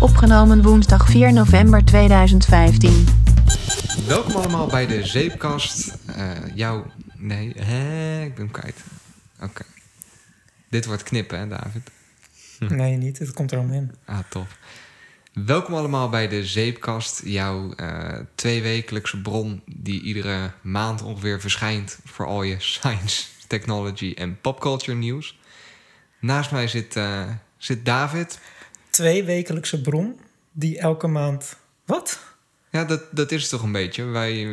Opgenomen woensdag 4 november 2015. Welkom allemaal bij de Zeepkast. Eh jouw... Nee, hè, ik ben hem kwijt. Oké. Dit wordt knippen, hè, David? Nee, niet. Het komt er allemaal in. Ah, tof. Welkom allemaal bij de Zeepkast. Jouw eh tweewekelijkse bron die iedere maand ongeveer verschijnt... voor al je science, technology en popculture nieuws. Naast mij zit, eh, zit David. Twee wekelijkse bron die elke maand... Wat? Ja, dat, dat is het toch een beetje. Wij,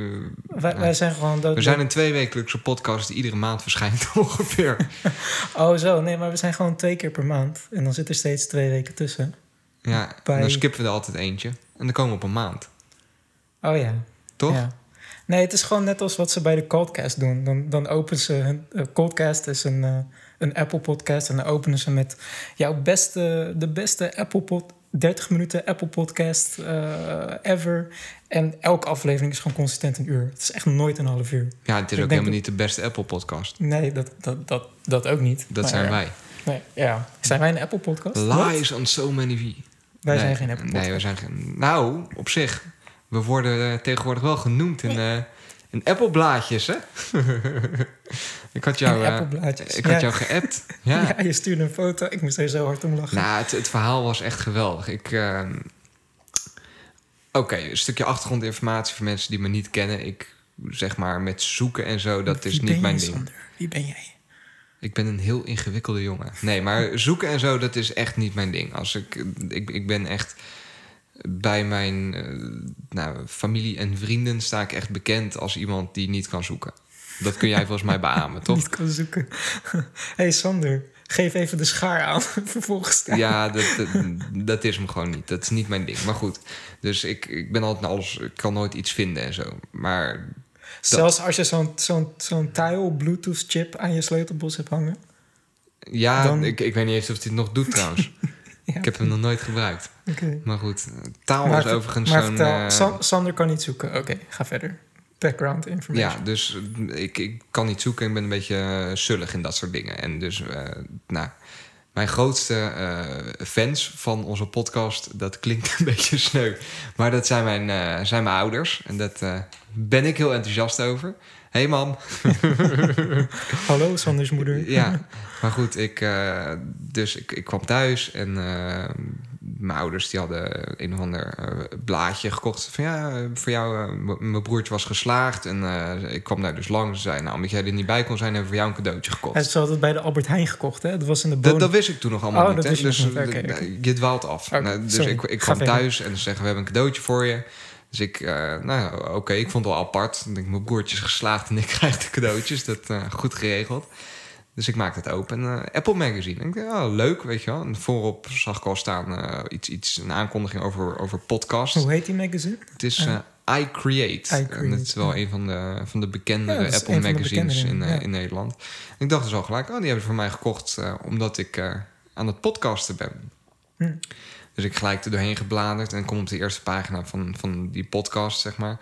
eh, Wij, zijn gewoon... Dat, we zijn een tweewekelijkse podcast die iedere maand verschijnt ongeveer. Oh, zo. Nee, maar we zijn gewoon twee keer per maand. En dan zit er steeds twee weken tussen. Ja, Bij- dan skippen we er altijd eentje. En dan komen we op een maand. Oh ja. Toch? Ja. Nee, het is gewoon net als wat ze bij de Coldcast doen. Dan, dan openen ze hun... eh, Coldcast is een, eh, een Apple podcast. En dan openen ze met jouw beste... De beste Apple pod... 30 minuten Apple podcast eh, ever. En elke aflevering is gewoon consistent een uur. Het is echt nooit een half uur. Ja, het is Ik ook helemaal dat- niet de beste Apple-podcast. Nee, dat, dat, dat, dat ook niet. Dat Maar, zijn wij. Nee, ja. Zijn wij een Apple podcast? Lies on so many V. Wij Nee, zijn geen Apple podcast. Nee, we zijn geen... Nou, op zich. We worden eh, tegenwoordig wel genoemd in, eh in Apple-blaadjes, hè? ik had jou, eh, ik had jou geappt. Ja. Ja. je stuurde een foto. Ik moest er zo hard om lachen. Nou, het, het verhaal was echt geweldig. Ik... ehm, Oké, een stukje achtergrondinformatie voor mensen die me niet kennen. Ik zeg maar met zoeken en zo, dat is niet mijn ding. Sander? Wie ben jij? Ik ben een heel ingewikkelde jongen. Nee, maar zoeken en zo, dat is echt niet mijn ding. Als ik, ik, ik ben echt bij mijn eh, nou, familie en vrienden sta ik echt bekend als iemand die niet kan zoeken. Dat kun jij volgens mij beamen, toch? Niet kan zoeken. hey Sander, geef even de schaar aan. Vervolgens. Ja, dat, dat, dat is hem gewoon niet. Dat is niet mijn ding. Maar goed, dus ik, ik ben altijd naar alles... Ik kan nooit iets vinden en zo. Maar Zelfs als je zo'n zo'n zo'n tile Bluetooth chip aan je sleutelbos hebt hangen. ja, Dan- ik, ik weet niet eens of hij het nog doet trouwens. Ja, Ik heb hem nog nooit gebruikt. oké. Maar goed, taal Maar is ver- overigens zo'n... San- Sander kan niet zoeken. Oké, ga verder. Background information. Ja, dus eh, ik, ik kan niet zoeken. Ik ben een beetje eh, zullig in dat soort dingen. En dus, eh, nou, mijn grootste fans van onze podcast, dat klinkt een beetje sneu. Maar dat zijn mijn, zijn mijn ouders. En daar ben ik heel enthousiast over. hey mam. Hallo, Sanders moeder. Ja, maar goed, ik, dus ik, ik kwam thuis en mijn ouders die hadden een of ander eh, blaadje gekocht. Van ja, eh, voor jou, eh, mijn broertje was geslaagd en ik kwam daar dus langs. Ze zei, nou, omdat jij er niet bij kon zijn, hebben we voor jou een cadeautje gekocht. Hij had het bij de Albert Heijn gekocht, hè? Dat was in de bonus. dat wist ik toen nog allemaal Oh, niet. hè. je dus niet. Je dwaalt af. Oké, Nou, dus sorry. ik, ik Ga kwam thuis en ze zeggen, we hebben een cadeautje voor je. Dus ik, eh, nou oké, ik vond het wel apart. Ik denk, mijn broertje is geslaagd en ik krijg de cadeautjes. Dat goed geregeld. Dus ik maak het open. En, eh, Apple Magazine. En ik denk, oh, leuk, weet je wel. En voorop zag ik al staan eh, iets, iets, een aankondiging over, over podcast. Hoe heet die magazine? Het is eh, I Create. I En Create, dat is wel een van de, van de bekendere Ja, Apple magazines in, bekendere, ja. in Nederland. En ik dacht dus al gelijk, oh, die hebben ze voor mij gekocht omdat ik aan het podcasten ben. Hm. Dus ik gelijk er doorheen gebladerd en kom op de eerste pagina van, van die podcast, zeg maar.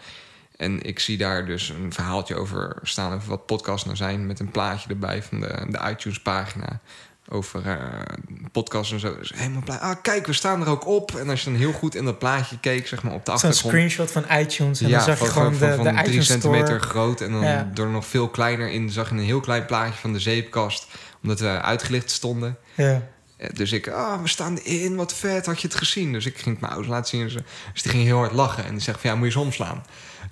En ik zie daar dus een verhaaltje over staan over wat podcasts nou zijn... met een plaatje erbij van de, de iTunes-pagina over eh podcasts en zo. Dus helemaal blij. Ah, kijk, we staan er ook op. En als je dan heel goed in dat plaatje keek, zeg maar op de Zo'n achtergrond... screenshot van iTunes. En dan zag je gewoon van, de, van de drie iTunes centimeter Store. groot. En dan Ja. door nog veel kleiner in zag je een heel klein plaatje van de zeepkast. Omdat we uitgelicht stonden. Ja. Eh, Dus ik, ah, we staan erin, wat vet, had je het gezien? Dus ik ging het mijn ouders laten zien. Dus die ging heel hard lachen. En die zegt van, ja, moet je eens omslaan.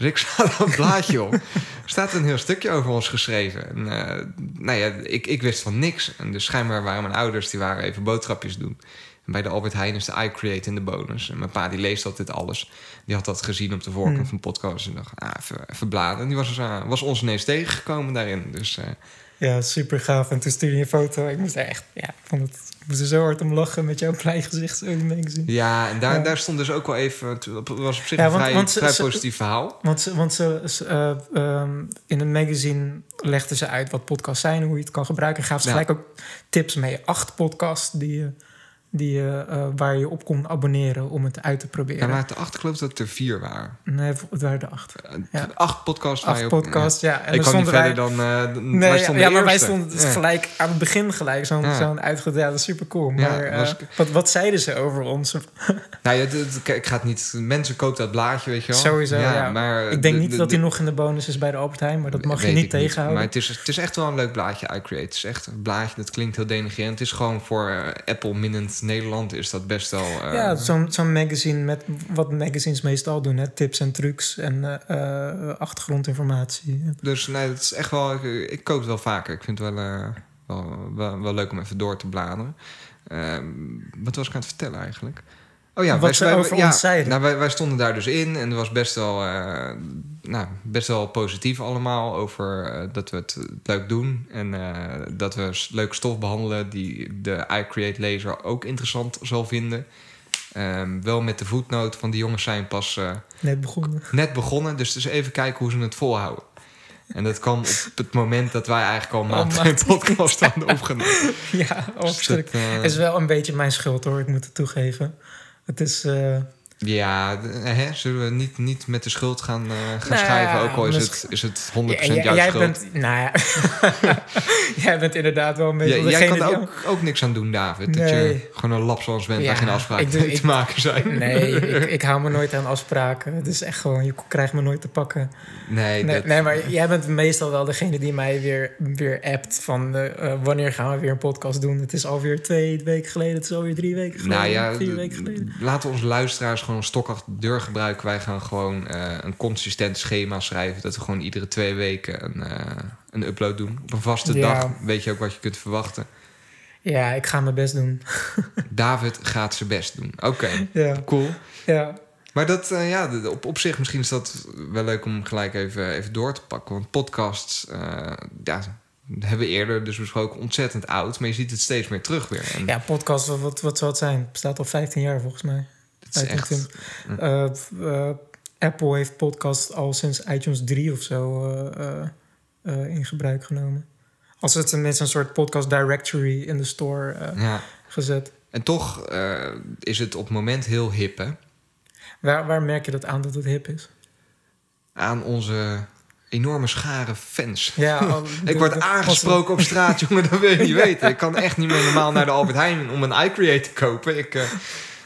Dus ik sla een blaadje op. Er staat een heel stukje over ons geschreven. En, eh, nou ja, ik, ik wist van niks. En dus schijnbaar waren mijn ouders, die waren even boodschapjes doen. En bij de Albert Heijn is de iCreate in de bonus. En mijn pa, die leest altijd alles. Die had dat gezien op de voorkant Hmm. van podcast. En dacht, ah, even, even. En die was, eh, was ons ineens tegengekomen daarin. Dus eh, ja, super gaaf. En toen stuurde je een foto. Ik moest er echt... Ja, ik, vond het, ik moest er zo hard om lachen met jouw blij gezicht. Zo die magazine. Ja, en daar, Ja. daar stond dus ook wel even... Het was op zich Ja, een want- vrij, want ze- vrij ze- positief verhaal. Want, ze, want ze, ze, eh, ehm, in een magazine legden ze uit wat podcasts zijn, hoe je het kan gebruiken. En gaven ze Ja. gelijk ook tips mee. Acht podcasts die je Die, eh, waar je op kon abonneren om het uit te Ja, proberen. maar te acht geloof ik dat het er vier waren. Nee, het waren er acht. Eh, Ja. Acht podcasts waar Acht je op- podcasts, ja. En ik kan niet verder dan... Nee, wij ja, ja, maar wij stonden dus Ja. gelijk aan het begin gelijk zo'n Ja. zo'n uitgedaan. Ja, dat is super cool. Ja, Maar wat, wat zeiden ze over ons? Nou ja, ik ga het niet... Mensen kopen dat blaadje, weet je wel. Sowieso, ja. Maar Ik denk de- niet de- dat hij nog in de bonus is bij de Albert Heijn, maar dat mag je niet tegenhouden. Maar het is, het is echt wel een leuk blaadje, iCreate. Het is echt een blaadje, dat klinkt heel denigrerend. Het is gewoon voor Apple minnend Nederland is dat best wel... eh, ja, zo'n zo'n magazine met wat magazines meestal doen. Hè? Tips en trucs en eh, eh, achtergrondinformatie. Dus nee, het is echt wel... Ik, ik koop het wel vaker. Ik vind het wel, wel, wel, wel leuk om even door te bladeren. Ehm, wat was ik aan het vertellen eigenlijk? Oh ja, Wat ze over ja, ons zeiden. Nou, wij, wij stonden daar dus in en er was best wel, eh, nou, best wel positief allemaal over eh, dat we het leuk doen. En eh, dat we leuke stof behandelen die de iCreate lezer ook interessant zal vinden. Ehm, wel met de voetnoot van die jongens zijn pas Net begonnen. net begonnen, dus dus even kijken hoe ze het volhouden. En dat kwam op het moment dat wij eigenlijk al maand maand. een podcast hadden opgenomen. ja, oh, Dus eh, Het is wel een beetje mijn schuld hoor, ik moet het toegeven. Het is... eh, Ja, d- hè, zullen we niet, niet met de schuld gaan, eh, gaan Nou schuiven? ja, Ook al is het, is het 100% ja, jij- jouw jij schuld. bent, nou ja, jij bent inderdaad wel een beetje Ja, jij kan er ook, ook niks aan doen, David. Dat je gewoon een lapswans bent Ja, waar geen afspraken doe- mee ik- te maken zijn. Nee, ik, ik hou me nooit aan afspraken. Het is echt gewoon, je krijgt me nooit te pakken. Nee, Nee, dat- nee maar jij bent meestal wel degene die mij weer, weer appt van eh, eh, wanneer gaan we weer een podcast doen. Het is alweer twee weken geleden, het is alweer drie weken geleden, nou ja, vier weken geleden. laten onze luisteraars gewoon een stok achter de deur gebruiken. Wij gaan gewoon eh, een consistent schema schrijven. Dat we gewoon iedere twee weken een, eh, een upload doen. Op een vaste Ja. dag weet je ook wat je kunt verwachten. Ja, ik ga mijn best doen. David gaat zijn best doen. Oké, Ja, cool. ja. Maar dat, eh, ja, op, op zich misschien is dat wel leuk om gelijk even, even door te pakken. Want podcasts, ja, hebben we eerder dus besproken, ontzettend oud. Maar je ziet het steeds meer terug weer. En ja podcast, wat, wat, wat zal het zijn? Het bestaat al 15 jaar volgens mij. Is echt... iTunes. Eh, eh, Apple heeft podcast al sinds iTunes 3 of zo eh, in gebruik genomen. Als het met een soort podcast directory in de store Ja. gezet. En toch is het op het moment heel hip, hè? Waar, waar merk je dat aan dat het hip is? Aan onze enorme schare fans. Ja, Ik word de- aangesproken op straat, jongen, dat wil je niet weten. Ik kan echt niet meer normaal naar de Albert Heijn om een iCreate te kopen. Ik,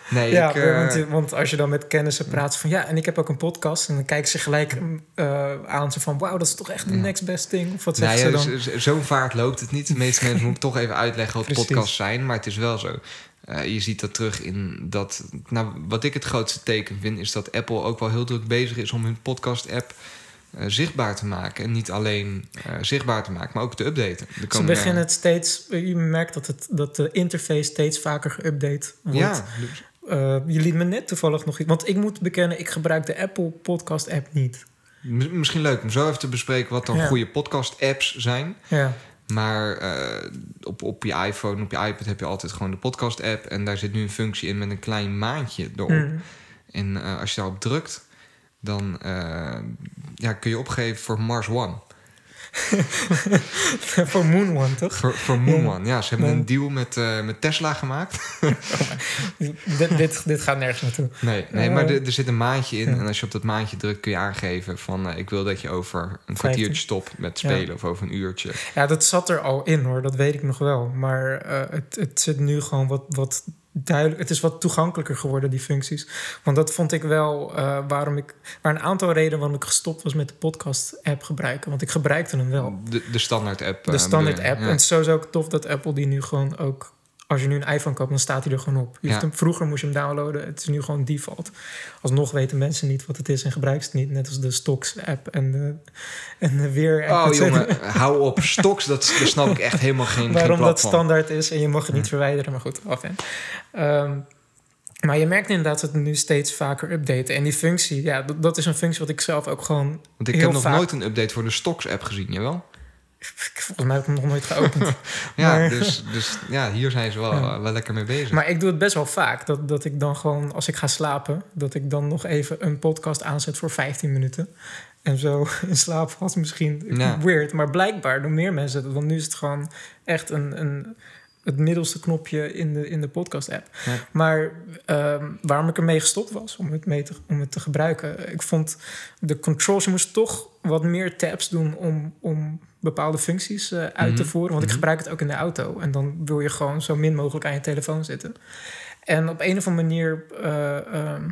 nee, Ja, ik... eh, want, want als je dan met kennissen praat van ja, en ik heb ook een podcast. En dan kijken ze gelijk eh, aan ze van wauw, dat is toch echt de next best thing. Of wat Nou zeggen ja, ze dan? z- z- zo'n vaart loopt het niet. De meeste mensen moeten toch even uitleggen wat Precies. podcasts zijn. Maar het is wel zo. Eh, je ziet dat terug in dat... Nou, wat ik het grootste teken vind... is dat Apple ook wel heel druk bezig is... om hun podcast-app zichtbaar te maken. En niet alleen zichtbaar te maken, maar ook te updaten. Ze beginnen het steeds, je merkt dat, het, dat de interface steeds vaker geüpdate wordt. Ja, dus- Eh, je liet me net toevallig nog iets. Want ik moet bekennen, ik gebruik de Apple Podcast app niet. mis- misschien leuk om zo even te bespreken... wat dan Ja. goede podcast-apps zijn. Ja, Maar eh, op, op je iPhone, op je iPad heb je altijd gewoon de podcast-app. En daar zit nu een functie in met een klein maandje erop. Mm. En eh, als je daarop drukt, dan ja, kun je opgeven voor Mars One. voor Moon One, toch? Voor, voor Moon Ja. One. Ja, ze hebben een deal met, eh, met Tesla gemaakt. dit, dit, dit gaat nergens naartoe. Nee, nee Eh, maar er, er zit een maandje in. ja. En als je op dat maandje drukt, kun je aangeven van... eh, ik wil dat je over een kwartiertje stopt met Ja. spelen. Of over een uurtje. Ja, dat zat er al in hoor, dat weet ik nog wel. Maar eh, het, het zit nu gewoon wat, wat duidelijk. Het is wat toegankelijker geworden, die functies. Want dat vond ik wel eh, waarom ik. Maar een aantal redenen waarom ik gestopt was met de podcast-app gebruiken. Want ik gebruikte hem wel. De, de standaard app. De eh, standaard bedoel je? app. Ja. En het is sowieso ook tof dat Apple die nu gewoon ook. Als je nu een iPhone koopt, dan staat hij er gewoon op. Je Ja. hem, vroeger moest je hem downloaden. Het is nu gewoon default. Alsnog weten mensen niet wat het is en gebruiken ze het niet. Net als de Stocks-app en de, en de Weer-app. Oh jongen, hou op. Stoks, dat, daar snap ik echt helemaal geen, waarom dat standaard is en je mag het niet verwijderen, maar goed, af en. Ehm, maar je merkt inderdaad dat het nu steeds vaker updaten. En die functie, ja, dat, dat is een functie wat ik zelf ook gewoon... Want ik heel heb nog vaak- nooit een update voor de Stocks app gezien, jawel? Volgens mij heb ik hem nog nooit geopend. Ja, Maar- dus, dus ja, hier zijn ze wel, Ja. eh, wel lekker mee bezig. maar ik doe het best wel vaak. Dat, dat ik dan gewoon, als ik ga slapen... dat ik dan nog even een podcast aanzet voor 15 minuten. En zo in slaap valt misschien Ja. weird. Maar blijkbaar doen meer mensen dat. Want nu is het gewoon echt een... een het middelste knopje in de, in de podcast-app. Ja. Maar ehm, waarom ik ermee gestopt was om het, mee te, om het te gebruiken... ik vond de controls... je moest toch wat meer tabs doen om, om bepaalde functies eh, uit te Mhm, voeren. Want ik mhm. gebruik het ook in de auto. En dan wil je gewoon zo min mogelijk aan je telefoon zitten. En op een of andere manier eh, ehm,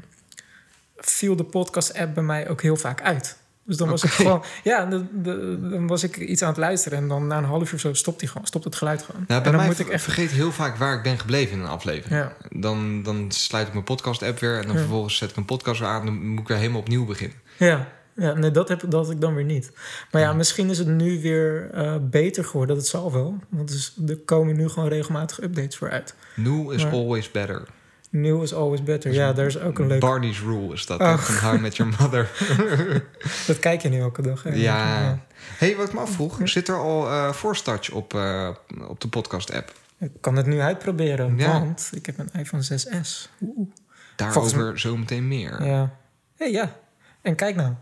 viel de podcast-app bij mij ook heel vaak uit. Dus dan was ik gewoon, ja, de, de- dan was ik iets aan het luisteren en dan na een half uur zo stopt hij gewoon, stopt het geluid gewoon. Nou, en bij dan mij moet ik echt, vergeet heel vaak waar ik ben gebleven in een aflevering. ja, Dan, dan sluit ik mijn podcast-app weer en dan Ja. vervolgens zet ik een podcast weer aan. Dan moet ik weer helemaal opnieuw beginnen. ja, ja, nee, dat heb dat had ik dan weer niet. Maar ja, misschien is het nu weer eh, beter geworden. Dat zal wel, want dus, er komen nu gewoon regelmatig updates voor uit. New is Maar- always better. New is always better. Ja, daar is ook een leuk. Barney's Rule is dat. Oh. Van Met Your Mother. Dat kijk je nu elke dag. hè? ja. hey, wat ik me afvroeg. Zit er al eh Force Touch op, eh, op de podcast-app? Ik kan het nu uitproberen, Ja. want ik heb een iPhone 6S. Oeh. Daarover zometeen meer. Ja. Hey, ja. En kijk nou.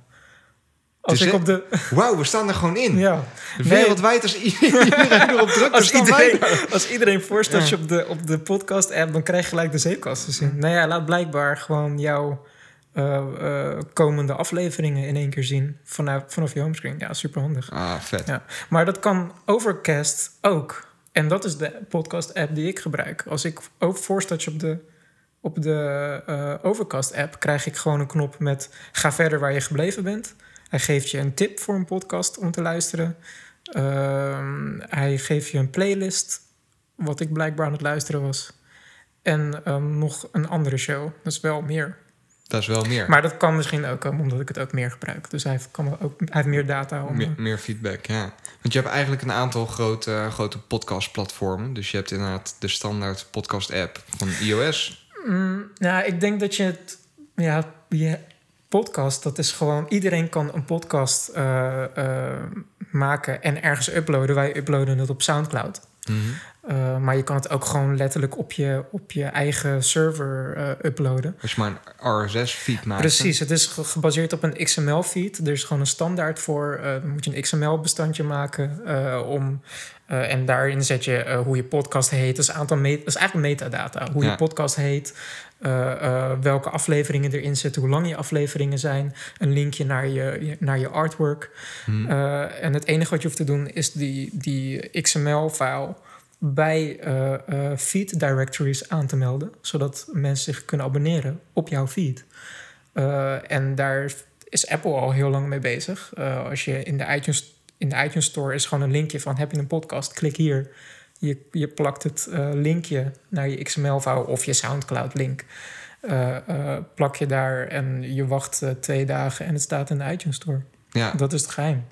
Als Dus ik op de... Wauw, we staan er gewoon in. Ja. Wereldwijd als iedereen erop drukt, Als iedereen, als iedereen voorstelt Ja. je op de, op de podcast-app... dan krijg je gelijk de zeepkast te zien. Nou ja, laat blijkbaar gewoon jouw eh, eh, komende afleveringen in één keer zien... vanaf, vanaf je homescreen. Ja, superhandig. Ah, vet. Ja. Maar dat kan Overcast ook. En dat is de podcast-app die ik gebruik. Als ik over Force op de, op de eh, Overcast-app... krijg ik gewoon een knop met... ga verder waar je gebleven bent. Hij geeft je een tip voor een podcast om te luisteren. Ehm, hij geeft je een playlist... wat ik blijkbaar aan het luisteren was. En ehm, nog een andere show. Dat is wel meer. Dat is wel meer. Maar dat kan misschien ook komen omdat ik het ook meer gebruik. Dus hij heeft, kan ook, hij heeft meer data om... Meer, eh, meer feedback, ja. Want je hebt eigenlijk een aantal grote, grote podcastplatformen. Dus je hebt inderdaad de standaard podcast-app van iOS. Mm, nou, ik denk dat je het... Ja, je podcast, dat is gewoon... Iedereen kan een podcast eh, eh, maken en ergens uploaden. Wij uploaden het op Soundcloud. Mhm. Eh, maar je kan het ook gewoon letterlijk op je, op je eigen server uploaden. Als je maar een RSS-feed maakt. Precies, het is ge- gebaseerd op een XML-feed. Er is gewoon een standaard voor. moet je een XML-bestandje maken om. en daarin zet je hoe je podcast heet. Dat is, aantal dat is eigenlijk metadata. Hoe Ja. je podcast heet, welke afleveringen erin zitten, hoe lang je afleveringen zijn. Een linkje naar je, naar je artwork. Mhm. Eh, en het enige wat je hoeft te doen is die, die XML-file bij eh, eh, feed directories aan te melden, zodat mensen zich kunnen abonneren op jouw feed. Eh, en daar is Apple al heel lang mee bezig. Eh, als je in de iTunes in de iTunes Store is gewoon een linkje van heb je een podcast, klik hier. Je, je plakt het eh, linkje naar je XML-file of je SoundCloud-link. Eh, eh, plak je daar en je wacht twee dagen en het staat in de iTunes Store. ja. Dat is het geheim.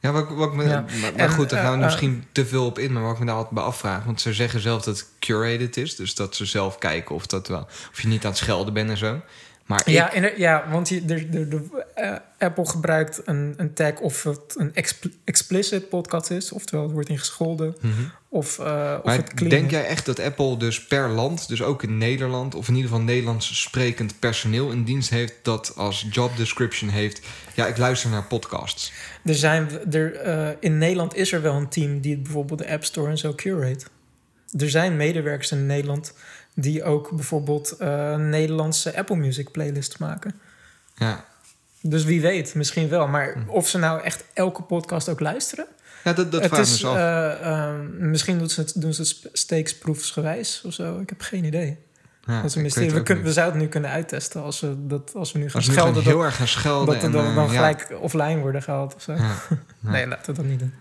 ja, wat, wat ik me, Ja. maar, goed, daar gaan we misschien te veel op in. Maar wat ik me daar altijd bij afvraag. Want ze zeggen zelf dat het curated is. Dus dat ze zelf kijken of, dat wel, of je niet aan het schelden bent en zo. Maar ik, Ja, ja want je, de, de, de, Apple gebruikt een, een tag of het een expl- explicit podcast is, oftewel het wordt in gescholden, Mhm. Of, of Maar het clean denk jij echt dat Apple dus per land, dus ook in Nederland, of in ieder geval Nederlands sprekend personeel in dienst heeft dat als job description heeft, ja, ik luister naar podcasts. Er zijn, er, eh, in Nederland is er wel een team die bijvoorbeeld de App Store en zo curate. Er zijn medewerkers in Nederland die ook bijvoorbeeld eh, Nederlandse Apple Music playlists maken. Ja, Dus wie weet, misschien wel. Maar Hm. of ze nou echt elke podcast ook luisteren? Ja dat, dat vraag ik me dus eh, ehm, misschien doen ze het, doen ze het steeksproefsgewijs of zo. Ik heb geen idee. ja, dat is We, kun- we zouden het nu kunnen uittesten als we, dat, als we nu gaan Als we schelden. heel erg gaan schelden dat, en dat we eh, dan ja, gelijk offline worden gehaald of zo. ja. Nee, laten we dat niet doen.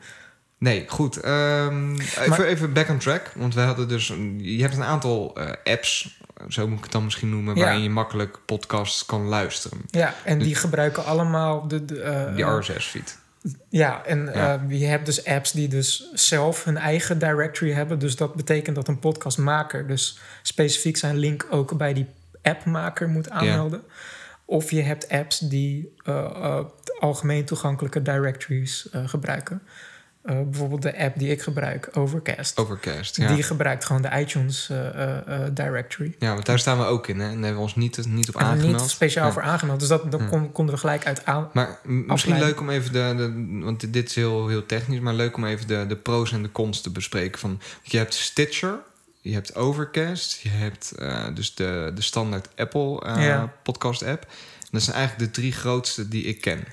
Nee, goed. ehm, even, Maar- even back on track. Want we hadden dus... een- Je hebt een aantal eh, apps, zo moet ik het dan misschien noemen... Waarin je makkelijk podcasts kan luisteren. Ja, en die gebruiken allemaal de... de eh, Die eh, RSS-feed. Ja, en Ja. eh, je hebt dus apps die dus zelf hun eigen directory hebben. Dus dat betekent dat een podcastmaker dus specifiek zijn link ook bij die appmaker moet aanmelden. Of je hebt apps die eh, eh, algemeen toegankelijke directories eh, gebruiken. Eh, bijvoorbeeld de app die ik gebruik, Overcast. Overcast, ja. Die gebruikt gewoon de iTunes eh, eh, directory. Ja, want daar staan we ook in, hè. En daar hebben we ons niet, niet op aangemeld. niet speciaal Ja. voor aangemeld. Dus dat, dan Ja. kon- konden we gelijk uit aan. Maar misschien leuk om even de, de... Want dit is heel, heel technisch, maar leuk om even de, de pro's en de cons te bespreken. Van, je hebt Stitcher je hebt Overcast, je hebt dus de, de standaard Apple podcast app. Dat zijn eigenlijk de drie grootste die ik ken.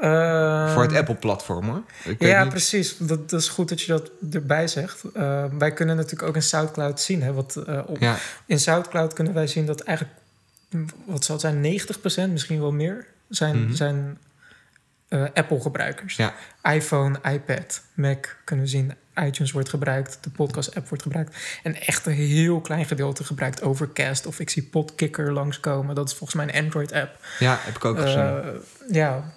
Ehm, Voor het Apple-platform hoor. Ja, niet- precies. Dat, dat is goed dat je dat erbij zegt. Eh, wij kunnen natuurlijk ook in SoundCloud zien. Hè, wat, eh, op, Ja, In SoundCloud kunnen wij zien dat eigenlijk, wat zal het zijn, 90%, misschien wel meer, zijn, Mhm. zijn eh, Apple-gebruikers. Ja. iPhone, iPad, Mac kunnen we zien. iTunes wordt gebruikt, de podcast-app wordt gebruikt. En echt een heel klein gedeelte gebruikt Overcast. Of ik zie Podkicker langskomen. Dat is volgens mij een Android-app. ja, heb ik ook gezien. Eh, ja,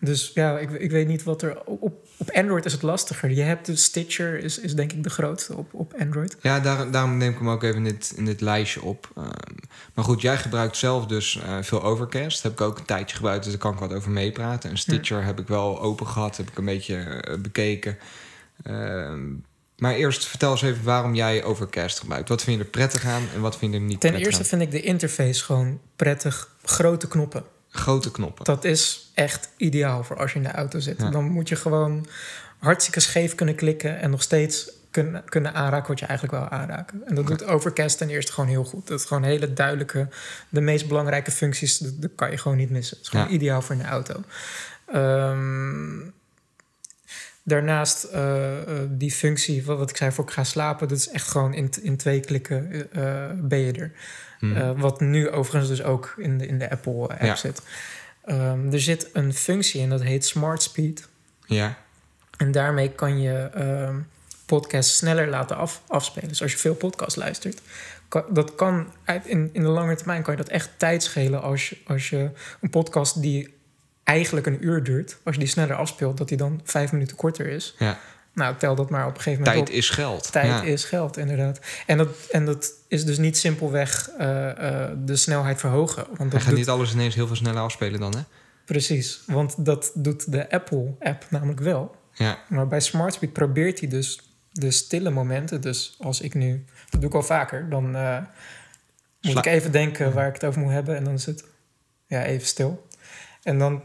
dus ja, ik, ik weet niet wat er... Op, op Android is het lastiger. Je hebt de Stitcher, is, is denk ik de grootste op, op Android. Ja, daar, daarom neem ik hem ook even in dit, in dit lijstje op. Ehm, maar goed, jij gebruikt zelf dus eh, veel Overcast. Heb ik ook een tijdje gebruikt, dus daar kan ik wat over meepraten. En Stitcher heb ik wel open gehad, heb ik een beetje eh, bekeken. Ehm, maar eerst vertel eens even waarom jij Overcast gebruikt. Wat vind je er prettig aan en wat vind je er niet Ten prettig eerste vind ik de interface gewoon prettig. Grote knoppen. Grote knoppen. Dat is echt ideaal voor als je in de auto zit. Ja. Dan moet je gewoon hartstikke scheef kunnen klikken... en nog steeds kunnen, kunnen aanraken wat je eigenlijk wil aanraken. En dat doet Overcast ten eerste gewoon heel goed. Dat is gewoon hele duidelijke... de meest belangrijke functies, dat, dat kan je gewoon niet missen. Het is gewoon Ja. ideaal voor in de auto. Ehm, daarnaast eh, eh, die functie, wat, wat ik zei voor ik ga slapen... dat is echt gewoon in, in twee klikken eh, ben je er. Hmm. Eh, wat nu overigens dus ook in de, in de Apple-app Ja. zit. Ehm, er zit een functie in dat heet Smart Speed. ja, En daarmee kan je ehm podcasts sneller laten af, afspelen. Dus als je veel podcast luistert, kan, dat kan in, in de lange termijn kan je dat echt tijd schelen als je, als je een podcast die eigenlijk een uur duurt, als je die sneller afspeelt, dat die dan vijf minuten korter is. ja. Nou, tel dat maar op een gegeven moment Tijd op. is geld. Tijd ja. is geld, inderdaad. En dat, en dat is dus niet simpelweg eh, eh, de snelheid verhogen. Want Hij gaat doet, niet alles ineens heel veel sneller afspelen dan, hè? Precies, want dat doet de Apple-app namelijk wel. Ja, Maar bij SmartSpeed probeert hij dus de stille momenten. Dus als ik nu, dat doe ik al vaker, dan eh, moet Sla- ik even denken waar ik het over moet hebben. En dan is het ja, even stil. En dan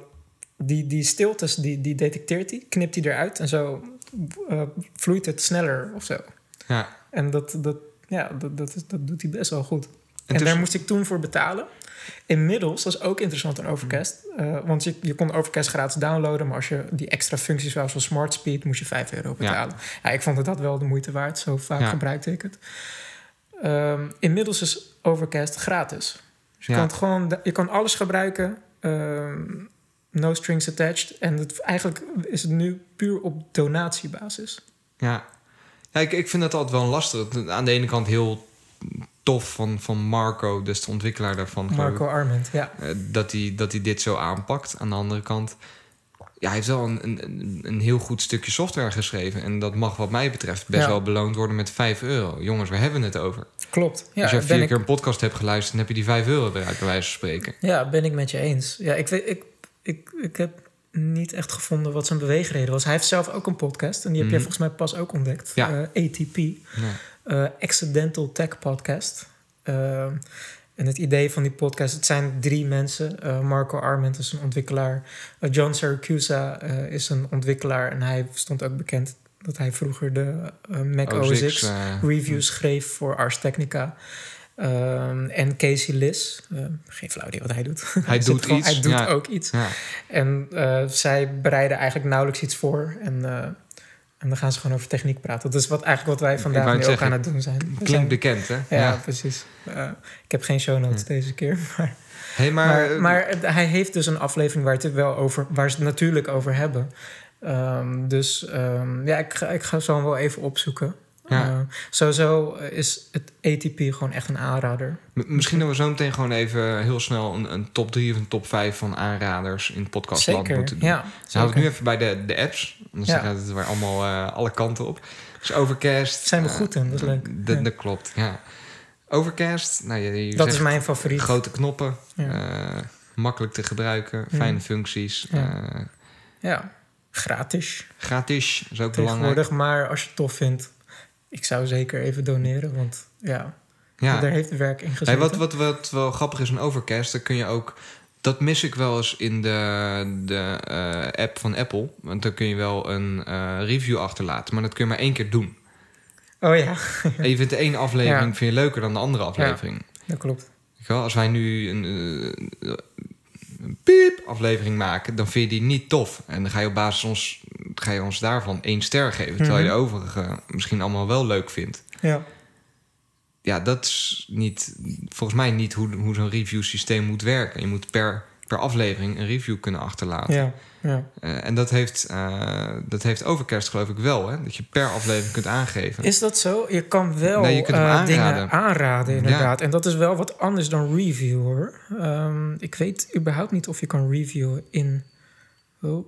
die, die stiltes, die, die detecteert hij, knipt hij eruit en zo eh, vloeit het sneller of zo. ja. En dat, dat, ja, dat, dat, is, dat doet hij best wel goed. En, dus- daar moest ik toen voor betalen. Inmiddels, dat is ook interessant aan Overcast. eh, want je, je kon Overcast gratis downloaden. Maar als je die extra functies wou, zoals Smart Speed, moest je 5 euro betalen. Ja. ik vond het dat wel de moeite waard. Zo vaak Ja. gebruikte ik het. Ehm, inmiddels is Overcast gratis. Dus je, Ja. kan, het gewoon, je kan alles gebruiken. ehm, no strings attached. En het, eigenlijk is het nu puur op donatiebasis. Ja, ja ik, ik vind dat altijd wel lastig. Aan de ene kant heel tof van, van Marco, dus de ontwikkelaar daarvan. Marco Arment, ja. ik, eh, dat hij dat hij dit zo aanpakt. Aan de andere kant, ja, hij heeft wel een, een, een heel goed stukje software geschreven. En dat mag wat mij betreft best Ja. wel beloond worden met 5 euro. Jongens, waar hebben we het over? Klopt. Ja, Als jij ben vier ik- keer een podcast hebt geluisterd, dan heb je die 5 euro eruit, bij wijze van spreken. Ja, ben ik met je eens. Ja, ik, ik, ik, ik heb niet echt gevonden wat zijn beweegreden was. Hij heeft zelf ook een podcast en die heb jij Mhm. volgens mij pas ook ontdekt. Ja. Eh, ATP, Ja. eh, Accidental Tech Podcast. Eh, en het idee van die podcast, het zijn drie mensen. Eh, Marco Arment is een ontwikkelaar. Eh, John Siracusa eh, is een ontwikkelaar en hij stond ook bekend dat hij vroeger de eh, Mac OS X eh, reviews schreef voor Ars Technica. Ehm, en Casey Liss, eh, geen flauw idee wat hij doet. Hij doet gewoon- iets, Hij doet ja. ook iets. ja. En eh, zij bereiden eigenlijk nauwelijks iets voor. En, eh, en dan gaan ze gewoon over techniek praten. Dat is wat, eigenlijk wat wij vandaag nu ook zeggen, aan het doen zijn. Klinkt zijn- bekend, hè? ja, precies. Ik heb geen show notes deze keer. Maar, Hey, maar, maar, hij heeft dus een aflevering waar, het wel over, waar ze het natuurlijk over hebben. Ehm, dus ehm, ja, ik ga, ik ga zo wel even opzoeken. Ja. Eh, sowieso is het ATP gewoon echt een aanrader. M- Misschien dat we zo meteen gewoon even heel snel een, een top 3 of een top 5 van aanraders in het podcastland moeten doen. ja. Dan we zeker. nu even bij de, de apps. Anders Ja. gaat het weer allemaal eh, alle kanten op. Dus Overcast. Zijn we eh, goed in, dat is leuk. Dat Ja. dat klopt, ja. Overcast, nou, je, je Dat is mijn favoriet. grote knoppen. Ja. makkelijk te gebruiken, Ja. fijne functies. Ja. Ja, gratis gratis is ook belangrijk. Maar als je het tof vindt, ik zou zeker even doneren. Want ja, Ja. daar heeft werk in gezeten. Hey, wat, wat, wat wel grappig is aan Overcast, dan kun je ook... Dat mis ik wel eens in de, de eh, app van Apple. Want dan kun je wel een eh, review achterlaten. Maar dat kun je maar één keer doen. Oh ja, En je vindt de ene aflevering Ja. vind je leuker dan de andere aflevering. dat klopt. Als wij nu een, eh, een piep aflevering maken, dan vind je die niet tof. En dan ga je op basis ons, ga je ons daarvan één ster geven. Terwijl je de Mhm. overige misschien allemaal wel leuk vindt. Ja, Ja, dat is niet, volgens mij niet hoe, hoe zo'n review systeem moet werken. Je moet per, per aflevering een review kunnen achterlaten. ja, ja. Eh, en dat heeft, eh, dat heeft Overcast geloof ik wel. Hè? Dat je per aflevering kunt aangeven. Is dat zo? Je kan wel Nee, je kunt hem eh, aanraden. dingen aanraden, inderdaad. En dat is wel wat anders dan review, hoor. Ehm, ik weet überhaupt niet of je kan reviewen in... Oh,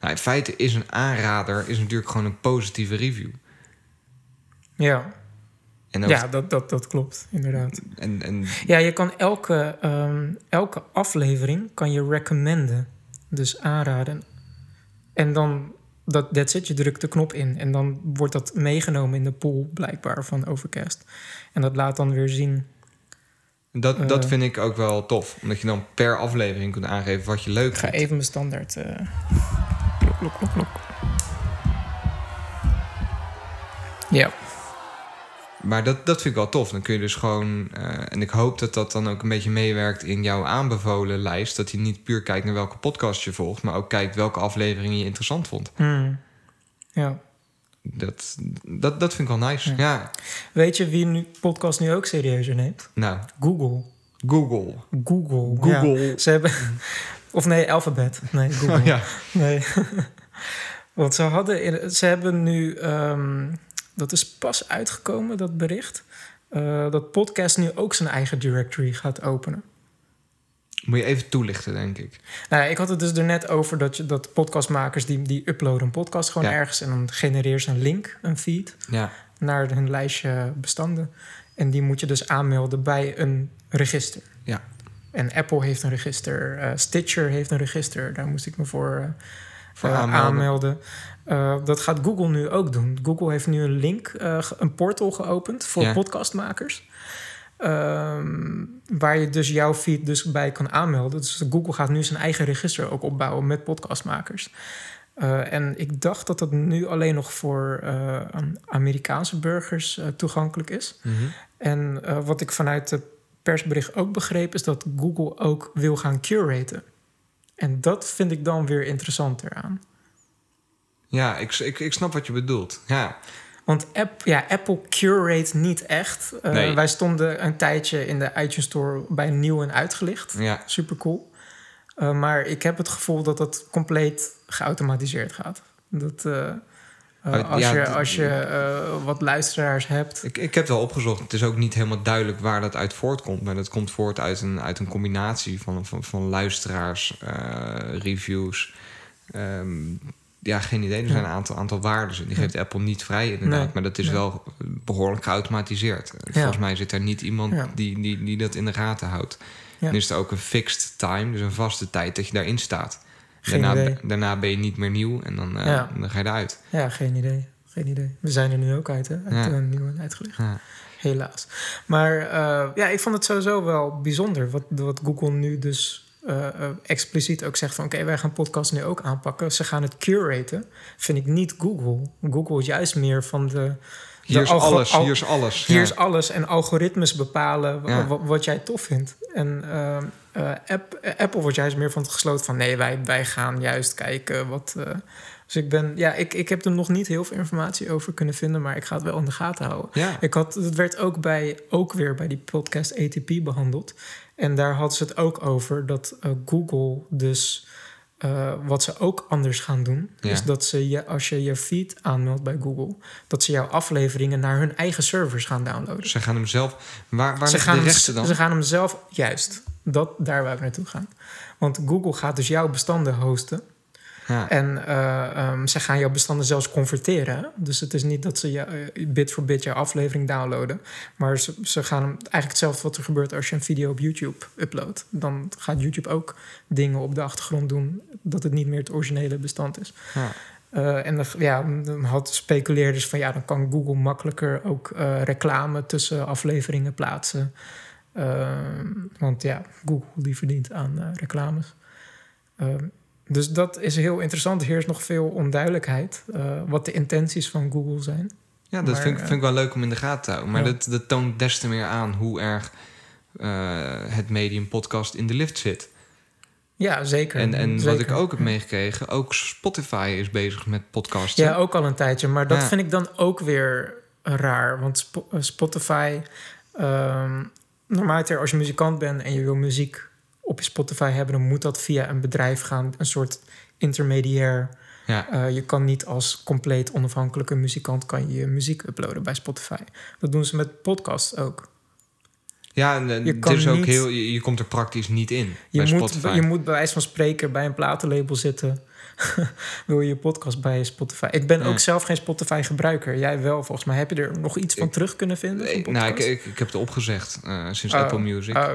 Nou, in feite is een aanrader is natuurlijk gewoon een positieve review. ja, En, ja dat, dat, dat klopt, inderdaad. en, en Ja, je kan elke, ehm, elke aflevering kan je recommenden. Dus aanraden. En dan, dat that's it, je drukt de knop in. En dan wordt dat meegenomen in de pool, blijkbaar, van Overcast. En dat laat dan weer zien... dat, dat Eh. vind ik ook wel tof. Omdat je dan per aflevering kunt aangeven wat je leuk Ik ga vindt. even mijn standaard... eh klok, klok, klok, klok. Ja, Maar dat, dat vind ik wel tof. Dan kun je dus gewoon... eh, en ik hoop dat dat dan ook een beetje meewerkt in jouw aanbevolen lijst. Dat je niet puur kijkt naar welke podcast je volgt... maar ook kijkt welke afleveringen je interessant vond. Hmm. ja. Dat, dat, dat vind ik wel nice. Ja. Ja. Weet je wie nu podcast nu ook serieuzer neemt? Nou, Google. Google. Google. Google. Ja. Ze hebben... Of nee, Alphabet. Nee, Google. Oh, ja. Nee. Want ze hadden... Ze hebben nu... ehm, dat is pas uitgekomen, dat bericht. eh, dat podcast nu ook zijn eigen directory gaat openen. Moet je even toelichten, denk ik. Nou, ik had het dus er net over dat, je, dat podcastmakers... Die, die uploaden een podcast gewoon Ja. ergens... en dan genereer ze een link, een feed... Ja. naar hun lijstje bestanden. En die moet je dus aanmelden bij een register. Ja. En Apple heeft een register, eh, Stitcher heeft een register. Daar moest ik me voor, eh, Voor aanmelden. aanmelden. Eh, dat gaat Google nu ook doen. Google heeft nu een link, eh, een portal geopend voor Ja. podcastmakers. Ehm, waar je dus jouw feed dus bij kan aanmelden. Dus Google gaat nu zijn eigen register ook opbouwen met podcastmakers. Eh, en ik dacht dat dat nu alleen nog voor Amerikaanse burgers toegankelijk is. Mhm. En wat ik vanuit het persbericht ook begreep, is dat Google ook wil gaan curaten. En dat vind ik dan weer interessanter aan. Ja, ik, ik, ik snap wat je bedoelt. Ja. Want app, ja, Apple curate niet echt. Eh, Nee. Wij stonden een tijdje in de iTunes Store bij nieuw en uitgelicht. Ja. Super cool. Eh, maar ik heb het gevoel dat dat compleet geautomatiseerd gaat. Dat eh, Oh, als, ja, je, als je wat luisteraars hebt. Ik, ik heb wel opgezocht. Het is ook niet helemaal duidelijk waar dat uit voortkomt. Maar dat komt voort uit een, uit een combinatie van, van, van luisteraars, reviews. Ehm, ja, geen idee. Er zijn een aantal, aantal waarden. Die geeft Apple niet vrij, inderdaad. Nee, Maar dat is nee. wel behoorlijk geautomatiseerd. Volgens mij zit er niet iemand Ja. die, die, die dat in de gaten houdt. Ja. Dan is er ook een fixed time, dus een vaste tijd dat je daarin staat. Geen Daarna, idee. daarna ben je niet meer nieuw en dan, eh, dan ga je eruit. Ja, geen idee. Geen idee. We zijn er nu ook uit, hè? Uit Ja. de nieuw en uitgelicht. Ja. Helaas. Maar eh, ja, ik vond het sowieso wel bijzonder wat, wat Google nu dus eh, eh, expliciet ook zegt van... oké, wij gaan podcast nu ook aanpakken. Ze gaan het curaten. Vind ik niet Google. Google is juist meer van de... Hier is alles, al- hier is alles. Hier Ja. is alles en algoritmes bepalen Ja. wat jij tof vindt. En eh, App- Apple wordt juist meer van het gesloten van... nee, wij, wij gaan juist kijken wat... dus ik ben... Ja, ik, ik heb er nog niet heel veel informatie over kunnen vinden... maar ik ga het wel in de gaten houden. Ja. Ik had, het werd ook, bij, ook weer bij die podcast ATP behandeld. En daar hadden ze het ook over dat eh, Google dus... eh, wat ze ook anders gaan doen, Ja. is dat ze je, als je je feed aanmeldt bij Google, dat ze jouw afleveringen naar hun eigen servers gaan downloaden. Ze gaan hem zelf. Waar, waar Ze gaan, de rechten dan? ze gaan hem zelf, juist, dat, daar waar we naartoe gaan. Want Google gaat dus jouw bestanden hosten. Ja. En ehm, ze gaan jouw bestanden zelfs converteren. hè. Dus het is niet dat ze je, eh, bit voor bit jouw aflevering downloaden. Maar ze, ze gaan eigenlijk hetzelfde wat er gebeurt als je een video op YouTube uploadt. Dan gaat YouTube ook dingen op de achtergrond doen dat het niet meer het originele bestand is. Ja. Eh, en dan, ja, dan had speculeerders van ja, dan kan Google makkelijker ook reclame tussen afleveringen plaatsen. Ehm, want ja, Google die verdient aan reclames. Dus dat is heel interessant. Er is nog veel onduidelijkheid eh, wat de intenties van Google zijn. Ja, dat Maar, vind, ik, eh, vind ik wel leuk om in de gaten te houden. Maar ja. dat, dat toont des te meer aan hoe erg eh, het medium podcast in de lift zit. Ja, zeker. En, en wat ik ook heb meegekregen, ook Spotify is bezig met podcasten. Ja, ook al een tijdje. Maar dat Ja. vind ik dan ook weer raar. Want Spo- Spotify... ehm normaliter als je muzikant bent en je wil muziek op je Spotify hebben... dan moet dat via een bedrijf gaan. Een soort intermediair. Ja. Eh, je kan niet als compleet onafhankelijke muzikant... kan je je muziek uploaden bij Spotify. Dat doen ze met podcasts ook. Ja, en, Je kan is ook niet- heel, je, je komt er praktisch niet in Je bij moet, Spotify. je moet bij wijze van spreken bij een platenlabel zitten. Wil je je podcast bij Spotify? Ik ben Ja. ook zelf geen Spotify-gebruiker. Jij wel, volgens mij. Heb je er nog iets van Ik- terug kunnen vinden? Nee, nou, ik, ik, ik heb het opgezegd eh, sinds Oh, Apple Music. oh.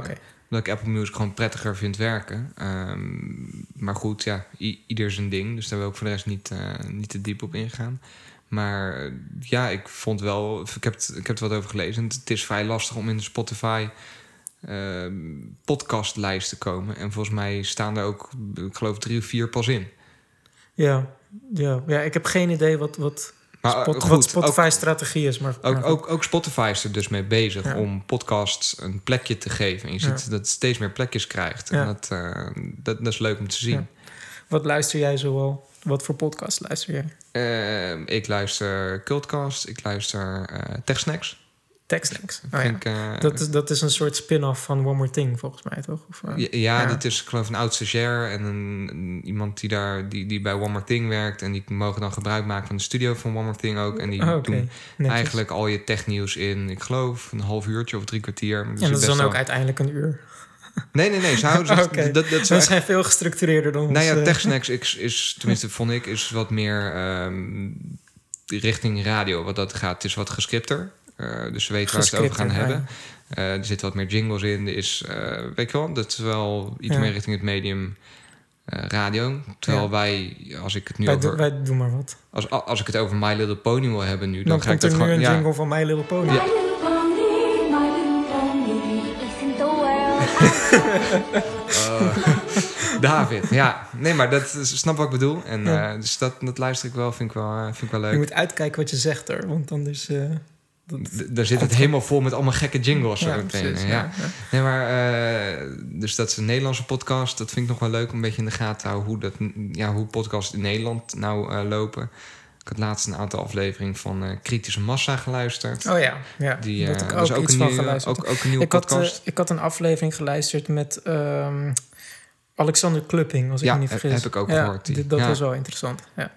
Omdat ik Apple Music gewoon prettiger vind werken. Ehm, maar goed, ja, ieder zijn ding. Dus daar wil ik voor de rest niet, eh, niet te diep op ingaan. Maar eh, ja, ik vond wel... Ik heb, het, ik heb wat over gelezen. Het is vrij lastig om in de Spotify ehm, podcastlijst te komen. En volgens mij staan er ook, ik geloof, drie of vier pas in. Ja, ja, ja, ik heb geen idee wat, wat, Maar eh, Spot- goed, wat Spotify-strategie is. Maar, Ook, maar ook, ook Spotify is er dus mee bezig Ja. om podcasts een plekje te geven. En je Ja. ziet dat het steeds meer plekjes krijgt. En Ja. dat, eh, dat, dat is leuk om te zien. Wat luister jij zoal? Wat voor podcast luister jij? Eh, ik luister Cultcast, ik luister eh TechSnacks. Techsnacks. Oh, ja. Eh, dat, is, dat is een soort spin-off van One More Thing, volgens mij, toch? Of, eh, ja, ja, ja. dat is ik geloof een oud stagiair en een, een- iemand die, daar, die, die bij One More Thing werkt. En die mogen dan gebruik maken van de studio van One More Thing ook. En die oh, doen Netjes. eigenlijk al je technieuws in, ik geloof, een half uurtje of drie kwartier. Dus en dat is best dan wel- ook uiteindelijk een uur. Nee, nee, nee. Ze houden zich- Oké. dat, dat, Ze zou echt- zijn veel gestructureerder dan Nou ons, ja, eh, TechSnacks is, is, tenminste vond ik, is wat meer ehm, richting radio wat dat gaat. Het is wat gescripter. Eh, dus ze weten waar ze het over gaan hebben. Eh, er zitten wat meer jingles in. Er is, eh, weet je wel, dat is wel iets Ja. meer richting het medium eh, radio. Terwijl Ja. wij, als ik het nu Wij, over, wij doen maar wat. als, als ik het over My Little Pony wil hebben nu, dan, Dan, ga ik komt er dat nu gewoon. een ja, jingle van My Little Pony. Ja. Eh, David, ja. Nee, maar dat is- snap wat ik bedoel. En Ja. eh, dus dat, dat luister ik wel, vind ik wel, eh, vind ik wel leuk. Je moet uitkijken wat je zegt hoor, want anders... dat- daar zit het helemaal vol met allemaal gekke jingles. zo ja, meteen. precies, ja. ja, ja. Nee, maar eh, dus dat is een Nederlandse podcast. Dat vind ik nog wel leuk om een beetje in de gaten te houden hoe, dat, ja, hoe podcasts in Nederland nou eh, lopen. Ik had laatst een aantal afleveringen van eh, Kritische Massa geluisterd. Oh ja, ja. Die, heb ik dat is ook, iets van nieuwe- geluisterd. Ook, ook een nieuwe ik, had, podcast. eh, ik had een aflevering geluisterd met ehm, Alexander Klupping, als ik Ja, me niet vergis. heb ik ook Ja, gehoord, die. dat Ja. was wel interessant. Ja.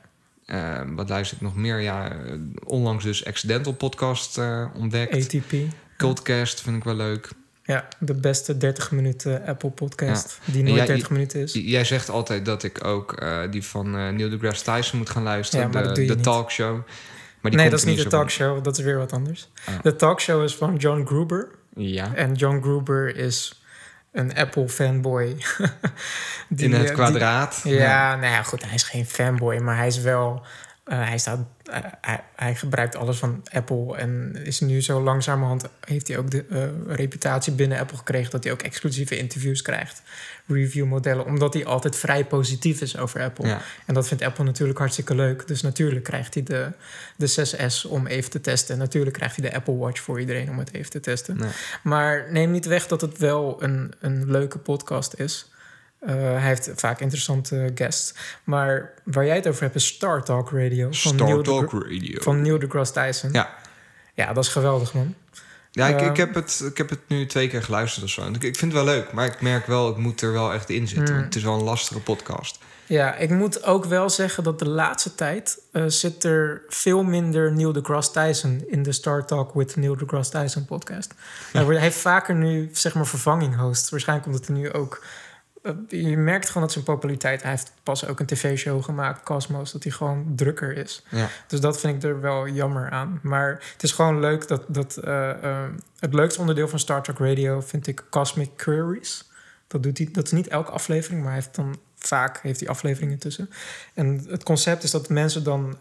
Eh, wat luister ik nog meer? Ja, eh, onlangs dus Accidental podcast eh, ontdekt. ATP. Cultcast vind ik wel leuk. Ja, de beste 30 minuten Apple podcast. Die nooit jij- 30 minuten is. Jij zegt altijd dat ik ook eh, die van Neil deGrasse Tyson moet gaan luisteren. Ja, de de talkshow. Maar die nee, dat is niet de talkshow. Dat is weer wat anders. Ah. De talkshow is van John Gruber. Ja. En John Gruber is een Apple fanboy. Die, in het eh, die- kwadraat. Ja, nou ja, goed, hij is geen fanboy, maar hij is wel. eh, hij, staat, hij, hij gebruikt alles van Apple en is nu zo langzamerhand. heeft hij ook de eh, reputatie binnen Apple gekregen dat hij ook exclusieve interviews krijgt, reviewmodellen, omdat hij altijd vrij positief is over Apple. Ja. En dat vindt Apple natuurlijk hartstikke leuk. Dus natuurlijk krijgt hij de, de 6S om even te testen. En natuurlijk krijgt hij de Apple Watch voor iedereen om het even te testen. Nee. Maar neem niet weg dat het wel een, een leuke podcast is. Eh, hij heeft vaak interessante guests. Maar waar jij het over hebt is Star Talk Radio. Van Star Neil, Talk deGra- Radio. van Neil deGrasse Tyson. Ja. ja, dat is geweldig, man. Ja, ik, Eh, ik, heb het, ik heb het nu twee keer geluisterd of zo. Ik, ik vind het wel leuk, maar ik merk wel, ik moet er wel echt in zitten. Hmm. Het is wel een lastige podcast. Ja, ik moet ook wel zeggen dat de laatste tijd eh, zit er veel minder Neil deGrasse Tyson in de Star Talk with Neil deGrasse Tyson podcast. Hij heeft vaker nu zeg maar vervanging host. Waarschijnlijk omdat hij nu ook. Eh, je merkt gewoon dat zijn populariteit. Hij heeft pas ook een tv-show gemaakt, Cosmos, dat hij gewoon drukker is. Ja. Dus dat vind ik er wel jammer aan. Maar het is gewoon leuk dat. dat eh, eh, het leukste onderdeel van Star Trek Radio vind ik Cosmic Queries. Dat, doet hij, dat is niet elke aflevering, maar hij heeft dan vaak heeft hij afleveringen tussen. En het concept is dat mensen dan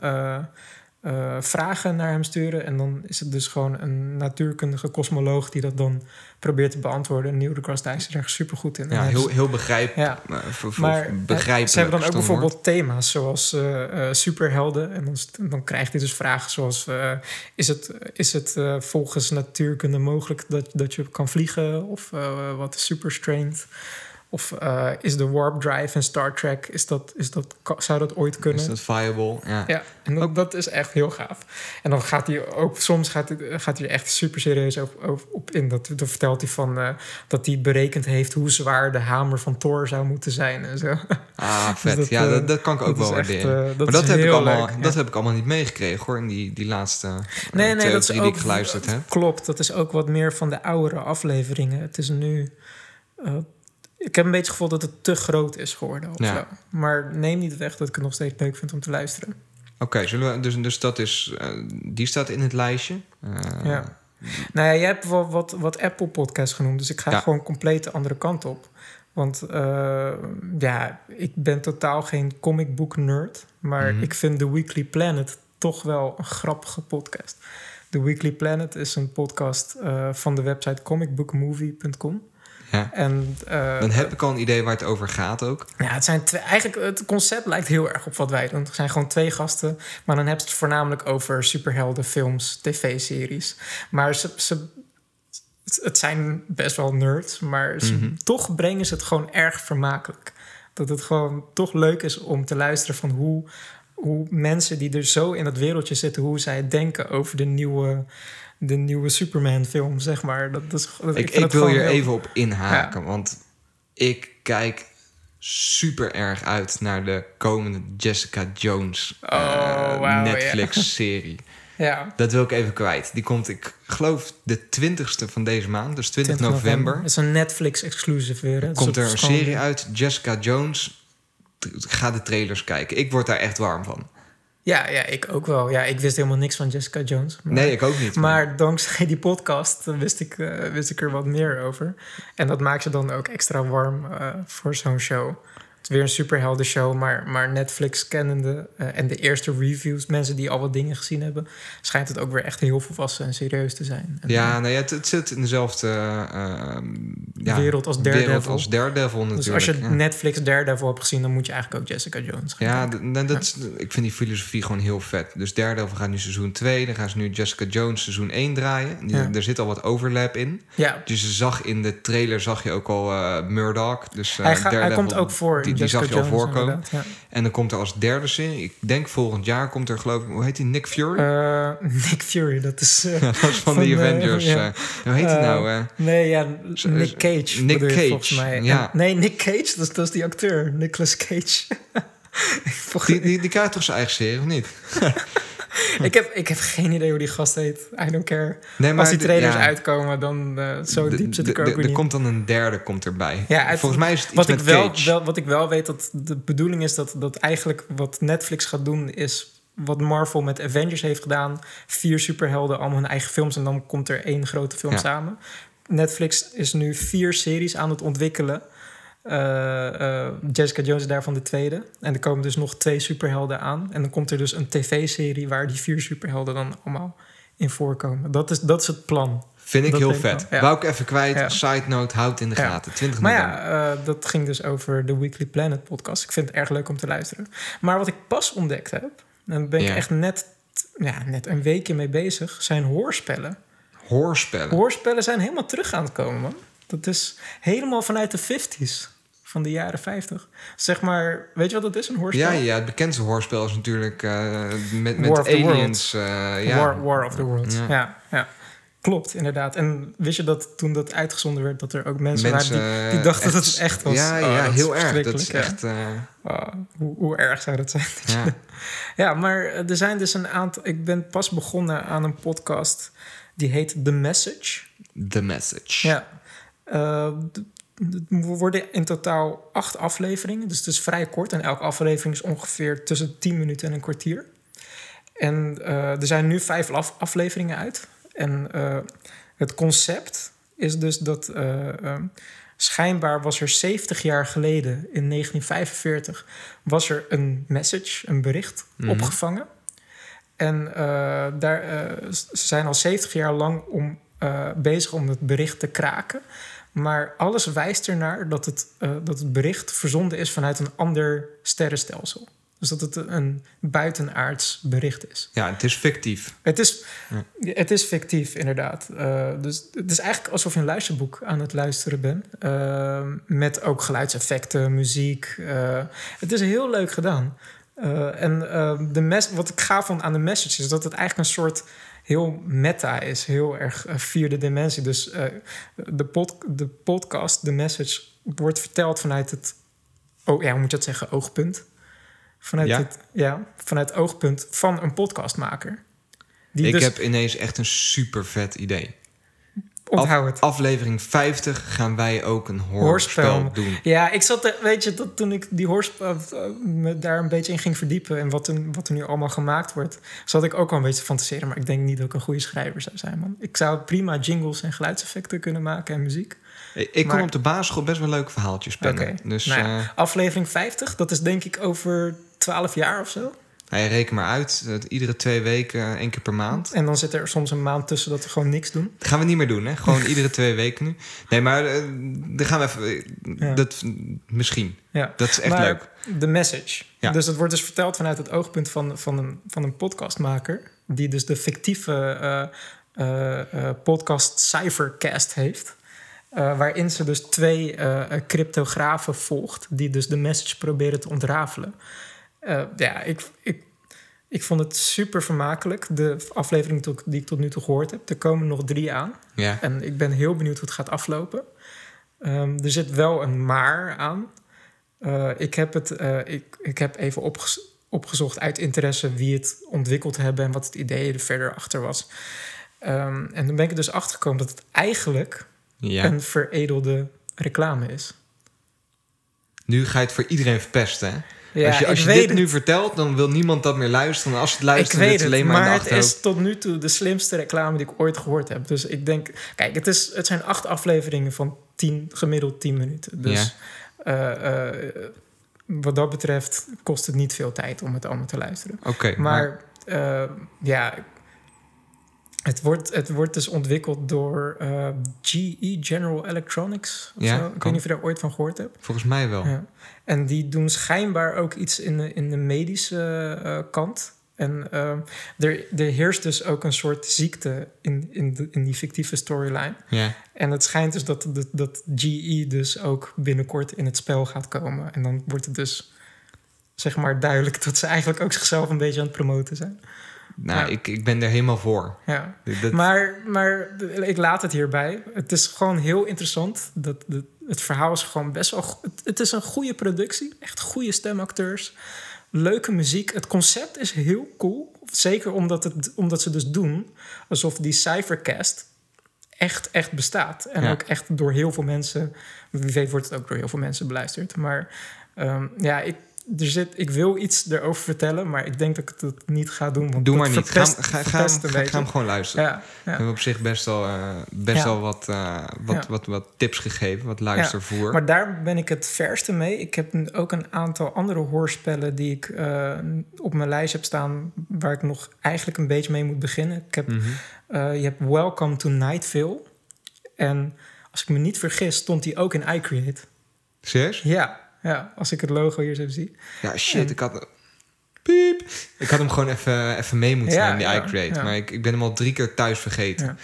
eh, vragen naar hem sturen. En dan is het dus gewoon een natuurkundige kosmoloog die dat dan probeert te beantwoorden. En Neil deGrasse Tyson is er super goed in. Ja, heel, heel begrijp, Ja. eh, voor- voor- maar eh, begrijpelijk. ze hebben dan ook woord. bijvoorbeeld thema's zoals superhelden. En dan, dan krijgt hij dus vragen zoals... is het, is het volgens natuurkunde mogelijk dat, dat je kan vliegen? Of wat is super strength? Of eh, is de warp drive in Star Trek... Is dat, is dat, zou dat ooit kunnen? Is dat viable? Ja. Ja, en dat, dat is echt heel gaaf. En dan gaat hij ook, soms gaat hij, gaat hij echt super serieus op, op, op in. Dat, dan vertelt hij van eh, dat hij berekend heeft hoe zwaar de hamer van Thor zou moeten zijn en zo. Ah, vet. dat, ja, eh, dat, dat kan ik ook dat wel waarderen. dat maar dat heb, ik allemaal, leuk, ja. dat heb ik allemaal niet meegekregen hoor, in die, die laatste Nee, nee, twee dat of is drie ook, die ik geluisterd heb. Klopt, dat is ook wat meer van de oudere afleveringen. Het is nu... ik heb een beetje het gevoel dat het te groot is geworden of Ja. zo. Maar neem niet weg dat ik het nog steeds leuk vind om te luisteren. Oké, zullen we dus, dus dat is, eh, die staat in het lijstje. Eh, Ja. Nou ja, jij hebt wel wat, wat Apple Podcasts genoemd, dus ik ga Ja. gewoon compleet de andere kant op. Want eh, ja, ik ben totaal geen comic book nerd, maar Mhm. ik vind The Weekly Planet toch wel een grappige podcast. The Weekly Planet is een podcast van de website comicbookmovie.com. Ja. En eh, Dan heb ik al een idee waar het over gaat ook. ja, het zijn twee, eigenlijk het concept lijkt heel erg op wat wij doen. Er zijn gewoon twee gasten, maar dan hebben ze het voornamelijk over superhelden, films, tv-series. Maar ze, ze, het zijn best wel nerds, maar ze- Mhm. toch brengen ze het gewoon erg vermakelijk. Dat het gewoon toch leuk is om te luisteren van hoe, hoe mensen die er zo in dat wereldje zitten, hoe zij denken over de nieuwe, de nieuwe Superman-film, zeg maar. Dat, is, dat, Ik, vind ik het wil hier heel- even op inhaken, want ik kijk super erg uit naar de komende Jessica Jones eh, Oh, ja. Netflix-serie. Ja. Dat wil ik even kwijt. Die komt, ik geloof, de 20ste van deze maand, dus 20, 20 november. Dat is een Netflix-exclusive weer. hè? Komt er een serie uit, Jessica Jones. Ga de trailers kijken. Ik word daar echt warm van. Ja, ja, ik ook wel. Ja, ik wist helemaal niks van Jessica Jones. Maar, Nee, ik ook niet. Maar dankzij die podcast eh, wist ik, eh, wist ik er wat meer over. En dat maakt ze dan ook extra warm eh, voor zo'n show. Weer een superhelden show, maar, maar Netflix kennende eh, en de eerste reviews, mensen die al wat dingen gezien hebben, schijnt het ook weer echt heel volwassen en serieus te zijn. En, Ja, eh, nee, het, het zit in dezelfde eh, ja, Wereld als Daredevil. wereld als Daredevil natuurlijk. dus als je ja. Netflix Daredevil hebt gezien, dan moet je eigenlijk ook Jessica Jones gaan Ja, nou, dat is, ik vind die filosofie gewoon heel vet. Dus Daredevil gaat nu seizoen 2. Dan gaan ze nu Jessica Jones seizoen 1 draaien. Die- Ja. Er zit al wat overlap in. ja Dus je zag in de trailer zag je ook al eh Murdoch. Dus, hij, ga- hij komt ook voor Die, zag je al voorkomen. Ja. En dan komt er als derde serie. Ik denk volgend jaar komt er geloof ik... Hoe heet die? Nick Fury? Eh, Nick Fury, dat is... eh, ja, dat is van, van, de eh, Avengers. ja. eh. hoe heet Eh, nou? eh? nee, ja, Nick Cage. Nick Cage, volgens mij. ja. En- nee, Nick Cage, dat is, dat is die acteur. Nicolas Cage. Die, die, die krijgt toch zijn eigen serie, of niet? ik, heb, ik heb geen idee hoe die gast heet. I don't care. Nee, Als die trailers ja, uitkomen, dan eh, zo diep zit de- ik er ook Er komt dan een derde komt erbij. Ja, Volgens mij is het iets wat ik, wel, wat ik wel weet, dat de bedoeling is dat, dat eigenlijk wat Netflix gaat doen... is wat Marvel met Avengers heeft gedaan. Vier superhelden, allemaal hun eigen films... en dan komt er één grote film Ja. samen. Netflix is nu vier series aan het ontwikkelen. Eh, eh, Jessica Jones is daarvan de tweede. En er komen dus nog twee superhelden aan. En dan komt er dus een tv-serie... waar die vier superhelden dan allemaal in voorkomen. Dat is, dat is het plan. Vind ik Dat heel ik vet. ja. Wou ik even kwijt. Ja. Side note, houd in de Ja. gaten. 20 Maar ja, eh, dat ging dus over de Weekly Planet podcast. Ik vind het erg leuk om te luisteren. Maar wat ik pas ontdekt heb, en daar ben ik echt net, ja, net een weekje mee bezig, zijn hoorspellen. Hoorspellen. Hoorspellen zijn helemaal terug aan het komen, man. Dat is helemaal vanuit de 50s, van de jaren 50. Zeg maar, weet je wat dat is, een hoorspel? ja, ja, het bekendste hoorspel is natuurlijk eh, met, met War of the aliens. eh, ja. War, War of the Worlds. Ja. Ja. Ja, Klopt, inderdaad. En wist je dat toen dat uitgezonden werd, dat er ook mensen, Mensen, waren die, die dachten echt- dat het echt was? Ja, Oh, ja is heel erg. Dat is echt... eh, Oh, hoe, hoe erg zou dat zijn? Dat je- ja. Ja, maar er zijn dus een aantal. Ik ben pas begonnen aan een podcast die heet The Message. The Message. Ja. Eh, er worden in totaal acht afleveringen, dus het is vrij kort. En elke aflevering is ongeveer tussen 10 minuten en een kwartier. En eh, er zijn nu vijf af- afleveringen uit. En eh, het concept is dus dat eh, schijnbaar was er 70 jaar geleden, in 1945, was er een message, een bericht Mhm. opgevangen. En daar, ze zijn al 70 jaar lang om, bezig om het bericht te kraken. Maar alles wijst ernaar dat het, eh, dat het bericht verzonden is vanuit een ander sterrenstelsel. Dus dat het een buitenaards bericht is. Ja, het is fictief. Het is, Ja. het is fictief, inderdaad. Eh, dus het is eigenlijk alsof je een luisterboek aan het luisteren bent. Eh, met ook geluidseffecten, muziek. Het is heel leuk gedaan. En de mes wat ik gaaf vond aan de message is dat het eigenlijk een soort heel meta is. Heel erg eh, vierde dimensie. Dus eh, de, pod de podcast, de message, wordt verteld vanuit het... Oh ja, hoe moet je dat zeggen? Oogpunt. Vanuit, Ja? het, ja, vanuit het oogpunt van een podcastmaker. Die ik dus, heb ineens echt een super vet idee. Onthoud het. Aflevering 50 gaan wij ook een hoorspel, doen. Ja, ik zat, er- weet je, dat toen ik die hoorspel eh, me daar een beetje in ging verdiepen en wat er, wat er nu allemaal gemaakt wordt, zat ik ook wel een beetje te fantaseren. Maar ik denk niet dat ik een goede schrijver zou zijn, man. Ik zou prima jingles en geluidseffecten kunnen maken en muziek. Ik kon op de basisschool best wel leuke verhaaltjes pennen. Dus Nou ja, eh, Aflevering 50, dat is denk ik over 12 jaar of zo. Nou, je reken maar uit. eh, iedere twee weken, één keer per maand. En dan zit er soms een maand tussen dat we gewoon niks doen. Dat gaan we niet meer doen, hè? Gewoon iedere twee weken nu. Nee, maar eh, dan gaan we even... eh, Ja. Dat, misschien. Ja. Dat is echt maar leuk. de message. Ja. Dus het wordt dus verteld vanuit het oogpunt van, van, een, van een podcastmaker... die dus de fictieve eh, eh, eh, podcast Cyphercast heeft... eh, waarin ze dus twee eh, cryptografen volgt... die dus de message proberen te ontrafelen. Eh, ja, ik, ik, ik vond het super vermakelijk. De aflevering die ik tot nu toe gehoord heb. Er komen nog drie aan. Ja. En ik ben heel benieuwd hoe het gaat aflopen. Ehm, er zit wel een maar aan. Eh, ik, heb het, eh, ik, ik heb even opges- opgezocht uit interesse wie het ontwikkeld hebben en wat het idee er verder achter was. Ehm, en toen ben ik er dus achtergekomen dat het eigenlijk ja. een veredelde reclame is. Nu ga je het voor iedereen verpesten, hè? Ja, als je, als je dit het. nu vertelt, dan wil niemand dat meer luisteren. En als ze het luisteren, zit ze het, alleen maar, maar het is tot nu toe de slimste reclame die ik ooit gehoord heb. Dus ik denk, kijk, het, is, het zijn acht afleveringen van tien, gemiddeld 10 minuten. Dus eh, eh, wat dat betreft kost het niet veel tijd om het allemaal te luisteren. Oké, maar... Maar eh, ja, het wordt, het wordt dus ontwikkeld door GE General Electronics. Of Ja, zo. Ik weet niet of je daar ooit van gehoord hebt. volgens mij wel. Ja. En die doen schijnbaar ook iets in de, in de medische eh, kant. En eh, er, er heerst dus ook een soort ziekte in, in, de- in die fictieve storyline. Ja. En het schijnt dus dat, dat, dat GE dus ook binnenkort in het spel gaat komen. En dan wordt het dus zeg maar duidelijk dat ze eigenlijk ook zichzelf een beetje aan het promoten zijn. Nou, Ja. ik, ik ben er helemaal voor. Ja. Maar, maar ik laat het hierbij. Het is gewoon heel interessant. Dat, dat, het verhaal is gewoon best wel... Het, het is een goede productie. Echt goede stemacteurs. Leuke muziek. Het concept is heel cool. Zeker omdat, het, omdat ze dus doen... alsof die Cyphercast echt, echt bestaat. En Ja. ook echt door heel veel mensen... Wie weet wordt het ook door heel veel mensen beluisterd. Maar ehm, ja, ik... Er zit, ik wil iets erover vertellen, maar ik denk dat ik het niet ga doen. Want Doe maar niet. Ga, verpest- ga, ga, ga, hem gewoon luisteren. Ja, ja. We hebben op zich best wel, eh, best Ja. wel wat, eh, wat, wat, wat tips gegeven, wat luistervoer. Maar daar ben ik het verste mee. Ik heb ook een aantal andere hoorspellen die ik eh, op mijn lijst heb staan, waar ik nog eigenlijk een beetje mee moet beginnen. Ik heb, Mhm. je hebt Welcome to Nightville. En als ik me niet vergis, stond die ook in iCreate. Serieus? Ja, ja, als ik het logo hier zo zie. Ja, shit, En- ik had... Piep. Ik had hem gewoon even, even mee moeten Ja, nemen, die ja, iCreate. ja. Maar ik, ik ben hem al drie keer thuis vergeten.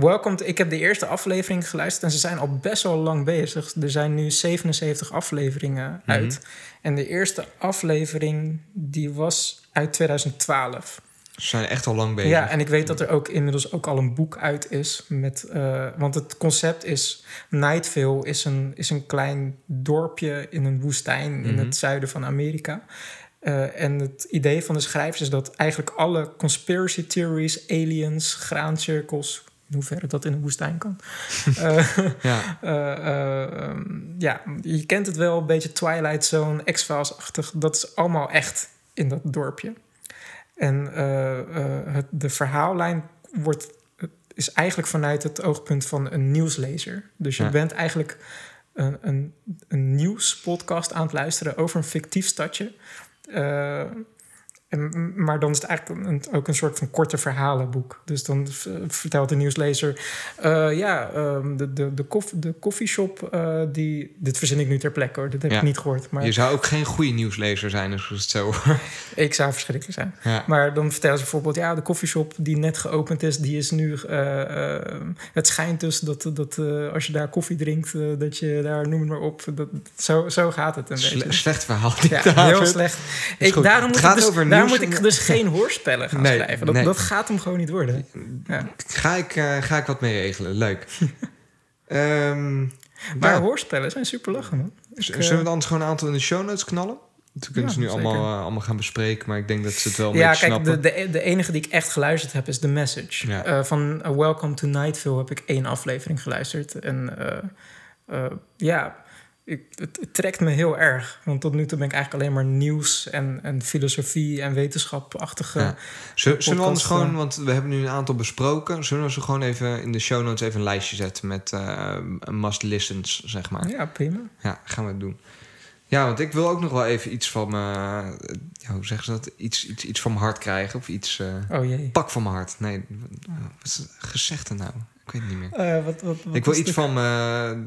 To- ik heb de eerste aflevering geluisterd en ze zijn al best wel lang bezig. Er zijn nu 77 afleveringen Mhm. uit. En de eerste aflevering die was uit 2012. Ze zijn echt al lang bezig. Ja, en ik weet dat er ook inmiddels ook al een boek uit is. Met, eh, want het concept is... Nightville is een, is een klein dorpje in een woestijn... in Mhm. het zuiden van Amerika. Eh, en het idee van de schrijvers is dat eigenlijk alle conspiracy theories... aliens, graancirkels... in hoeverre dat in een woestijn kan... eh, Ja. eh, eh, ehm, ja, je kent het wel, een beetje Twilight Zone, X-Files-achtig. Dat is allemaal echt in dat dorpje. En eh, eh, het, de verhaallijn wordt, is eigenlijk vanuit het oogpunt van een nieuwslezer. Dus je Ja. bent eigenlijk een, een, een nieuwspodcast aan het luisteren over een fictief stadje. Eh, En, maar dan is het eigenlijk een, ook een soort van korte verhalenboek. Dus dan v- vertelt de nieuwslezer... eh, ja, ehm, de, de, de, koff, de koffieshop, eh, die... Dit verzin ik nu ter plekke hoor, dit heb Ja. ik niet gehoord. Maar Je zou ook geen goede nieuwslezer zijn als het zo... ik zou verschrikkelijk zijn. ja. Maar dan vertellen ze bijvoorbeeld... ja, de koffieshop die net geopend is... die is nu... eh, eh, het schijnt dus dat, dat eh, als je daar koffie drinkt... eh, dat je daar, noem het maar op... Dat, zo, zo gaat het een Sle- beetje. slecht verhaal. Ja, heel slecht. Ik, daarom Het moet, gaat dus, over daar moet ik dus geen hoorspellen gaan Nee, schrijven. Dat, nee. dat gaat hem gewoon niet worden. Ja. Ga, ik, eh, ga ik wat mee regelen. Leuk. Ehm, Maar ja. hoorspellen zijn super lachen, man. Ik, eh, Zullen we dan gewoon een aantal in de show notes knallen? We kunnen Ja, ze nu zeker. allemaal, eh, allemaal gaan bespreken, maar ik denk dat ze het wel Ja, kijk, de, snappen. de, de enige die ik echt geluisterd heb is The Message. Ja. Eh, van eh, Welcome to Nightville heb ik één aflevering geluisterd. En eh, eh, ja, ik, het, het trekt me heel erg. Want tot nu toe ben ik eigenlijk alleen maar nieuws en, en filosofie en wetenschapachtige... Ja. Zullen, we anders gewoon, eh. want we hebben nu een aantal besproken, zullen we ze gewoon even in de show notes even een lijstje zetten met eh, must listens, zeg maar. Ja, prima. Ja, gaan we het doen. Ja, want ik wil ook nog wel even iets van me, ja, hoe zeggen ze dat? Iets, iets, iets van mijn hart krijgen of iets, eh, Oh jee. pak van mijn hart. Nee, wat is het gezegde nou? Ik weet het niet meer. Eh, wat, wat, wat ik wil iets de- van me,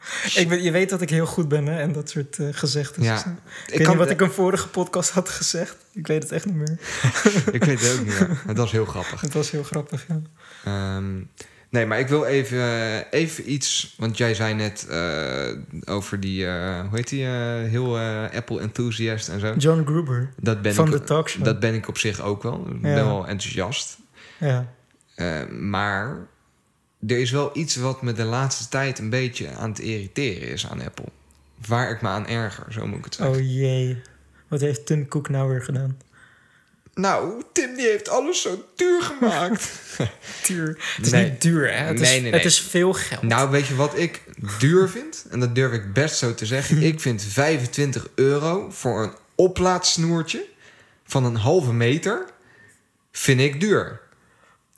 Ik ben, je weet dat ik heel goed ben hè, en dat soort eh gezegden. Ja, ik ik weet kan niet wat ik een vorige podcast had gezegd. Ik weet het echt niet meer. ik weet het ook niet meer. Het was heel grappig. Het was heel grappig, ja. Ehm, nee, maar ik wil even, even iets. Want jij zei net eh, over die. eh, hoe heet die? heel Apple enthusiast en zo. John Gruber Dat ben, van ik, de talkshow. dat ben ik op zich ook wel. Ik ben wel enthousiast. Ja. Maar er is wel iets wat me de laatste tijd een beetje aan het irriteren is aan Apple. Waar ik me aan erger, zo moet ik het zeggen. Oh jee. Wat heeft Tim Cook nou weer gedaan? Nou, Tim die heeft alles zo duur gemaakt. Duur. Het is Nee. niet duur, hè? Het, Nee, is, nee, nee. het is veel geld. Nou, weet je wat ik duur vind? En dat durf ik best zo te zeggen. Ik vind 25 euro voor een oplaadsnoertje van een halve meter... vind ik duur.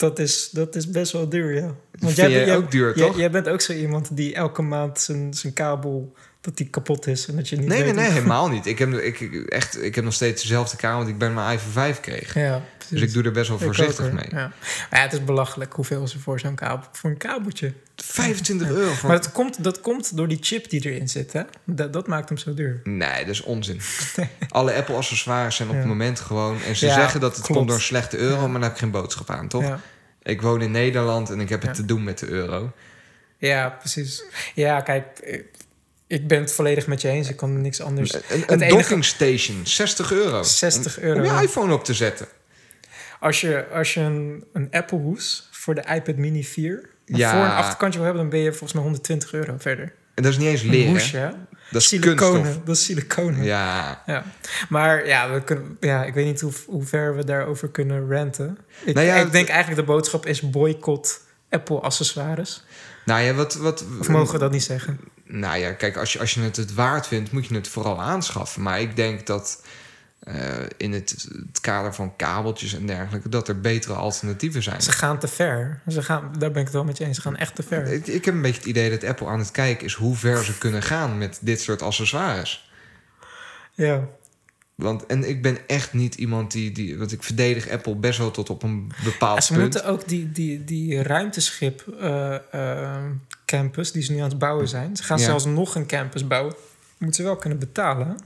Dat, is, dat is best wel duur, ja. vind jij ook duur, jij, toch? Jij bent ook zo iemand die elke maand zijn, zijn kabel... dat die kapot is en dat je niet Nee, nee, nee, hoe- helemaal niet. Ik heb, ik, echt, ik heb nog steeds dezelfde kamer... want ik ben mijn iPhone 5 kreeg. Ja, precies. Dus ik doe er best wel Ik voorzichtig ook, mee. Ja. Maar ja, het is belachelijk hoeveel ze voor zo'n kabel... voor een kabeltje. 25 euro voor... Maar dat komt, dat komt door die chip die erin zit, hè? Dat, dat maakt hem zo duur. Nee, dat is onzin. Alle Apple-accessoires zijn op Ja. het moment gewoon... en ze zeggen dat het klopt. komt door een slechte euro... maar daar heb ik geen boodschap aan, toch? Ik woon in Nederland en ik heb het te doen met de euro. ja, precies. Ja, kijk, ik- ben het volledig met je eens. Ik kan niks anders... Een, een enige- docking station, 60 euro. 60 Om- euro, Om je iPhone op te zetten. Als je, als je een, een Apple hoes voor de iPad Mini 4... Ja. voor een achterkantje wil hebben... dan ben je volgens mij 120 euro verder. En dat is niet eens Een leren. hoesje, hè? Dat is Siliconen. kunststof. Dat is siliconen. Ja. Ja. Maar ja, we kunnen, ja, ik weet niet hoe, hoe ver we daarover kunnen ranten. Ik, Nou ja, ik denk eigenlijk de boodschap is boycott Apple-accessoires. Nou ja, wat... wat Of mogen we dat niet zeggen? Nou ja, kijk, als je, als je het het waard vindt, moet je het vooral aanschaffen. Maar ik denk dat eh, in het, het kader van kabeltjes en dergelijke... dat er betere alternatieven zijn. Ze gaan te ver. Ze gaan, daar ben ik het wel met je eens. Ze gaan echt te ver. Ik, ik heb een beetje het idee dat Apple aan het kijken is... hoe ver ze kunnen gaan met dit soort accessoires. Ja. Want, en ik ben echt niet iemand die, die... Want ik verdedig Apple best wel tot op een bepaald Ze punt. moeten ook die, die, die ruimteschip eh, eh, campus die ze nu aan het bouwen zijn. Ze gaan Ja. zelfs nog een campus bouwen. Moeten ze wel kunnen betalen.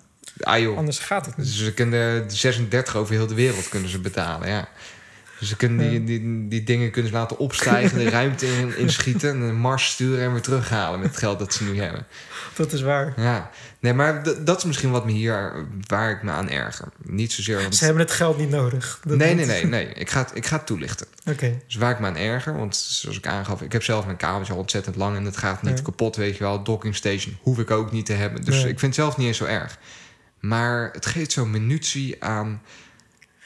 Ah joh, Anders gaat het niet. Dus ze kunnen de 36 over heel de wereld kunnen ze betalen, ja. Dus ze kunnen die, die, die dingen kunnen ze laten opstijgen, de ruimte in, inschieten... en een Mars sturen en weer terughalen met het geld dat ze nu hebben. Dat is waar. Ja, nee, maar dat is misschien wat me hier... waar ik me aan erger. Niet zozeer... Want... Ze hebben het geld niet nodig. Dat- Nee, nee, nee, nee. Ik ga, het, ik ga het toelichten. Oké. Dus waar ik me aan erger, want zoals ik aangaf... ik heb zelf mijn kabeltje al ontzettend lang... en het gaat niet Ja. kapot, weet je wel. Docking station hoef ik ook niet te hebben. Dus Nee. ik vind het zelf niet eens zo erg. Maar het geeft zo'n minutie aan...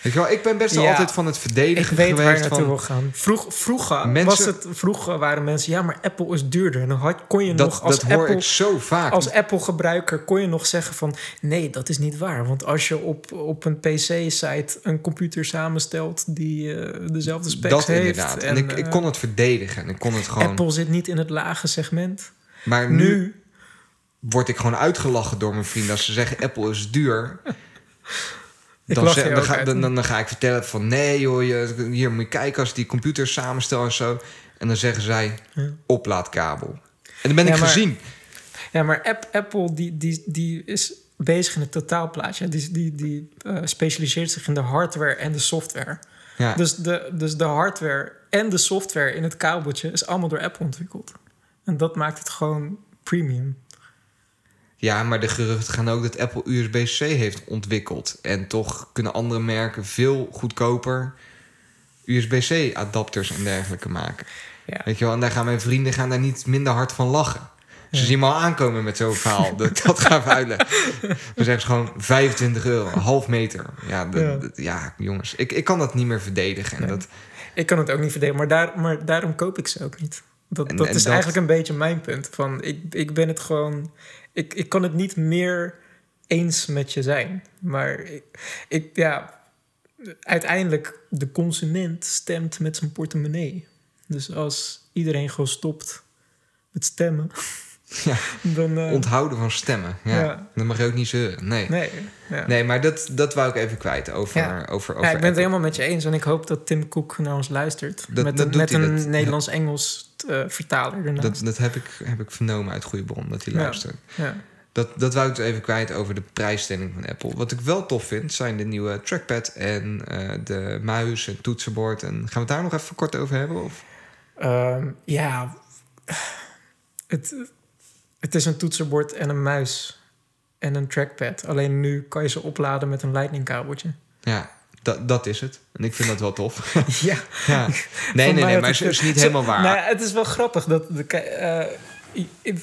Weet je wel, ik ben best wel Ja. altijd van het verdedigen Ik weet waar je geweest naartoe van... wil gaan. Vroeg, vroeger, Mensen- was het, vroeger waren mensen... ja, maar Apple is duurder. En dan had, kon je Dat, nog als dat hoor Apple... ik zo vaak. Als Apple-gebruiker kon je nog zeggen van... nee, dat is niet waar. Want als je op, op een PC-site een computer samenstelt... die eh, dezelfde specs dat heeft... inderdaad. En, ik, ik eh, kon het verdedigen. En ik kon het gewoon... Apple zit niet in het lage segment. maar nu, Nu, word ik gewoon uitgelachen door mijn vrienden... als ze zeggen Apple is duur. Dan, zeg- dan, ga, dan, dan, ga ik vertellen van nee joh, je, hier moet je kijken als die computers samenstellen en zo. En dan zeggen zij oplaadkabel. En dan ben ik maar- gezien. Ja, maar App, Apple die, die, die is bezig in het totaalplaatje. Die, die, die eh, specialiseert zich in de hardware en de software. Ja. Dus, de, dus de hardware en de software in het kabeltje is allemaal door Apple ontwikkeld. En dat maakt het gewoon premium. Ja, maar de geruchten gaan ook dat Apple USB-C heeft ontwikkeld. En toch kunnen andere merken veel goedkoper USB-C adapters en dergelijke maken. Ja. Weet je wel, en daar gaan mijn vrienden gaan daar niet minder hard van lachen. Ze Ja. zien me al aankomen met zo'n verhaal. dat ik dat ga uitleggen. Dan zeggen ze gewoon 25 euro, een half meter. Ja, dat- Ja. dat- ja jongens, ik, ik kan dat niet meer verdedigen. En Nee. dat, Ik kan het ook niet verdelen, maar, daar, maar daarom koop ik ze ook niet. Dat, En- dat en is eigenlijk een beetje mijn punt. Van, ik, ik ben het gewoon... Ik, ik kan het niet meer eens met je zijn. Maar ik, ik, ja, uiteindelijk, de consument stemt met zijn portemonnee. Dus als iedereen gewoon stopt met stemmen... Ja. dan... eh, onthouden van stemmen. Ja, Ja. Dan mag je ook niet zeuren. Nee. Nee, nee, ja. maar dat, dat wou ik even kwijt over, Ja. over, over Ja, ik ben het helemaal met je eens. En ik hoop dat Tim Cook naar ons luistert. Dat- met dat een, met een Nederlands-Engels vertaler ernaast. Dat, dat heb, ik, heb ik vernomen uit goede bron, dat hij Ja. luistert. ja. Dat, dat wou ik dus even kwijt over de prijsstelling van Apple. Wat ik wel tof vind, zijn de nieuwe trackpad en eh, de muis en toetsenbord. En gaan we het daar nog even kort over hebben? Of? Ehm, ja, het, het is een toetsenbord en een muis en een trackpad. Alleen nu kan je ze opladen met een lightning kabeltje. Ja, dat, dat is het. En ik vind dat wel tof. ja, ja. Nee, nee, nee, maar het- is niet zo- helemaal waar. Nou, het is wel grappig dat de, eh,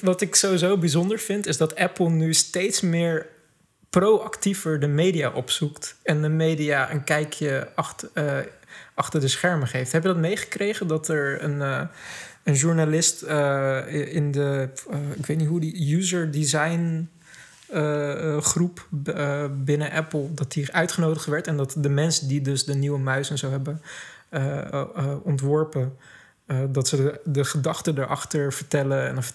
wat ik sowieso bijzonder vind, is dat Apple nu steeds meer proactiever de media opzoekt en de media een kijkje achter, eh, achter de schermen geeft. Heb je dat meegekregen dat er een, eh, een journalist in de, ik weet niet hoe die user design eh, eh, groep eh, binnen Apple, dat die uitgenodigd werd en dat de mensen die dus de nieuwe muis en zo hebben ontworpen, dat ze de, de gedachten erachter vertellen. En, of,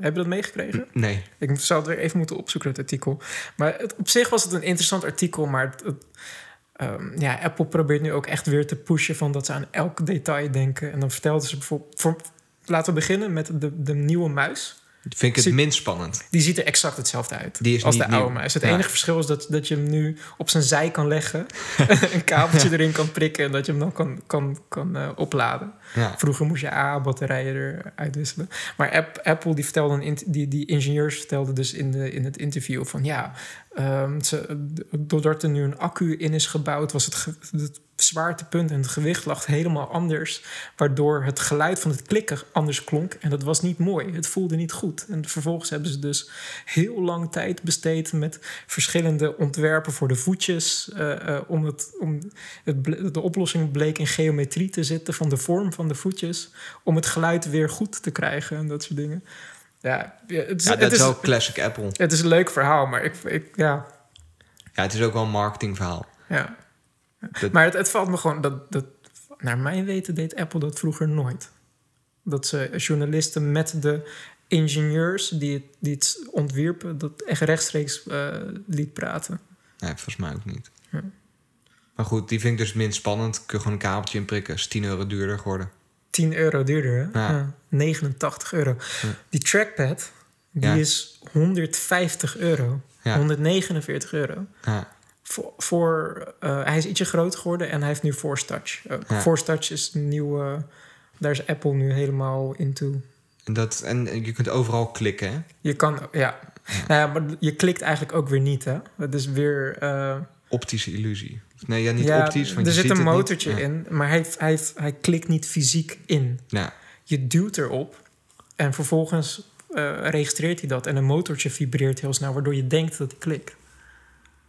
heb je dat meegekregen? Nee. Ik zou het weer even moeten opzoeken, het artikel. Maar het, op zich was het een interessant artikel, maar het, het, ehm, ja, Apple probeert nu ook echt weer te pushen van dat ze aan elk detail denken. En dan vertelden ze bijvoorbeeld, voor, laten we beginnen met de, de nieuwe muis. Vind ik het Zie- minst spannend. Die ziet er exact hetzelfde uit Die is als niet de oude nieuw. muis. Het Ja. enige verschil is dat, dat je hem nu op zijn zij kan leggen, een kabeltje erin kan prikken en dat je hem dan kan, kan, kan eh, opladen. Ja. Vroeger moest je AA-batterijen eruit wisselen. Maar App- Apple, die, vertelde die, die ingenieurs vertelden dus in, de, in het interview van ja, ehm, ze, doordat er nu een accu in is gebouwd, was het, het zwaartepunt en het gewicht lag helemaal anders. Waardoor het geluid van het klikken anders klonk. En dat was niet mooi. Het voelde niet goed. En vervolgens hebben ze dus heel lang tijd besteed met verschillende ontwerpen voor de voetjes. eh, eh, om het, om de oplossing bleek in geometrie te zitten van de vorm van de voetjes. Om het geluid weer goed te krijgen en dat soort dingen. Ja, het is, Ja, dat het is is, wel classic Apple. het is een leuk verhaal, maar ik, ik ja, Ja, het is ook wel een marketingverhaal. ja. Dat- Maar het, het valt me gewoon dat, dat, naar mijn weten deed Apple dat vroeger nooit. Dat ze journalisten met de ingenieurs die het, die het ontwierpen, dat echt rechtstreeks eh, liet praten. Nee, volgens mij ook niet. Ja. Maar goed, die vind ik dus minst spannend. Kun je gewoon een kabeltje inprikken. Is 10 euro duurder geworden. 10 euro duurder, hè? Ja. Ja, 89 euro. Die trackpad, die is 150 euro. Ja. 149 euro. Ja. Voor, voor, eh, hij is ietsje groter geworden en hij heeft nu Force Touch. Ja. Force Touch is een nieuwe... Daar is Apple nu helemaal into. En, dat, en je kunt overal klikken, hè? Je kan, ja. Nou ja, maar je klikt eigenlijk ook weer niet, hè? Het is weer... eh, Optische illusie. Nee, ja, niet ja, optisch, want er je zit ziet een motortje Ja. in, maar hij, hij, hij klikt niet fysiek in. Ja. Je duwt erop en vervolgens eh, registreert hij dat. En een motortje vibreert heel snel, waardoor je denkt dat hij klikt.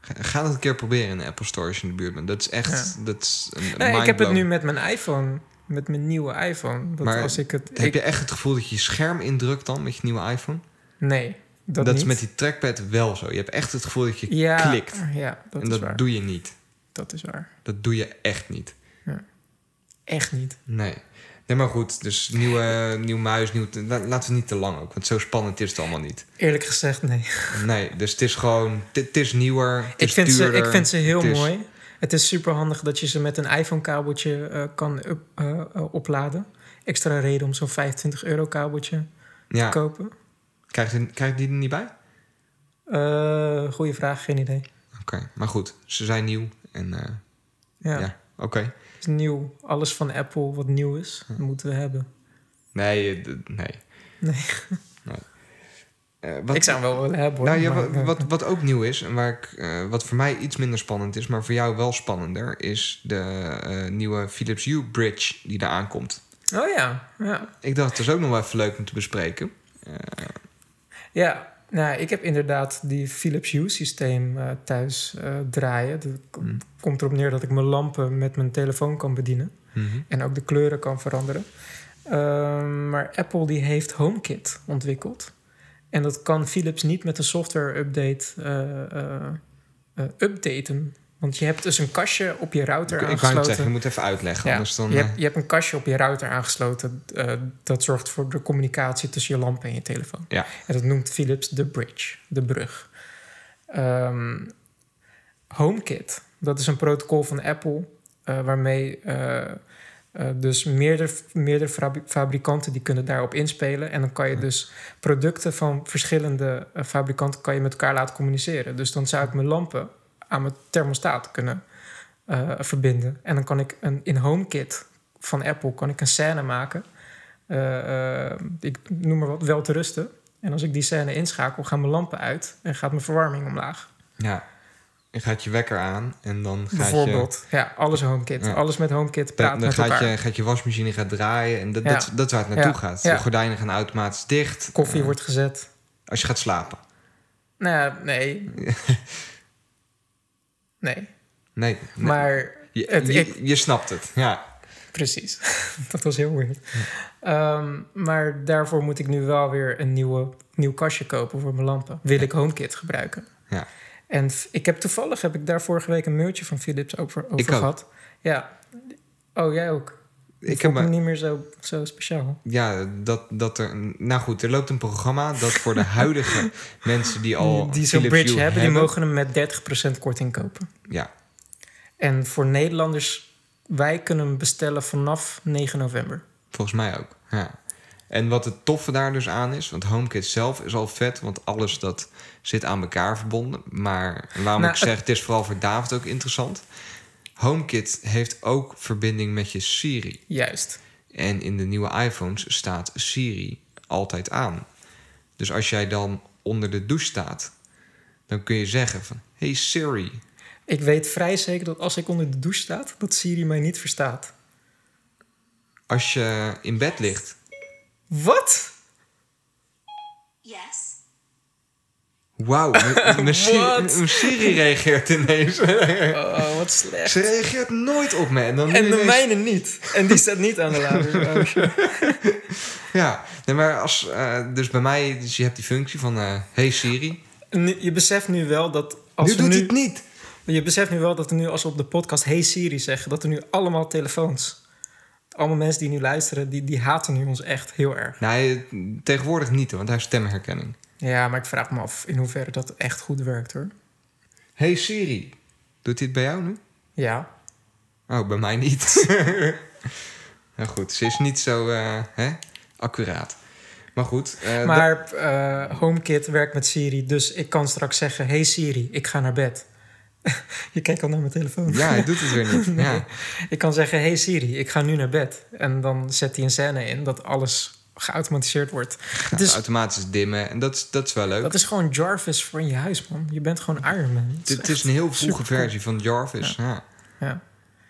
Ga- dat een keer proberen in de Apple Store als je in de buurt bent. Dat is echt... Dat is een, Nee, ik heb het nu met mijn iPhone, met mijn nieuwe iPhone. Dat Maar als ik het... Heb ik- je echt het gevoel dat je je scherm indrukt dan met je nieuwe iPhone? nee, dat, is met die trackpad wel zo. Je hebt echt het gevoel dat je ja, klikt. Ja, dat en dat waar. doe je niet. Dat is waar. Dat doe je echt niet. Echt niet. Nee. Nee, maar goed. Dus nieuwe, nieuw muis, nieuw... la- Laten we niet te lang ook, want zo spannend is het allemaal niet. Eerlijk gezegd, nee. Nee, dus het is gewoon... Het is nieuwer, het Ik is vind, ze, ik vind ze heel het is- mooi. Het is super handig dat je ze met een iPhone-kabeltje eh, kan up- eh, eh, opladen. Extra reden om zo'n 25 euro kabeltje Ja, te kopen. Krijg je, krijg je die er niet bij? Eh goeie vraag, geen idee. Oké, maar goed. Ze zijn nieuw en eh, Ja, ja, oké. het is nieuw. Alles van Apple wat nieuw is, moeten we hebben. Nee, eh, nee. Nee. Nee. Wat, ik zou hem wel willen hebben hoor. Nou ja, maar, wat, wat, ook nieuw is, en waar ik, wat voor mij iets minder spannend is, maar voor jou wel spannender, is de nieuwe Philips Hue Bridge die daar aankomt. Oh ja, ja. Ik dacht, dat is ook nog wel even leuk om te bespreken. Ja, nou, ik heb inderdaad die Philips Hue systeem eh, thuis eh, draaien. Dat Hmm. komt erop neer dat ik mijn lampen met mijn telefoon kan bedienen. Mhm. En ook de kleuren kan veranderen. Ehm, maar Apple die heeft HomeKit ontwikkeld. En dat kan Philips niet met een software update eh, updaten. Want je hebt dus een kastje op je router Ik, ik aangesloten. het zeggen, je moet even uitleggen, Ja, anders dan... je, eh, hebt, je hebt een kastje op je router aangesloten. eh, dat zorgt voor de communicatie tussen je lamp en je telefoon. Ja. En dat noemt Philips de bridge, de brug. Ehm, HomeKit, dat is een protocol van Apple... eh, waarmee dus meerdere, meerdere fabri- fabrikanten... die kunnen daarop inspelen. En dan kan je dus producten van verschillende fabrikanten... kan je met elkaar laten communiceren. Dus dan zou ik mijn lampen aan mijn thermostaat kunnen eh, verbinden. En dan kan ik een, in HomeKit van Apple kan ik een scène maken. Eh, eh, ik noem maar wat, wel te rusten. En als ik die scène inschakel, gaan mijn lampen uit en gaat mijn verwarming omlaag. ja. Je gaat je wekker aan en dan gaat Bijvoorbeeld. Ja, alles HomeKit. Ja. Alles met HomeKit je... praat Dan, dan met gaat elkaar. je, gaat je wasmachine gaat draaien en dat, Ja. dat, dat is waar het naartoe Ja. gaat. Ja. De gordijnen gaan automatisch dicht. Koffie wordt gezet. Als je gaat slapen. Nou, nee. nee. Nee, nee. Maar je, het- je, ik- je snapt het, ja. Precies. dat was heel weird. Ehm, maar daarvoor moet ik nu wel weer een nieuwe, nieuw kastje kopen voor mijn lampen. Wil ik HomeKit gebruiken. Ja. En ik heb toevallig heb ik daar vorige week een mailtje van Philips over, over Ik ook. gehad. Ja. Oh, jij ook? Ik, heb me- niet meer zo, zo speciaal. Ja, dat, dat er... Nou goed, er loopt een programma dat voor de huidige mensen die al die zo'n bridge hebben, die mogen hem met 30% korting kopen. Ja, En voor Nederlanders, wij kunnen hem bestellen vanaf 9 november. volgens mij ook. Ja. En wat het toffe daar dus aan is... want HomeKit zelf is al vet... want alles dat zit aan elkaar verbonden. Maar waarom Nou, ik zeg, het is vooral voor David ook interessant... HomeKit heeft ook verbinding met je Siri. Juist. En in de nieuwe iPhones staat Siri altijd aan. Dus als jij dan onder de douche staat... dan kun je zeggen van... Hey Siri, Ik weet vrij zeker dat als ik onder de douche sta, dat Siri mij niet verstaat. als je in bed ligt... Wat? Yes. Wauw, mijn- mijn Siri, reageert ineens. Oh, wat slecht. Ze reageert nooit op me. En, dan En de ineens- mijne niet. En die staat niet aan de lader. Oh. Ja, nee, maar als... eh, dus bij mij, dus je hebt die functie van... eh, hey Siri. Nu- je beseft nu wel dat als nu doet nu, het niet. Je beseft nu wel dat er nu, als we op de podcast Hey Siri zeggen, dat er nu allemaal telefoons. Allemaal mensen die nu luisteren, die, die haten nu ons echt heel erg. Nee, tegenwoordig niet, want hij heeft stemherkenning. Ja, maar ik vraag me af in hoeverre dat echt goed werkt hoor. Hey Siri. Doet hij het bij jou nu? Ja. Oh, bij mij niet. nou goed, ze is niet zo eh, hè, accuraat. Maar goed. eh, Maar eh, HomeKit werkt met Siri, dus ik kan straks zeggen: Hey Siri, ik ga naar bed. je kijkt al naar mijn telefoon. ja, hij doet het weer niet. Ja. Ik kan zeggen: Hey Siri, ik ga nu naar bed. En dan zet hij een scène in dat alles geautomatiseerd wordt. Gaat is- automatisch dimmen. En dat, is- dat is wel leuk. Dat is gewoon Jarvis voor in je huis, man. Je bent gewoon Iron Man. Het is een heel vroege versie van Jarvis. Ja. Ja.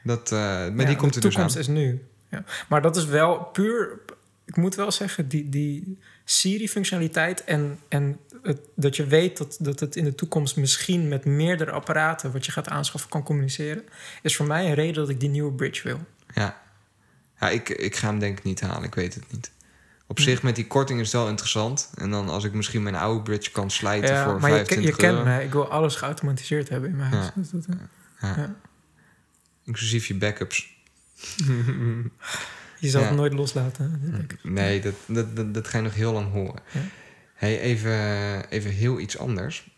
Dat, eh, maar die komt de er dus aan. toekomst is nu. Ja. Maar dat is wel puur... Ik moet wel zeggen, die, die Siri-functionaliteit... en, en het, dat je weet dat, dat het in de toekomst misschien... met meerdere apparaten wat je gaat aanschaffen kan communiceren... is voor mij een reden dat ik die nieuwe bridge wil. Ja, ja ik, ik ga hem denk ik niet halen. Ik weet het niet. Op Hm. zich, met die korting is het wel interessant. En dan als ik misschien mijn oude bridge kan slijten Ja, voor maar je, ken- 25 je euro. kent me, ik wil alles geautomatiseerd hebben in mijn huis. Ja. Dat, Ja. Ja. Inclusief je backups. Je zal het nooit loslaten. ik. Nee, dat, dat, dat, dat ga je nog heel lang horen. Hey, even, even heel iets anders.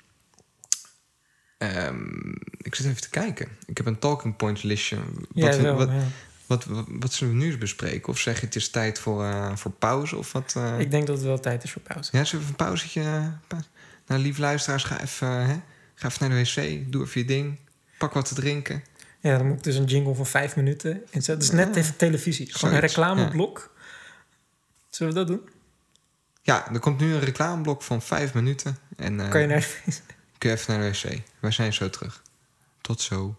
Ehm, ik zit even te kijken. Ik heb een talking points listje. Wat, wel, wat, ja. Wat, wat, wat zullen we nu eens bespreken? Of zeg je het is tijd voor, eh, voor pauze? Of wat, eh? Ik denk dat het wel tijd is voor pauze. Ja, zullen we een pauzetje? eh, pa- Nou, lieve luisteraars, ga even, hè? ga even naar de wc. Doe even je ding. Pak wat te drinken. Ja, dan moet ik dus een jingle van vijf minuten inzetten. Het is net even televisie. Gewoon een reclameblok. Zullen we dat doen? Ja, er komt nu een reclameblok van vijf minuten. En Kan je naar... kun je even naar de wc. Wij zijn zo terug. Tot zo.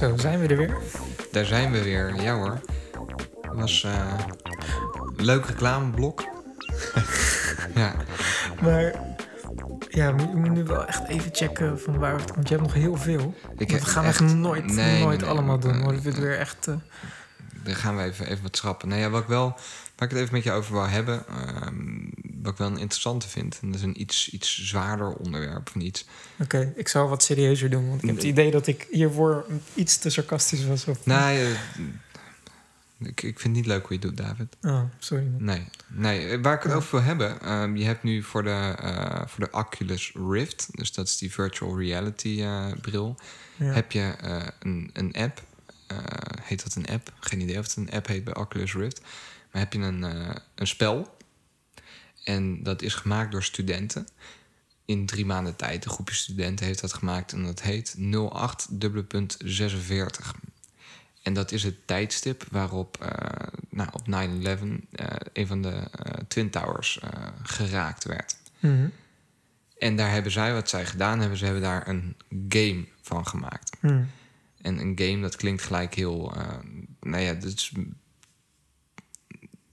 Zo, zijn we er weer? Daar zijn we weer. Ja hoor. Het was eh, een leuk reclameblok. ja. Maar ja, we moeten nu wel echt even checken van waar het... Want je hebt nog heel veel. Ik we gaan echt nooit, Nee, nooit nee. allemaal doen. Hoor. Het weer echt... eh, Dan gaan we even, even wat schrappen. Nou ja, wat ik wel, waar ik het even met je over wou hebben, ehm, wat ik wel een interessante vind, en dat is een iets, iets zwaarder onderwerp van iets. Oké, ik zal wat serieuzer doen. Want ik heb het idee dat ik hiervoor iets te sarcastisch was. Of... Nee, eh, ik, ik vind het niet leuk hoe je het doet, David. Oh, sorry. Nee, nee. waar ik het over wil hebben, ehm, je hebt nu voor de, eh, voor de Oculus Rift, dus dat is die virtual reality eh, bril, Ja. heb je eh, een, een app. Heet dat een app? Geen idee of het een app heet bij Oculus Rift. Maar heb je een, een spel. En dat is gemaakt door studenten. In drie maanden tijd. Een groepje studenten heeft dat gemaakt. En dat heet 08.46. En dat is het tijdstip waarop eh, nou, op 9-11 eh, een van de eh, Twin Towers geraakt werd. Mhm. En daar hebben zij, wat zij gedaan hebben, ze hebben daar een game van gemaakt. Mhm. En een game, dat klinkt gelijk heel. nou ja, dat is.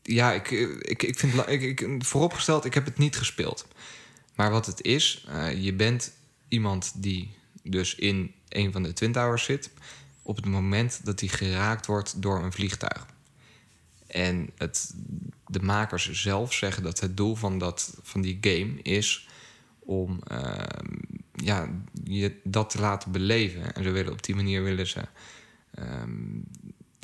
Ja, ik, ik, ik vind. Ik, ik, vooropgesteld, ik heb het niet gespeeld. Maar wat het is, je bent iemand die dus in een van de Twin Towers zit. Op het moment dat hij geraakt wordt door een vliegtuig. En het, de makers zelf zeggen dat het doel van, dat, van die game is om ehm, ja, je dat te laten beleven. En ze willen op die manier willen ze ehm,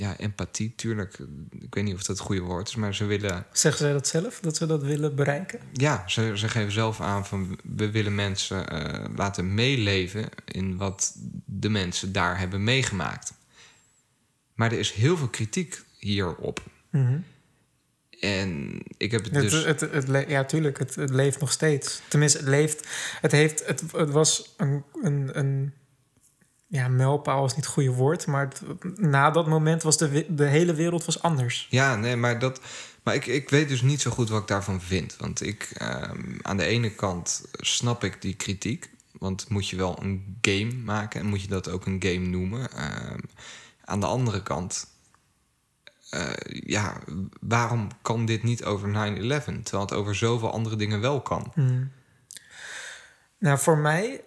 ja, empathie, tuurlijk. Ik weet niet of dat het goede woord is, maar ze willen. Zeggen zij dat zelf, dat ze dat willen bereiken? Ja, ze, ze geven zelf aan van we willen mensen eh, laten meeleven in wat de mensen daar hebben meegemaakt. Maar er is heel veel kritiek hierop. Mhm. En ik heb het dus. het, het, ja, tuurlijk, het, leeft nog steeds. Tenminste, het leeft. Het, heeft, het, het was een, een, een. Ja, mijlpaal is niet het goede woord. Maar na dat moment was de, de hele wereld was anders. Ja, nee, maar dat. Maar ik, ik weet dus niet zo goed wat ik daarvan vind. Want ik, ehm, aan de ene kant snap ik die kritiek. Want moet je wel een game maken en moet je dat ook een game noemen. Ehm, aan de andere kant, eh, ja, waarom kan dit niet over 9-11? Terwijl het over zoveel andere dingen wel kan. Hmm. Nou, voor mij,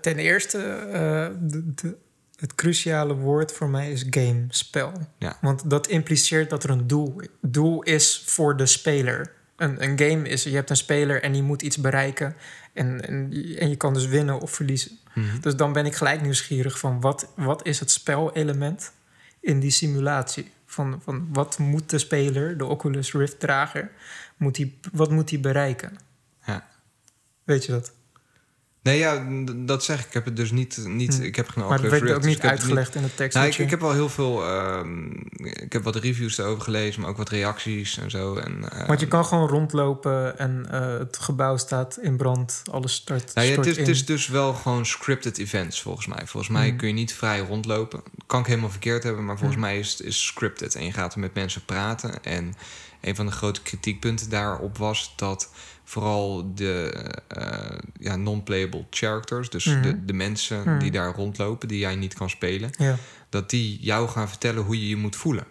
ten eerste, eh, de, de- het cruciale woord voor mij is game, spel. Ja. Want dat impliceert dat er een doel, doel is voor de speler. Een, een game is, je hebt een speler en die moet iets bereiken. En, en, en je kan dus winnen of verliezen. Mhm. Dus dan ben ik gelijk nieuwsgierig van wat, wat is het spelelement in die simulatie? Van, van wat moet de speler, de Oculus Rift drager, moet die, wat moet hij bereiken? Ja. Weet je dat? Nee, ja, dat zeg ik. Ik heb het dus niet. niet Hm. Ik heb geen maar dat Oculus werd ook dus niet het uitgelegd in de tekst. Nou, ik, heb wel heel veel. ehm, ik heb wat reviews erover gelezen, maar ook wat reacties en zo. En, eh, Want je kan gewoon rondlopen en eh, het gebouw staat in brand, alles start, Nou ja, het, is, het is dus wel gewoon scripted events, volgens mij. Volgens mij Hmm. kun je niet vrij rondlopen. Kan ik helemaal verkeerd hebben, maar volgens Hmm. mij is het is scripted. En je gaat er met mensen praten. En een van de grote kritiekpunten daarop was dat vooral de eh, ja, non-playable characters, dus Mhm. de, de mensen Mhm. die daar rondlopen, die jij niet kan spelen, Ja, dat die jou gaan vertellen hoe je je moet voelen.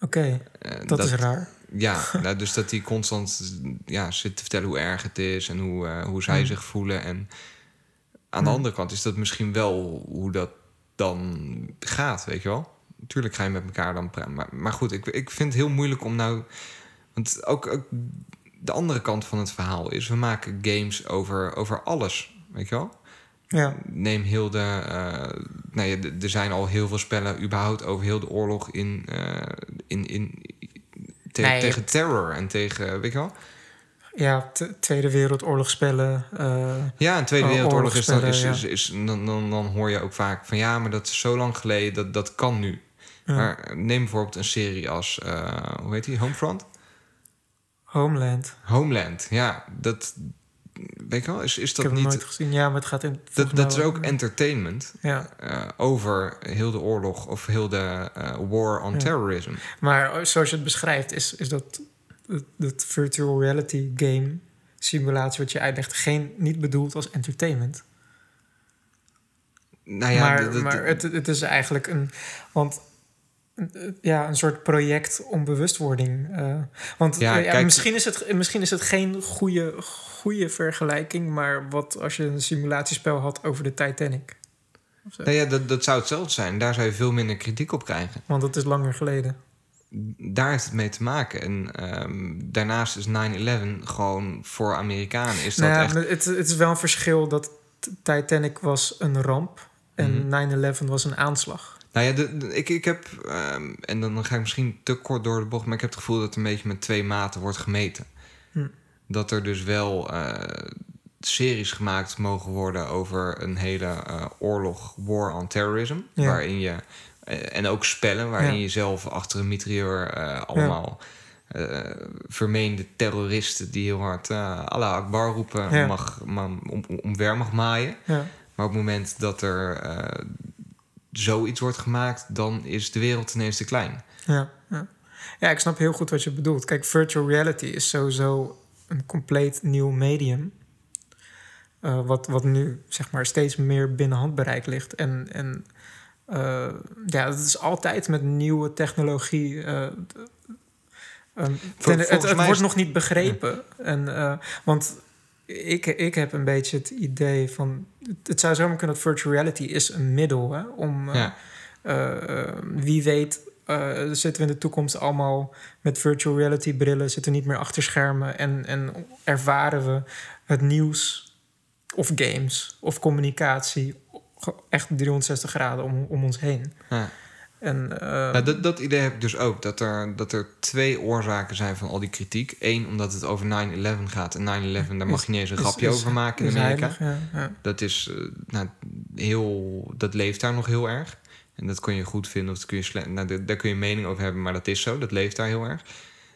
oké. Eh, Dat, is raar. Ja, nou, dus dat die constant ja, zit te vertellen hoe erg het is en hoe, eh, hoe zij Hmm. zich voelen. En aan de andere kant is dat misschien wel hoe dat dan gaat, weet je wel? Tuurlijk ga je met elkaar dan praten. Maar, maar goed, ik, ik vind het heel moeilijk om nou... Want ook, ook de andere kant van het verhaal is... we maken games over, over alles, weet je wel? Ja, Neem heel de... eh, nou ja, d- er zijn al heel veel spellen überhaupt over heel de oorlog in... eh, in, in te- Nee, tegen het- terror en tegen, weet je wel? ja Tweede Wereldoorlog spellen. eh, Ja, een Tweede Oh, Wereldoorlog is dan, is, is, is, dan, dan, dan hoor je ook vaak van ja, maar dat is zo lang geleden, dat, dat kan nu. Ja. Maar neem bijvoorbeeld een serie als, eh, hoe heet die, Homefront? Homeland. Homeland, ja, dat, weet je wel, is, is Ik dat heb niet... nooit gezien. Ja, maar het gaat in... Dat, dat is ook entertainment Ja, eh, over heel de oorlog of heel de eh, war on Ja. terrorism. maar zoals je het beschrijft, is, is dat, dat, dat virtual reality game simulatie wat je uitlegt, geen, niet bedoeld als entertainment. Nou ja, maar maar het, het is eigenlijk een. Want ja, een soort project om bewustwording. eh, want Ja, eh, ja, kijk- misschien, is het, misschien is het geen goede, goede vergelijking, maar wat als je een simulatiespel had over de Titanic? Zo. nou ja, dat, dat zou hetzelfde zijn. Daar zou je veel minder kritiek op krijgen. Want dat is langer geleden. daar heeft het mee te maken. En ehm, daarnaast is 9-11 gewoon voor Amerikanen is dat Nou ja, echt... het, het is wel een verschil dat Titanic was een ramp en Mhm. 9-11 was een aanslag. Nou ja, de, de- ik, ik heb... ehm, en dan, ga ik misschien te kort door de bocht... maar ik heb het gevoel dat er een beetje met twee maten wordt gemeten. Hm. Dat er dus wel eh, series gemaakt mogen worden... over een hele eh, oorlog, war on terrorism... Ja. waarin je... eh, en ook spellen waarin Ja. je zelf achter een mitrailleur allemaal... vermeende terroristen die heel hard uh, Allah Akbar roepen, Ja. mag, ma- om, omver mag maaien. Ja. Maar op het moment dat er zoiets wordt gemaakt, dan is de wereld ineens te klein. Ja, ja. ja, ik snap heel goed wat je bedoelt. Kijk, virtual reality is sowieso een compleet nieuw medium. eh, wat, wat nu zeg maar steeds meer binnen handbereik ligt. En, en eh, ja, het is altijd met nieuwe technologie. ehm, ten- het wordt nog niet begrepen. En, want ik, ik heb een beetje het idee van. Het zou zomaar kunnen dat virtual reality is een middel hè, om. eh, Ja. eh, wie weet eh, zitten we in de toekomst allemaal met virtual reality brillen, zitten we niet meer achter schermen en, en ervaren we het nieuws of games of communicatie echt 360 graden om, om ons heen. Ja. En, eh, Nou, dat, dat idee heb ik dus ook. Dat er, dat er twee oorzaken zijn van al die kritiek. Eén, omdat het over 9-11 gaat. En 9-11, daar mag je niet eens een is- grapje is- over maken in Amerika. heilig, ja, ja. Dat is eh, nou, heel. Dat leeft daar nog heel erg. En dat kun je goed vinden of dat kun je nou, daar- daar kun je mening over hebben, maar dat is zo. Dat leeft daar heel erg.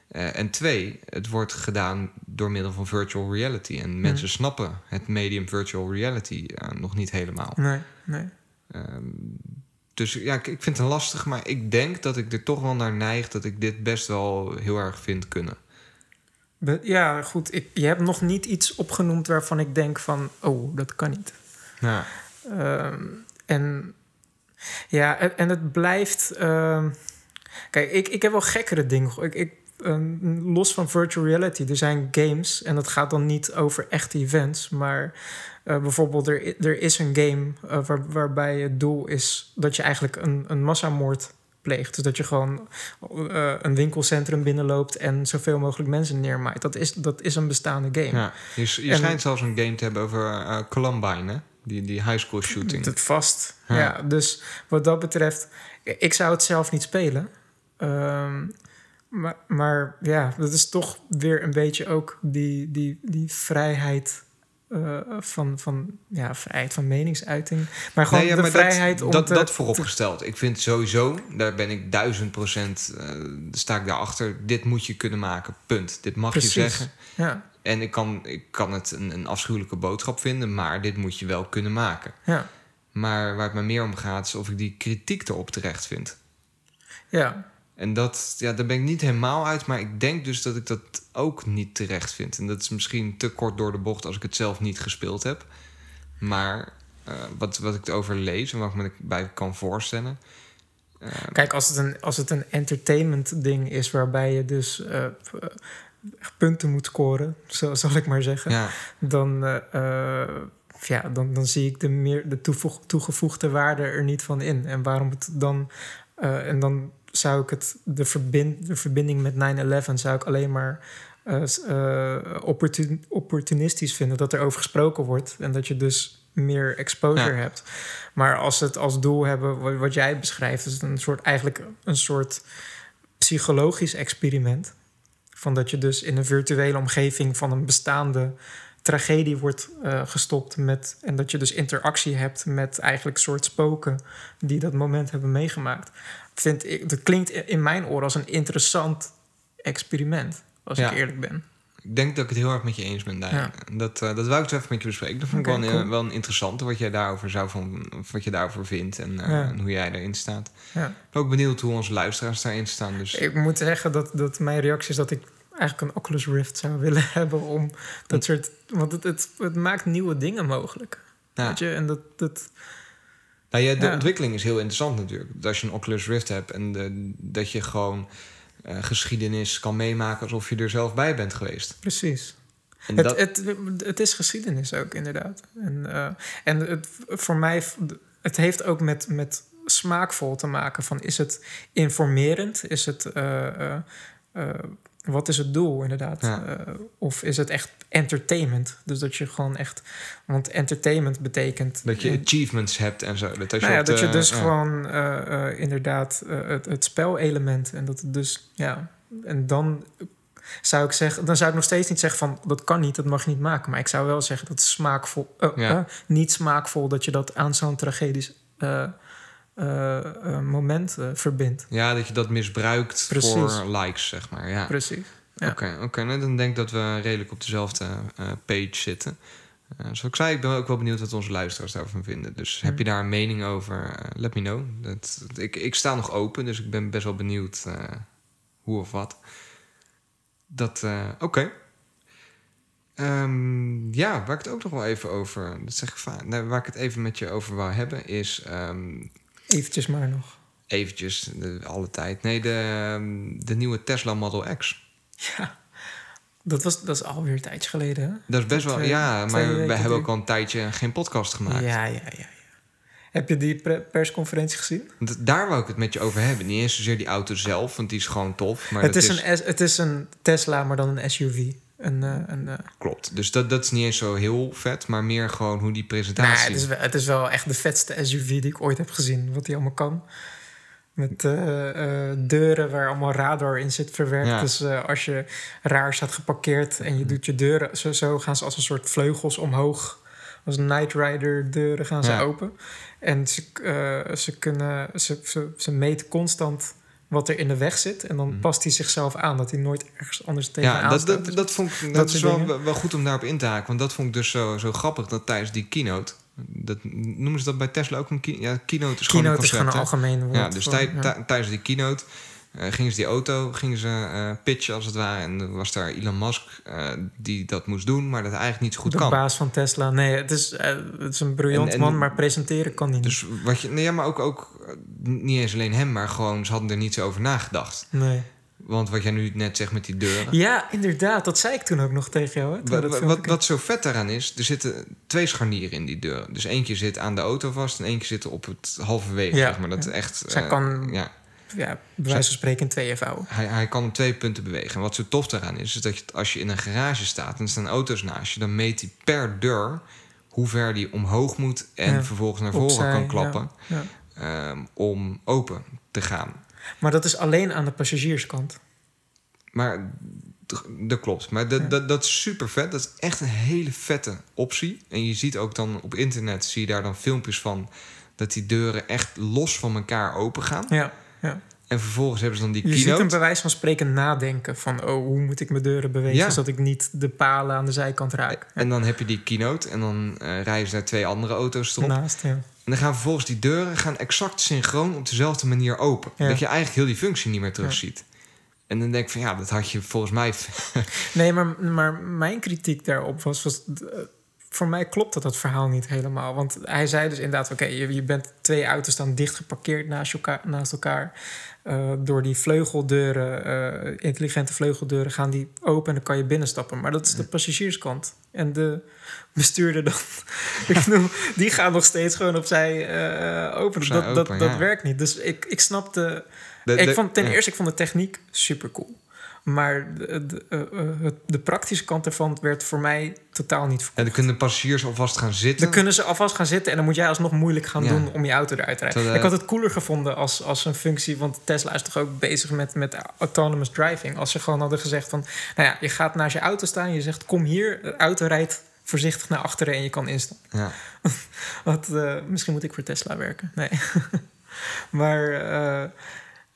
Eh, en twee, het wordt gedaan door middel van virtual reality. En mensen snappen het medium virtual reality eh, nog niet helemaal. Nee, nee. Ehm, dus ja, ik, ik vind het lastig, maar ik denk dat ik er toch wel naar neig dat ik dit best wel heel erg vind kunnen. Ja, goed. Ik, je hebt nog niet iets opgenoemd waarvan ik denk van... oh, dat kan niet. Ja. Ehm, en ja, en, en het blijft. ehm, kijk, ik, ik heb wel gekkere dingen. ge- Ik, ik, ehm, los van virtual reality, er zijn games. En dat gaat dan niet over echte events. Maar eh, bijvoorbeeld, er, er is een game eh, waar, waarbij het doel is dat je eigenlijk een, een massamoord pleegt. Dus dat je gewoon eh, een winkelcentrum binnenloopt en zoveel mogelijk mensen neermaait. Dat is, dat is een bestaande game. ja. Je, je En- schijnt zelfs een game te hebben over Columbine, hè? Die, die high school shooting. Het vast. Ja. Ja. dus wat dat betreft, ik zou het zelf niet spelen. Ehm, maar, maar ja, dat is toch weer een beetje ook die, die, die vrijheid. Eh, van, van, ja, vrijheid van meningsuiting. Maar gewoon Nee, ja, de vrijheid dat, om dat, te, dat vooropgesteld. Ik vind sowieso, daar ben ik duizend procent, eh, sta ik daarachter. Dit moet je kunnen maken, punt. Dit mag Precies. je zeggen. Ja, En ik kan, ik kan het een, een afschuwelijke boodschap vinden, maar dit moet je wel kunnen maken. ja, Maar waar het me meer om gaat, is of ik die kritiek erop terecht vind. ja. En dat, ja, daar ben ik niet helemaal uit, maar ik denk dus dat ik dat ook niet terecht vind. En dat is misschien te kort door de bocht als ik het zelf niet gespeeld heb. Maar eh, wat, wat ik erover lees en wat ik me bij kan voorstellen. eh, Kijk, als het een, als het een entertainment ding is waarbij je dus eh, punten moet scoren, zo zal ik maar zeggen. ja, dan, ja, dan, dan zie ik de, meer, de toevoeg- toegevoegde waarde er niet van in. En waarom het dan en dan zou ik het, de, verbind, de verbinding met 9-11 zou ik alleen maar eh, eh, opportun- opportunistisch vinden dat er over gesproken wordt. En dat je dus meer exposure Ja. hebt. Maar als ze het als doel hebben, wat, wat jij beschrijft, is het een soort, eigenlijk een soort psychologisch experiment. Van dat je dus in een virtuele omgeving van een bestaande tragedie wordt eh, gestopt met. En dat je dus interactie hebt met eigenlijk soort spoken die dat moment hebben meegemaakt. Vind ik, dat klinkt in mijn oren als een interessant experiment, als Ja. ik eerlijk ben. Ik denk dat ik het heel erg met je eens ben daar. Ja. Dat, eh, dat wou ik zo even met je bespreken. Dat vond ik wel, een, wel een interessante wat jij daarover zou van, wat je daarover vindt en, eh, Ja. en hoe jij erin staat. Ja. Ik ben ook benieuwd hoe onze luisteraars daarin staan. Dus Ik moet zeggen dat, dat mijn reactie is dat ik eigenlijk een Oculus Rift zou willen hebben om dat soort. Want het, het, het maakt nieuwe dingen mogelijk. ja. Weet je, en dat. dat Nou ja, de Ja. ontwikkeling is heel interessant natuurlijk. Dat Als je een Oculus Rift hebt en de, dat je gewoon eh, geschiedenis kan meemaken alsof je er zelf bij bent geweest. precies. En Het, dat, het, het is geschiedenis ook, inderdaad. En, eh, en het, voor mij, het heeft ook met, met smaakvol te maken. Van is het informerend? Is het, eh, wat is het doel, inderdaad? Ja. Eh, of is het echt entertainment? Dus dat je gewoon echt... Want entertainment betekent... dat je achievements hebt en zo. Dat, als je nou ja, dat je dus ja. gewoon eh, eh, inderdaad het, het spelelement en dat het dus ja en dan zou ik zeggen, dan zou ik nog steeds niet zeggen van dat kan niet, dat mag je niet maken, maar ik zou wel zeggen dat smaakvol, Ja. niet smaakvol dat je dat aan zo'n tragedisch moment eh, verbindt. Ja, dat je dat misbruikt Precies. voor likes, zeg maar. Ja. Precies. Ja. Oké, oké. nou, dan denk ik dat we redelijk op dezelfde eh, page zitten. Eh, zoals ik zei, ik ben ook wel benieuwd wat onze luisteraars daarvan vinden. Dus heb je daar een mening over? eh, let me know. Dat, dat- ik, ik sta nog open, dus ik ben best wel benieuwd eh, hoe of wat. Dat, eh, oké. Ehm, ja, waar ik het ook nog wel even over... Dat zeg ik vaak. Nou, waar ik het even met je over wou hebben is... ehm, Eventjes maar nog. eventjes, de, alle tijd. Nee, de, ehm, de nieuwe Tesla Model X. Ja. Dat, was, dat is alweer een tijdje geleden. Hè? Dat is best wel, Twee- ja, twee maar we hebben ook al een tijdje geen podcast gemaakt. Ja, ja, ja, ja. Heb je die persconferentie gezien? Daar wou ik het met je over hebben. Niet eens zozeer die auto zelf, want die is gewoon tof. Maar Het dat is, een, het is een Tesla, maar dan een SUV. Eh, eh, Klopt. Dus dat, dat is niet eens zo heel vet, maar meer gewoon hoe die nou, presentatie... het, is wel, het is wel echt de vetste SUV die ik ooit heb gezien. Wat die allemaal kan. Met eh, deuren waar allemaal radar in zit verwerkt. Ja. Dus als je raar staat geparkeerd en je doet je deuren... Zo, zo gaan ze als een soort vleugels omhoog. Als Night Rider deuren gaan ze Ja. open. En ze, ze, kunnen, ze, ze, ze meten constant wat er in de weg zit. En dan Mhm. past hij zichzelf aan. Dat hij nooit ergens anders tegenaan ja, dat, staat. dat, dat, vond ik, dat, dat is wel, wel goed om daarop in te haken. Want dat vond ik dus zo, zo grappig, dat tijdens die keynote... Dat, noemen ze dat bij Tesla ook een keynote? Ja, keynote is gewoon Keynote een is gewoon een algemeen woord. Ja, dus voor- tij- ja. tij- tijdens die keynote eh, gingen ze die auto gingen ze, eh, pitchen als het ware. En er was daar Elon Musk eh, die dat moest doen, maar dat eigenlijk niet zo goed de kan. baas van Tesla. Nee, het is, het is een briljant man, maar presenteren kan niet. Dus wat je, nee, maar ook, ook niet eens alleen hem, maar gewoon ze hadden er niet zo over nagedacht. nee. Want wat jij nu net zegt met die deuren. Ja, inderdaad. Dat zei ik toen ook nog tegen jou. Hè, toen Wa- we dat wa- filmpje wat, wat zo vet daaraan is, er zitten twee scharnieren in die deuren. Dus eentje zit aan de auto vast en eentje zit op het halverwege. Ja, zeg maar. Dat ja. is echt. Zij eh, kan- ja, ja, bij wijze van spreken in tweeën vouwen. hij, hij kan op twee punten bewegen. En wat zo tof daaraan is, is dat je, als je in een garage staat en er staan auto's naast je, dan meet hij per deur hoe ver die omhoog moet en Ja, vervolgens naar voren opzij, kan klappen Ja. Ehm, om open te gaan. Maar dat is alleen aan de passagierskant. Maar dat klopt. Maar dat, Ja. dat, dat is super vet. Dat is echt een hele vette optie. En je ziet ook dan op internet, zie je daar dan filmpjes van... dat die deuren echt los van elkaar open gaan. Ja, ja. En vervolgens hebben ze dan die Je ziet keynote. bij wijze van spreken nadenken van... oh, hoe moet ik mijn deuren bewegen... Ja. zodat ik niet de palen aan de zijkant raak. En dan heb je die keynote en dan eh rijden ze daar twee andere auto's erop. Naast, ja. En dan gaan vervolgens die deuren gaan exact synchroon op dezelfde manier open. Ja. Dat je eigenlijk heel die functie niet meer terugziet. En dan denk ik van ja, dat had je volgens mij... Nee, maar, maar mijn kritiek daarop was... was eh, voor mij klopt dat, dat verhaal niet helemaal. Want hij zei dus inderdaad, oké, je, je bent twee auto's dan dicht geparkeerd naast elkaar. Naast elkaar. Eh, door die vleugeldeuren, eh, intelligente vleugeldeuren, gaan die open en dan kan je binnenstappen. Maar dat is de passagierskant. En de bestuurder dan, ik die gaat nog steeds gewoon opzij eh open. Opzij Dat, dat, open, dat ja. werkt niet. Dus ik, ik snapte De- ik vond, ten ja. eerste, ik vond de techniek super cool. Maar de, de, eh, eh, de praktische kant ervan werd voor mij totaal niet En verkocht. dan kunnen de passagiers alvast gaan zitten. Dan kunnen ze alvast gaan zitten en dan moet jij alsnog moeilijk gaan Ja. doen om je auto eruit te rijden. Ik had het cooler gevonden als, als een functie, want Tesla is toch ook bezig met, met autonomous driving. Als ze gewoon hadden gezegd van, nou ja, je gaat naast je auto staan, je zegt kom hier, de auto rijdt voorzichtig naar achteren en je kan instappen. Ja. Wat, eh, misschien moet ik voor Tesla werken. Nee. maar.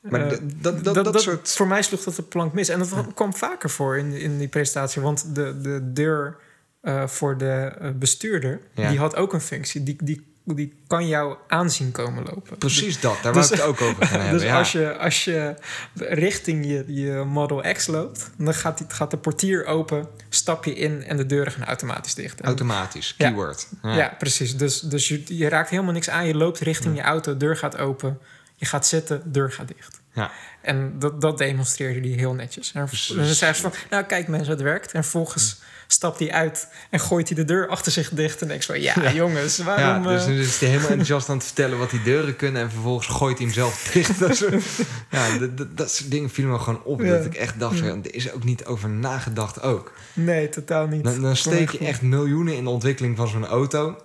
Maar eh, dat- dat- dat soort- Voor mij sloeg dat de plank mis. En dat kwam vaker voor in, in die presentatie. Want de, de deur eh, voor de eh, bestuurder... Ja. die had ook een functie. Die, die, die kan jou aanzien komen lopen. Precies dat, daar Dus- wou ik het ook over gaan hebben. Dus ja. als, je, als je richting je, je Model X loopt... dan gaat, die, gaat de portier open, stap je in... en de deuren gaan automatisch dicht. En- Automatisch, keyword. ja, precies. Dus, dus je, je raakt helemaal niks aan. Je loopt richting je auto, deur gaat open. Je gaat zitten, deur gaat dicht. Ja. En dat, dat demonstreerde hij heel netjes. En dan zei ze van, nou kijk mensen, het werkt. En vervolgens stapt hij uit en gooit hij de deur achter zich dicht. En ik van, ja, jongens, Ja, waarom... dus eh, dan is hij helemaal enthousiast aan het vertellen wat die deuren kunnen... en vervolgens gooit hij hem zelf dicht. dat, soort, ja, dat, dat, dat soort dingen vielen me gewoon op. Ja. Dat ik echt dacht, er is ook niet over nagedacht ook. Nee, totaal niet. Dan, steek je echt miljoenen in de ontwikkeling van zo'n auto.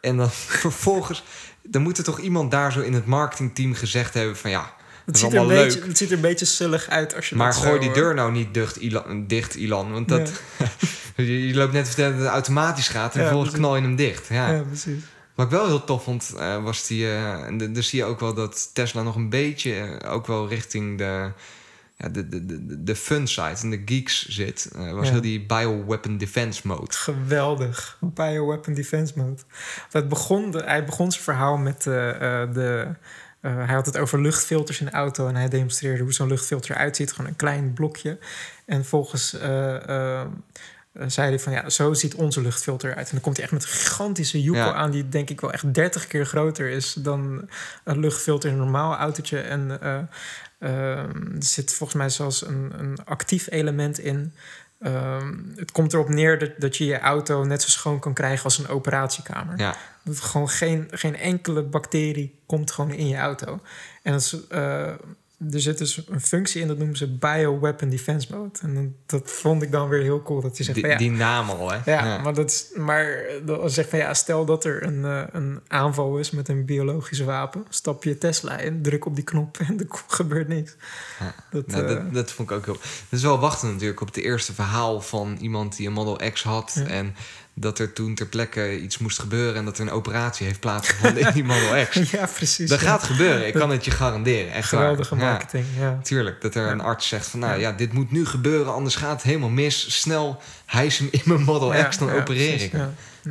En dan vervolgens... Dan moet er toch iemand daar zo in het marketingteam gezegd hebben van... ja, Het ziet, er een beetje, het ziet er een beetje zullig uit als je Maar gooi die deur nou niet dicht, Ilan. Dicht, Ilan want dat, je, je loopt net te vertellen dat het automatisch gaat... en Ja, vervolgens precies. knal je hem dicht. Ja. Ja, precies. Wat ik wel heel tof vond, eh, was die... eh, en daar zie je ook wel dat Tesla nog een beetje... eh, ook wel richting de, ja, de, de, de, de fun side en de geeks zit. eh, was Ja. heel die bioweapon defense mode. Geweldig. Bioweapon Defense Mode. Het begon, de- hij begon zijn verhaal met eh, eh, de... hij had het over luchtfilters in de auto en hij demonstreerde hoe zo'n luchtfilter eruit ziet. Gewoon een klein blokje. En volgens zei hij van ja, zo ziet onze luchtfilter uit. En dan komt hij echt met een gigantische joekel Ja. aan, die denk ik wel echt 30 keer groter is dan een luchtfilter in een normaal autootje. En er zit volgens mij zelfs een, een actief element in. Ehm, het komt erop neer dat, dat je je auto net zo schoon kan krijgen als een operatiekamer. Ja, Dat gewoon geen, geen enkele bacterie komt gewoon in je auto. En dat is, eh, er zit dus een functie in, dat noemen ze Bioweapon Defense Mode. En dat vond ik dan weer heel cool, dat hij zegt die, ja... die naam al, hè? ja, maar, dat is, maar dan zegt van ja, stel dat er een, eh, een aanval is met een biologisch wapen. Stap je Tesla in, druk op die knop en er gebeurt niks. Ja. Dat, Nou, eh, dat, dat vond ik ook heel... Het is wel wachten natuurlijk op het eerste verhaal van iemand die een Model X had... En dat er toen ter plekke iets moest gebeuren... en dat er een operatie heeft plaatsgevonden in die Model X. ja, precies. Dat ja. gaat gebeuren, ik kan het je garanderen. Echt. Geweldige marketing, ja. Tuurlijk, dat er Ja. een arts zegt van... nou Ja. dit moet nu gebeuren, anders gaat het helemaal mis. Snel hijs hem in mijn Model X, dan ja, opereer precies, ik.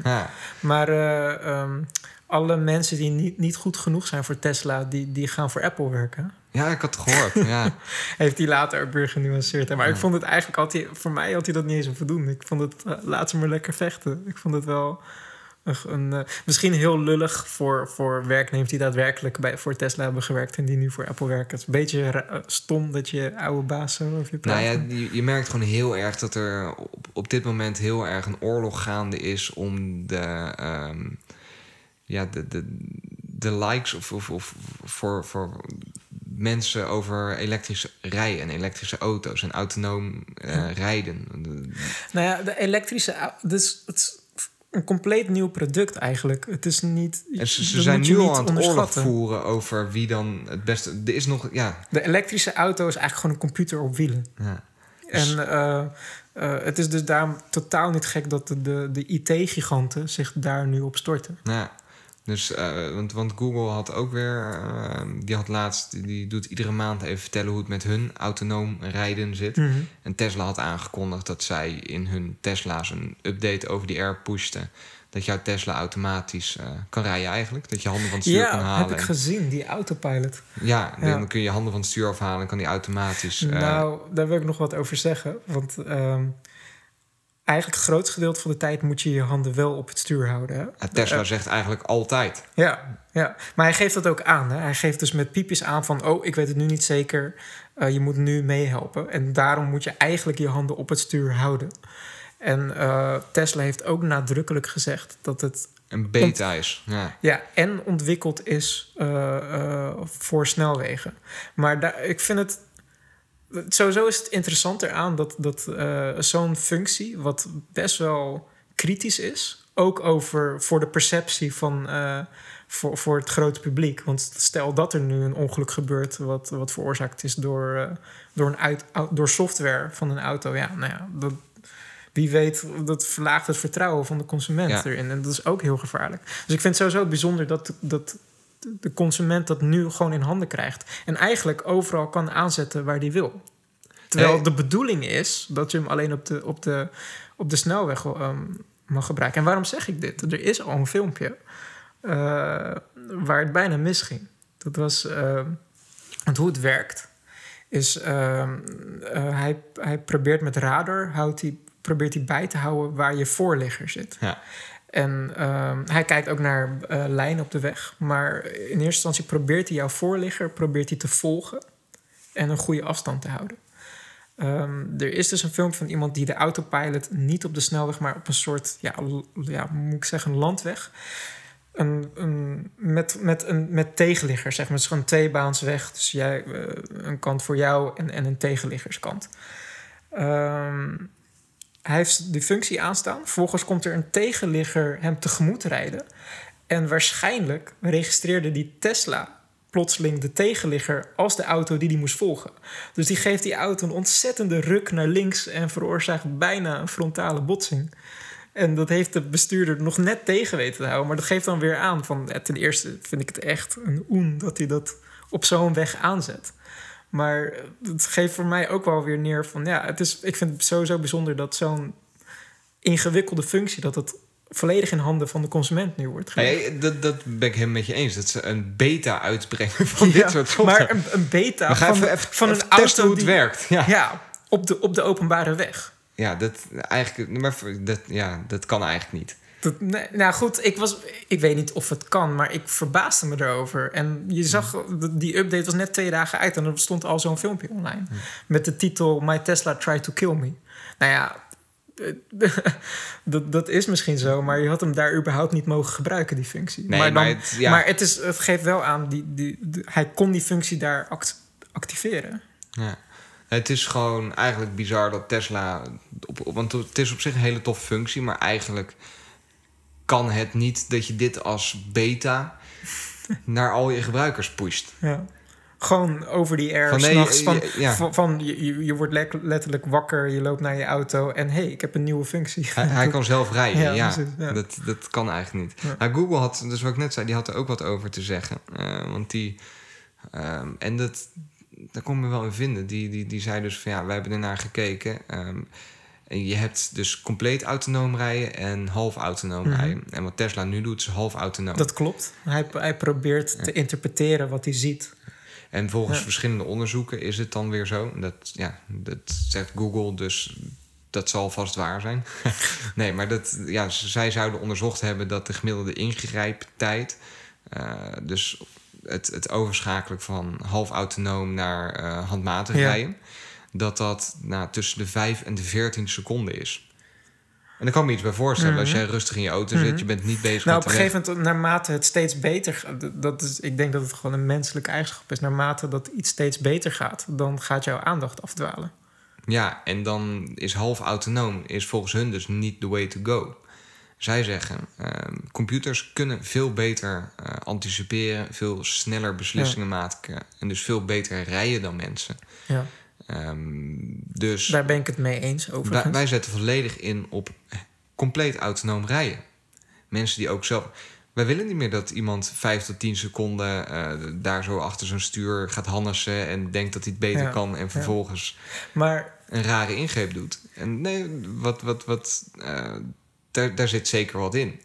Ja. Maar eh, ehm, alle mensen die niet, niet goed genoeg zijn voor Tesla, die, die gaan voor Apple werken. Ja, ik had het gehoord. ja. Heeft hij later ook weer genuanceerd. hè. Maar Ja. ik vond het eigenlijk hij, voor mij had hij dat niet eens hoeven doen. Ik vond het, eh, laat ze maar lekker vechten. Ik vond het wel een, een, eh, misschien heel lullig voor, voor werknemers die daadwerkelijk bij, voor Tesla hebben gewerkt en die nu voor Apple werken. Het is een beetje eh, stom dat je oude baas zo over je praat. Nou ja, je, je merkt gewoon heel erg dat er op, op dit moment heel erg een oorlog gaande is om de, ehm, ja, de, de, de likes of, of, of voor, voor mensen over elektrisch rijden en elektrische auto's en autonoom eh, rijden. Nou ja, de elektrische dus het is een compleet nieuw product eigenlijk. Het is niet. En ze, zijn nu al aan het oorlog voeren over wie dan het beste... Er is nog, ja, De elektrische auto is eigenlijk gewoon een computer op wielen. ja. Dus- En eh, eh, het is dus daarom totaal niet gek dat de, de, de IT-giganten zich daar nu op storten. Ja, dus, eh, want, want Google had ook weer, eh, die had laatst, die, doet iedere maand even vertellen hoe het met hun autonoom rijden zit. En Tesla had aangekondigd dat zij in hun Tesla's een update over die air pushten. Dat jouw Tesla automatisch eh, kan rijden eigenlijk. Dat je handen van het stuur kan Ja, halen. heb ik gezien, die autopilot. ja, Ja. dan kun je handen van het stuur afhalen en kan die automatisch... nou, daar wil ik nog wat over zeggen. Want ehm, eigenlijk het grootste gedeelte van de tijd moet je je handen wel op het stuur houden. Hè? Ja, Tesla zegt eigenlijk altijd. Ja, ja, maar hij geeft dat ook aan. Hè? Hij geeft dus met piepjes aan van... oh, ik weet het nu niet zeker, eh, je moet nu meehelpen. En daarom moet je eigenlijk je handen op het stuur houden. En eh, Tesla heeft ook nadrukkelijk gezegd dat het Een beta is. Ja. ja, en ontwikkeld is eh, eh, voor snelwegen. Maar daar, ik vind het... Sowieso is het interessanter aan dat, dat eh, zo'n functie... wat best wel kritisch is... ook over voor de perceptie van... eh, voor, voor het grote publiek. Want stel dat er nu een ongeluk gebeurt... wat, wat veroorzaakt is door, eh, door, een uit, door software van een auto. Ja, nou ja, dat, wie weet, dat verlaagt het vertrouwen van de consument Ja. erin. En dat is ook heel gevaarlijk. Dus ik vind het sowieso bijzonder dat, dat de consument dat nu gewoon in handen krijgt. En eigenlijk overal kan aanzetten waar die wil. Terwijl de bedoeling is dat je hem alleen op de, op de, op de snelweg ehm, mag gebruiken. En waarom zeg ik dit? Er is al een filmpje eh, waar het bijna misging. Dat was... ehm, want hoe het werkt is... ehm, eh, hij, hij probeert met radar... Houdt hij, probeert hij bij te houden waar je voorligger zit. Ja. En ehm, hij kijkt ook naar eh lijnen op de weg. Maar in eerste instantie probeert hij jouw voorligger probeert hij te volgen en een goede afstand te houden. Ehm, er is dus een filmpje van iemand die de autopilot niet op de snelweg, maar op een soort, ja, ja moet ik zeggen, landweg. Een, een, met, met, een, met tegenliggers, zeg maar. Het is gewoon een tweebaansweg. Dus jij, eh, een kant voor jou en, en een tegenliggerskant. Ehm, hij heeft die functie aanstaan. Vervolgens komt er een tegenligger hem tegemoet rijden. En waarschijnlijk registreerde die Tesla plotseling de tegenligger als de auto die die moest volgen. Dus die geeft die auto een ontzettende ruk naar links en veroorzaakt bijna een frontale botsing. En dat heeft de bestuurder nog net tegen weten te houden. Maar dat geeft dan weer aan van... ten eerste vind ik het echt een oen dat hij dat op zo'n weg aanzet. Maar het geeft voor mij ook wel weer neer van... Ja, het is, ik vind het sowieso bijzonder dat zo'n ingewikkelde functie... dat het volledig in handen van de consument nu wordt gelegd. Nee, dat, dat ben ik helemaal met je eens. Dat ze een beta uitbrengen van dit Ja, soort software. Maar een, een beta van, even, even, van een auto hoe het die- werkt. Ja, ja. Ja, op de, op de openbare weg. dat, eigenlijk, maar dat, ja, dat kan eigenlijk niet. Dat, nee, nou goed, ik, was, ik weet niet of het kan, maar ik verbaasde me erover. En je zag, dat die update was net twee dagen uit en er stond al zo'n filmpje online. Met de titel My Tesla Tried to Kill Me. Nou ja, dat, dat is misschien zo, maar je had hem daar überhaupt niet mogen gebruiken, die functie. Nee, maar, maar dan, het- ja. maar het, is, het geeft wel aan, die, die, die- hij kon die functie daar act- activeren. Ja. Het is gewoon eigenlijk bizar dat Tesla... Op, op- want het is op zich een hele toffe functie... maar eigenlijk kan het niet dat je dit als beta... naar al je gebruikers pusht. Ja. Gewoon over die air, Van nee, s'nachts. Van, ja. van, van je, je- wordt letterlijk wakker, je loopt naar je auto... en hé, hey, ik heb een nieuwe functie. Hij, hij kan zelf rijden, ja. Ja, precies, ja. Dat, dat kan eigenlijk niet. Ja. Nou, Google had, dus wat ik net zei, die had er ook wat over te zeggen. Eh, want die... ehm, en dat, daar kon ik me wel in vinden. Die, die, die zei dus van ja, wij hebben ernaar gekeken. ehm, je hebt dus compleet autonoom rijden en half autonoom Mhm. rijden. En wat Tesla nu doet, is half autonoom. Dat klopt. Hij, hij probeert te interpreteren wat hij ziet. En volgens Ja. verschillende onderzoeken is het dan weer zo. Dat, ja, dat zegt Google, dus dat zal vast waar zijn. nee, maar dat, ja, zij zouden onderzocht hebben dat de gemiddelde ingrijptijd... eh, dus het, het overschakelen van half autonoom naar eh, handmatig Ja. rijden... dat dat nou, tussen de 5 en de 14 seconden is. En daar kan ik me iets bij voorstellen. Als Mhm. jij rustig in je auto Mhm. zit, je bent niet bezig Nou, met op een gegeven moment, naarmate het steeds beter gaat... dat- Dat is, ik denk dat het gewoon een menselijke eigenschap is. Naarmate dat iets steeds beter gaat, dan gaat jouw aandacht afdwalen. Ja, en dan is half autonoom is volgens hun dus niet the way to go. Zij zeggen, ehm, computers kunnen veel beter eh, anticiperen, veel sneller beslissingen maken en dus veel beter rijden dan mensen. Ja. Ehm, dus Daar ben ik het mee eens, wij, overigens. wij zetten volledig in op compleet autonoom rijden. Mensen die ook zelf. Wij willen niet meer dat iemand vijf tot tien seconden eh, daar zo achter zijn stuur gaat hannissen en denkt dat hij het beter Ja, kan en vervolgens Maar een rare ingreep doet. En nee, wat, wat, wat, eh, daar, daar zit zeker wat in.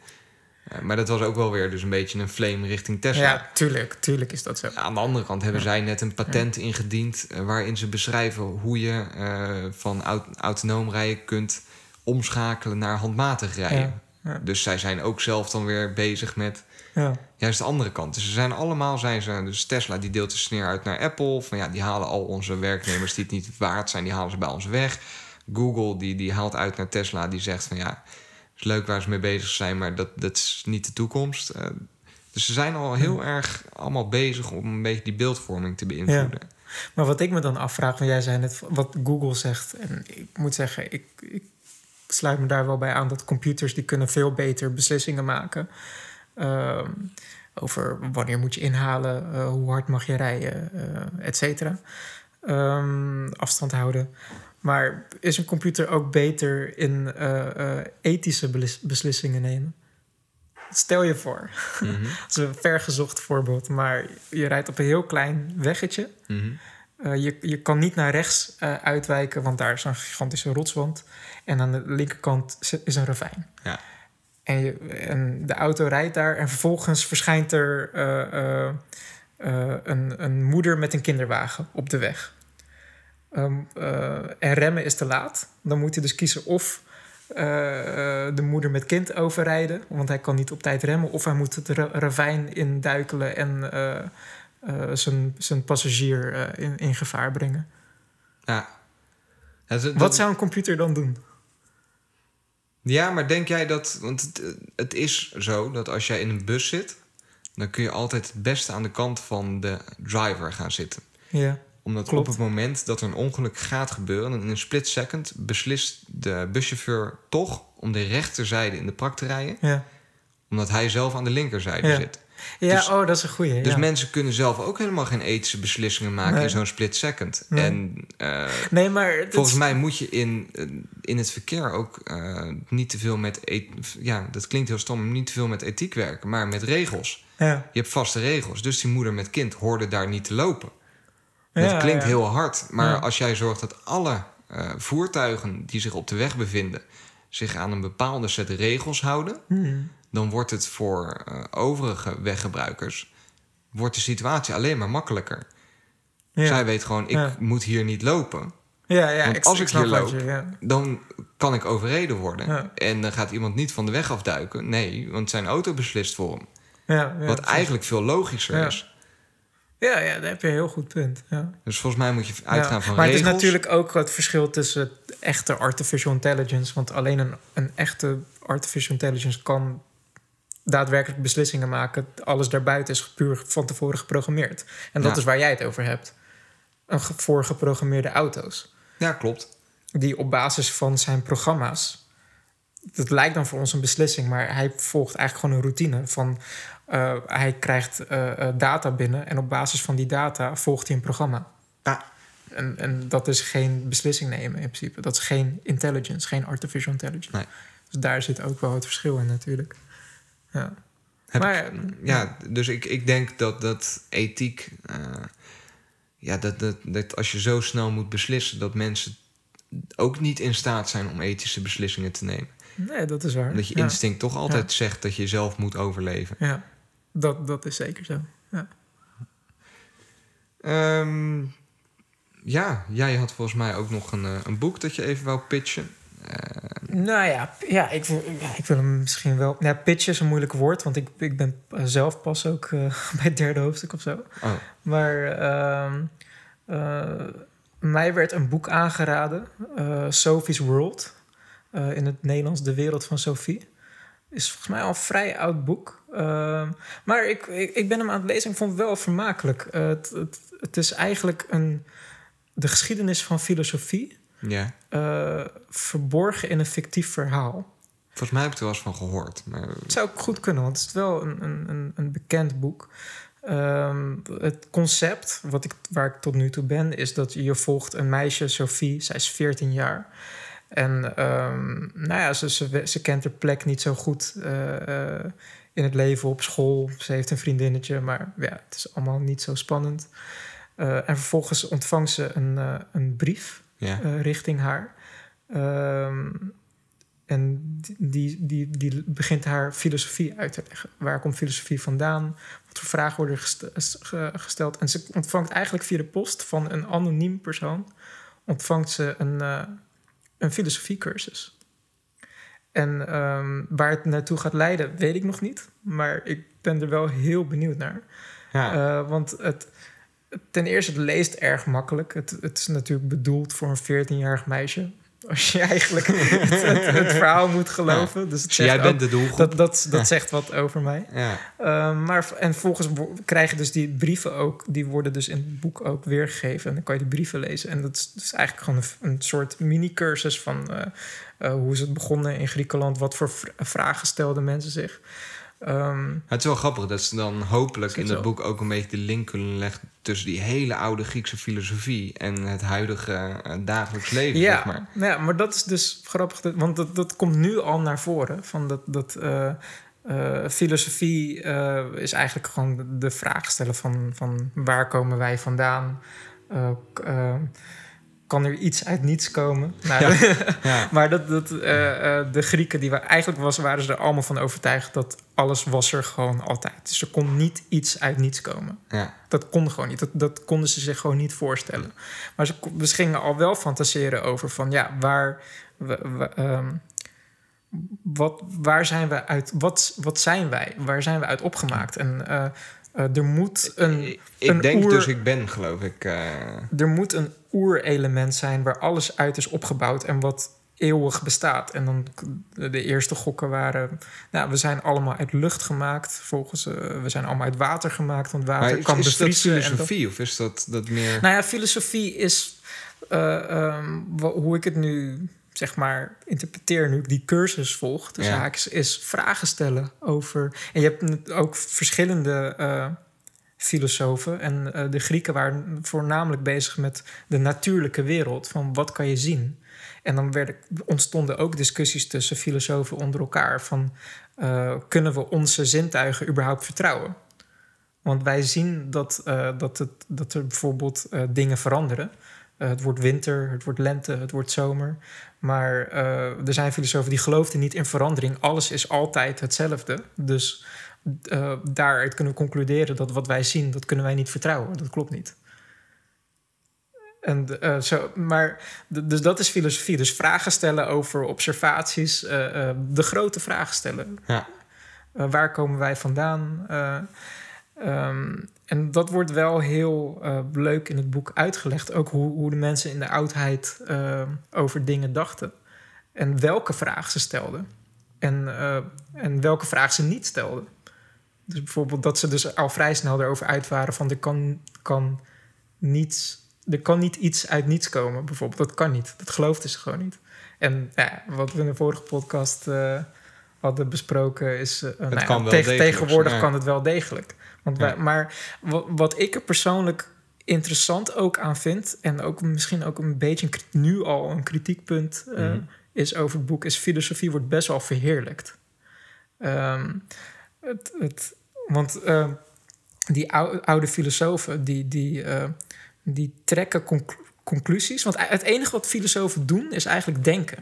Maar dat was ook wel weer dus een beetje een flame richting Tesla. ja, tuurlijk, tuurlijk is dat zo. Aan de andere kant hebben zij net een patent ingediend... eh, waarin ze beschrijven hoe je eh, van aut- autonoom rijden kunt omschakelen naar handmatig rijden. Dus zij zijn ook zelf dan weer bezig met Ja. juist de andere kant. Dus ze zijn allemaal, zijn ze, dus Tesla die deelt de sneer uit naar Apple. Van ja, die halen al onze werknemers die het niet waard zijn, die halen ze bij ons weg. Google die, die haalt uit naar Tesla, die zegt van ja, is leuk waar ze mee bezig zijn, maar dat, dat is niet de toekomst. Eh, dus ze zijn al heel erg allemaal bezig om een beetje die beeldvorming te beïnvloeden. Maar wat ik me dan afvraag, want jij zei net wat Google zegt. En ik moet zeggen, ik, ik sluit me daar wel bij aan dat computers die kunnen veel beter beslissingen maken. Ehm, over wanneer moet je inhalen, eh, hoe hard mag je rijden, eh et cetera. Ehm, afstand houden. Maar is een computer ook beter in eh, eh, ethische beslissingen nemen? Stel je voor, dat is een vergezocht voorbeeld, maar je rijdt op een heel klein weggetje. mhm. Eh, je, je kan niet naar rechts uitwijken, want daar is een gigantische rotswand. En aan de linkerkant is een ravijn. Ja. En, je, en de auto rijdt daar en vervolgens verschijnt er een, een moeder met een kinderwagen op de weg. Ehm, eh, en remmen is te laat. Dan moet hij dus kiezen of eh, eh, de moeder met kind overrijden, want hij kan niet op tijd remmen, of hij moet het ra- ravijn induikelen en zijn, zijn passagier in, in gevaar brengen. Ja. Ja, dat- Wat zou een computer dan doen? Ja, maar denk jij dat... Want het, het is zo dat als jij in een bus zit... dan kun je altijd het beste aan de kant van de driver gaan zitten. Ja, Omdat Klopt. op het moment dat er een ongeluk gaat gebeuren... in een split second beslist de buschauffeur toch... om de rechterzijde in de prak te rijden... ja. omdat hij zelf aan de linkerzijde Ja. zit. ja Dus- oh, dat is een goeie. Dus ja. mensen kunnen zelf ook helemaal geen ethische beslissingen maken... Nee. in zo'n split second. Nee. En eh, Nee, maar... Volgens mij moet je in, eh, in het verkeer ook eh, niet te veel met... et- Ja, dat klinkt heel stom, niet te veel met ethiek werken, maar met regels. Ja, Je hebt vaste regels, dus die moeder met kind hoorde daar niet te lopen. Ja, dat klinkt ja. heel hard, maar als jij zorgt dat alle eh, voertuigen die zich op de weg bevinden... zich aan een bepaalde set regels houden... Hmm. dan wordt het voor eh, overige weggebruikers... wordt de situatie alleen maar makkelijker. Zij weet gewoon, ik moet hier niet lopen... Ja, ja, Want als ik hier loop, je- ja. dan kan ik overreden worden. Ja. En dan gaat iemand niet van de weg afduiken. Nee, want zijn auto beslist voor hem. Ja, ja, wat precies. eigenlijk veel logischer is. Ja, ja, daar heb je een heel goed punt. Ja. Dus volgens mij moet je uitgaan Ja, van maar regels. het is natuurlijk ook het verschil tussen echte artificial intelligence. Want alleen een, een echte artificial intelligence kan daadwerkelijk beslissingen maken. Alles daarbuiten is puur van tevoren geprogrammeerd. En dat Ja. is waar jij het over hebt. Een ge- voorgeprogrammeerde auto's. Ja, klopt. Die op basis van zijn programma's. Dat lijkt dan voor ons een beslissing, maar hij volgt eigenlijk gewoon een routine. Van, eh, hij krijgt eh, eh, data binnen en op basis van die data volgt hij een programma. Ja. En, en dat is geen beslissing nemen in principe. Dat is geen intelligence, geen artificial intelligence. Nee. Dus daar zit ook wel het verschil in natuurlijk. Ja. Maar, ik- ja, dus ik, ik denk dat, dat ethiek... ja, dat, dat, dat als je zo snel moet beslissen... dat mensen ook niet in staat zijn om ethische beslissingen te nemen. Nee, dat is waar. Dat je ja. instinct toch altijd zegt dat je zelf moet overleven. Ja, dat, dat is zeker zo. Ja. Ehm, ja, jij had volgens mij ook nog een, eh, een boek dat je even wou pitchen. Nou ja, ja, ik, ik wil hem misschien wel... Ja, pitch is een moeilijk woord, want ik, ik ben eh, zelf pas ook bij het derde hoofdstuk of zo. Oh, Maar ehm, eh, mij werd een boek aangeraden, eh, Sophie's World. Eh, in het Nederlands De Wereld van Sophie. Is volgens mij al een vrij oud boek. Ehm, maar ik, ik, ik ben hem aan het lezen en ik vond het wel vermakelijk. Eh, het, het, het is eigenlijk een, de geschiedenis van filosofie... ja. eh, verborgen in een fictief verhaal. Volgens mij heb ik er wel eens van gehoord. Maar Het zou ook goed kunnen, want het is wel een, een, een, een bekend boek. Ehm, het concept wat ik, waar ik tot nu toe ben, is dat je volgt een meisje, Sophie, zij is 14 jaar. En ehm, nou ja, ze, ze, ze kent haar plek niet zo goed eh, eh, in het leven op school. Ze heeft een vriendinnetje, maar ja, het is allemaal niet zo spannend. Eh, en vervolgens ontvangt ze een, een brief ja. richting haar. Ehm, en die, die, die begint haar filosofie uit te leggen. Waar komt filosofie vandaan? Wat voor vragen worden gest- ge- gesteld? En ze ontvangt eigenlijk via de post van een anoniem persoon... ontvangt ze een, een filosofiecursus. En ehm, waar het naartoe gaat leiden, weet ik nog niet. Maar ik ben er wel heel benieuwd naar. Ja. Eh, want het, ten eerste, het leest erg makkelijk. Het, het is natuurlijk bedoeld voor een 14-jarig meisje. Als je eigenlijk het, het, het verhaal moet geloven. Dus het Dus zegt jij bent de doelgroep. dat, dat, dat Ja. zegt wat over mij. ja. Uh, maar, en volgens krijgen dus die brieven ook, die worden dus in het boek ook weergegeven. En dan kan je die brieven lezen. En dat is, eigenlijk gewoon een, een soort mini-cursus van eh, eh, hoe is het begonnen in Griekenland, wat voor vra- vragen stelden mensen zich. Ehm, Het is wel grappig dat ze dan hopelijk in dat boek ook een beetje de link kunnen leggen tussen die hele oude Griekse filosofie en het huidige eh, dagelijks leven, ja, zeg maar. nou ja, maar dat is dus grappig, dat- want dat, dat komt nu al naar voren. Van dat, dat eh, eh, filosofie is eigenlijk gewoon de- vraag stellen van, van waar komen wij vandaan? Kan er iets uit niets komen? Nou, Ja, maar dat, dat, de Grieken, die wa- eigenlijk was, waren ze er allemaal van overtuigd dat alles was er gewoon altijd. Dus er kon niet iets uit niets komen. ja. Dat kon gewoon niet. Dat, dat konden ze zich gewoon niet voorstellen. Maar ze, gingen al wel fantaseren over van ja, waar. wa- wa- ehm, wat, waar zijn we uit? Wat, wat zijn wij? Waar zijn we uit opgemaakt? En eh, eh, er moet een. Ik- ik een denk oer- dus ik ben, geloof ik. eh, er moet een oerelement zijn waar alles uit is opgebouwd en wat eeuwig bestaat. En dan de eerste gokken waren, nou, we zijn allemaal uit lucht gemaakt. Volgens, eh, we zijn allemaal uit water gemaakt, want water is, kan is bevriezen. en dat- filosofie of is dat, dat meer... nou ja, filosofie is eh, ehm, hoe ik het nu zeg maar interpreteer nu ik die cursus volg. Dus Ja. is vragen stellen over. En je hebt ook verschillende eh, filosofen en de Grieken waren voornamelijk bezig met de natuurlijke wereld van wat kan je zien. En dan ontstonden ook discussies tussen filosofen onder elkaar van eh, kunnen we onze zintuigen überhaupt vertrouwen? Want wij zien dat, eh, dat, het, dat er bijvoorbeeld eh, dingen veranderen. Het wordt winter, het wordt lente, het wordt zomer. Maar er zijn filosofen die geloofden niet in verandering. Alles is altijd hetzelfde. Dus daaruit kunnen we concluderen dat wat wij zien, dat kunnen wij niet vertrouwen. Dat klopt niet. En, eh, zo, maar, dus dat is filosofie. Dus vragen stellen over observaties. eh, eh, de grote vragen stellen. Ja. Waar komen wij vandaan? Eh, ehm, en dat wordt wel heel leuk in het boek uitgelegd. Ook hoe, hoe de mensen in de oudheid over dingen dachten. En welke vragen ze stelden. En, en welke vragen ze niet stelden. Dus bijvoorbeeld dat ze dus al vrij snel erover uit waren van er kan, kan niets, er kan niet iets uit niets komen. Bijvoorbeeld, dat kan niet. Dat geloofden ze gewoon niet. En ja, wat we in de vorige podcast eh, hadden besproken is... eh, nou ja, degelijk, Tegenwoordig ja. kan het wel degelijk. Want wij- maar wat, ik er persoonlijk interessant ook aan vind... en ook misschien ook een beetje nu al een kritiekpunt eh, Mhm. is over het boek... is filosofie wordt best wel verheerlijkt. Ehm, het, het, want die ou- oude filosofen, die, die, die trekken conclu- conclusies. Want het enige wat filosofen doen, is eigenlijk denken.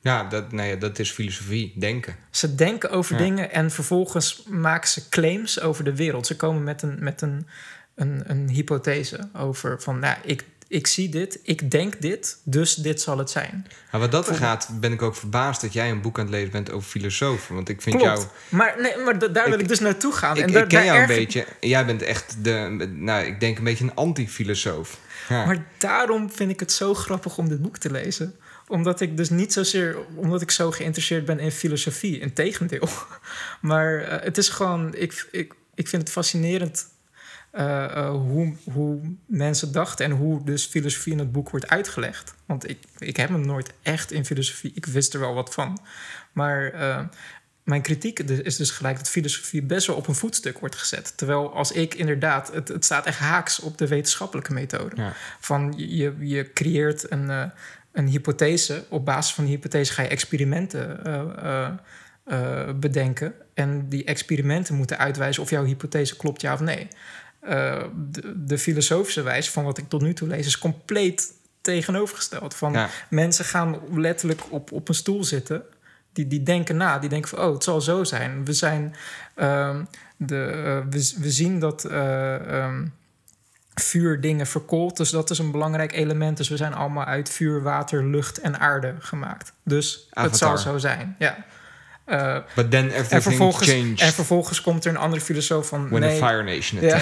Ja, dat, ja, dat is filosofie, denken. Ze denken over Ja. dingen en vervolgens maken ze claims over de wereld. Ze komen met een, met een, een, een hypothese over van, nou, ik, ik zie dit, ik denk dit, dus dit zal het zijn. Maar wat dat er gaat, ben ik ook verbaasd dat jij een boek aan het lezen bent over filosofen. Want ik vind Klopt. jou... Maar, nee, maar da- daar wil Ik- ik dus naartoe gaan. Ik, en ik daar- ken jou een beetje. Jij bent echt de... Nou, ik denk een beetje een anti-filosoof. Ja. Maar daarom vind ik het zo grappig om dit boek te lezen. Omdat ik dus niet zozeer... Omdat ik zo geïnteresseerd ben in filosofie. Integendeel. Maar eh, het is gewoon... Ik, ik, ik vind het fascinerend... eh, eh, hoe, hoe mensen dachten en hoe dus filosofie in het boek wordt uitgelegd. Want ik, ik heb me nooit echt in filosofie... Ik wist er wel wat van. Maar eh, mijn kritiek is dus gelijk dat filosofie best wel op een voetstuk wordt gezet. Terwijl als ik inderdaad... Het, het staat echt haaks op de wetenschappelijke methode. Ja. Van je, je creëert een, een hypothese. Op basis van die hypothese ga je experimenten bedenken. En die experimenten moeten uitwijzen of jouw hypothese klopt, ja of nee. Eh, de, de filosofische wijze van wat ik tot nu toe lees is compleet tegenovergesteld. Van Ja. mensen gaan letterlijk op, op een stoel zitten. Die, die denken na, die denken van, oh, het zal zo zijn. We zijn, ehm, de, eh, we, we zien dat, eh, ehm, vuur dingen verkoolt. Dus dat is een belangrijk element. Dus we zijn allemaal uit vuur, water, lucht en aarde gemaakt. Dus het zal zo zijn. Ja. Eh, But then en, everything vervolgens, changed en vervolgens komt er een andere filosoof van... when nee, the Fire Nation Ja.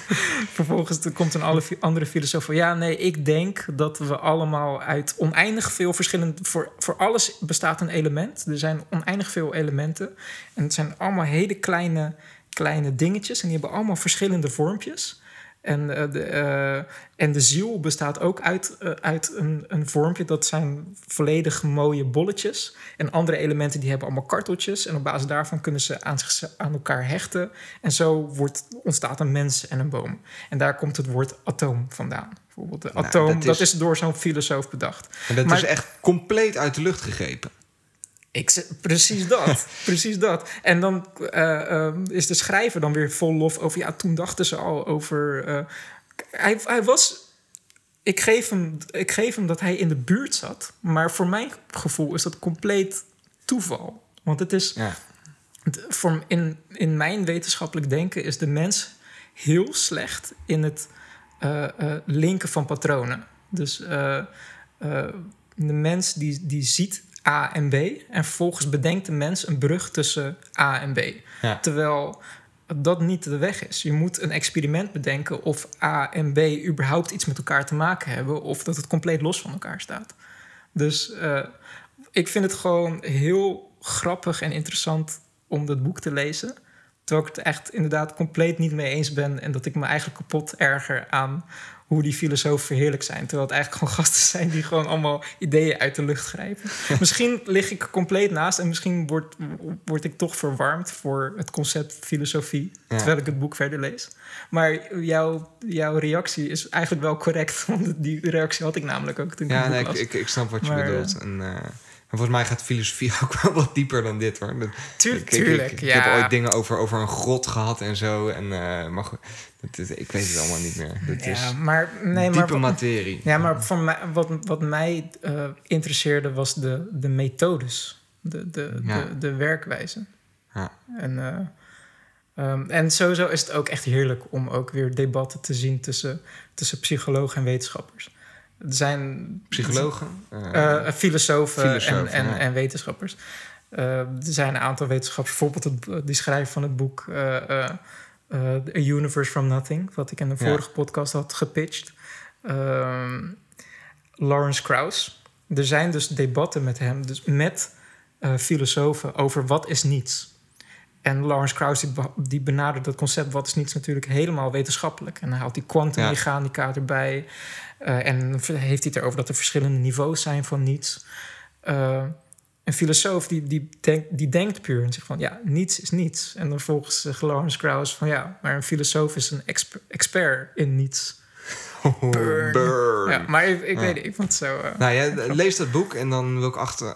Vervolgens er komt een alle- andere filosoof van... ja, nee, ik denk dat we allemaal uit oneindig veel verschillende... Voor, voor alles bestaat een element. Er zijn oneindig veel elementen. En het zijn allemaal hele kleine, kleine dingetjes. En die hebben allemaal verschillende vormpjes. En, eh, de, eh, en de ziel bestaat ook uit, eh, uit een, een vormpje. Dat zijn volledig mooie bolletjes. En andere elementen die hebben allemaal karteltjes. En op basis daarvan kunnen ze aan, zich, aan elkaar hechten. En zo wordt, ontstaat een mens en een boom. En daar komt het woord atoom vandaan. Bijvoorbeeld de Nou, atoom, dat is, door zo'n filosoof bedacht. En dat Maar- is echt compleet uit de lucht gegrepen. Ik, precies dat, precies dat. En dan eh, ehm, is de schrijver dan weer vol lof over... ja, toen dachten ze al over... eh, hij, hij was... Ik geef, hem, ik geef hem dat hij in de buurt zat. Maar voor mijn gevoel is dat compleet toeval. Want het is... Ja. Voor, in, in mijn wetenschappelijk denken is de mens heel slecht in het eh, linken van patronen. Dus de mens die, die ziet A en B en vervolgens bedenkt de mens een brug tussen A en B. Ja. Terwijl dat niet de weg is. Je moet een experiment bedenken of A en B überhaupt iets met elkaar te maken hebben of dat het compleet los van elkaar staat. Dus eh, ik vind het gewoon heel grappig en interessant om dat boek te lezen. Terwijl ik het echt inderdaad compleet niet mee eens ben. En dat ik me eigenlijk kapot erger aan hoe die filosofen verheerlijk zijn. Terwijl het eigenlijk gewoon gasten zijn die gewoon allemaal ideeën uit de lucht grijpen. misschien lig ik er compleet naast en misschien word, word ik toch verwarmd voor het concept filosofie. Ja. Terwijl ik het boek verder lees. Maar jouw, jouw reactie is eigenlijk wel correct. Want die reactie had ik namelijk ook toen ik Ja, het boek nee, ik, las. ik, ik snap wat je Maar, bedoelt. En, eh, maar volgens mij gaat filosofie ook wel wat dieper dan dit hoor. Dat- Tuur- ik, tuurlijk, ik, ja. ik heb ooit dingen over, over een grot gehad en zo. En, eh, maar goed, dat is- ik weet het allemaal niet meer. Dat ja, is maar, nee, maar, diepe materie. Ja, maar van mij, wat, wat mij eh, interesseerde was de, de methodes, de, de, Ja. de, de werkwijze. Ja. En, eh, ehm, en sowieso is het ook echt heerlijk om ook weer debatten te zien tussen, tussen psychologen en wetenschappers. Er zijn Psychologen? eh, eh, filosofen, Filosofen, en, en, ja. en wetenschappers. Eh, er zijn een aantal wetenschappers, bijvoorbeeld het, die schrijver van het boek eh, eh, eh, A Universe from Nothing, wat ik in de Ja. vorige podcast had gepitcht. Ehm, Lawrence Krauss. Er zijn dus debatten met hem, dus met eh, filosofen over wat is niets. En Lawrence Krauss die, be- die benadert dat concept wat is niets natuurlijk helemaal wetenschappelijk. En hij haalt die kwantummechanica erbij. eh, en heeft hij het erover dat er verschillende niveaus zijn van niets. Eh, een filosoof die, die, denkt, die denkt puur en zegt van ja, niets is niets. En dan volgens Lawrence Krauss van ja, maar een filosoof is een exper- expert in niets. burn. burn. Ja, maar ik, ik Ja. weet ik vond het zo... eh, Nou ja, lees dat boek en dan wil ik achter...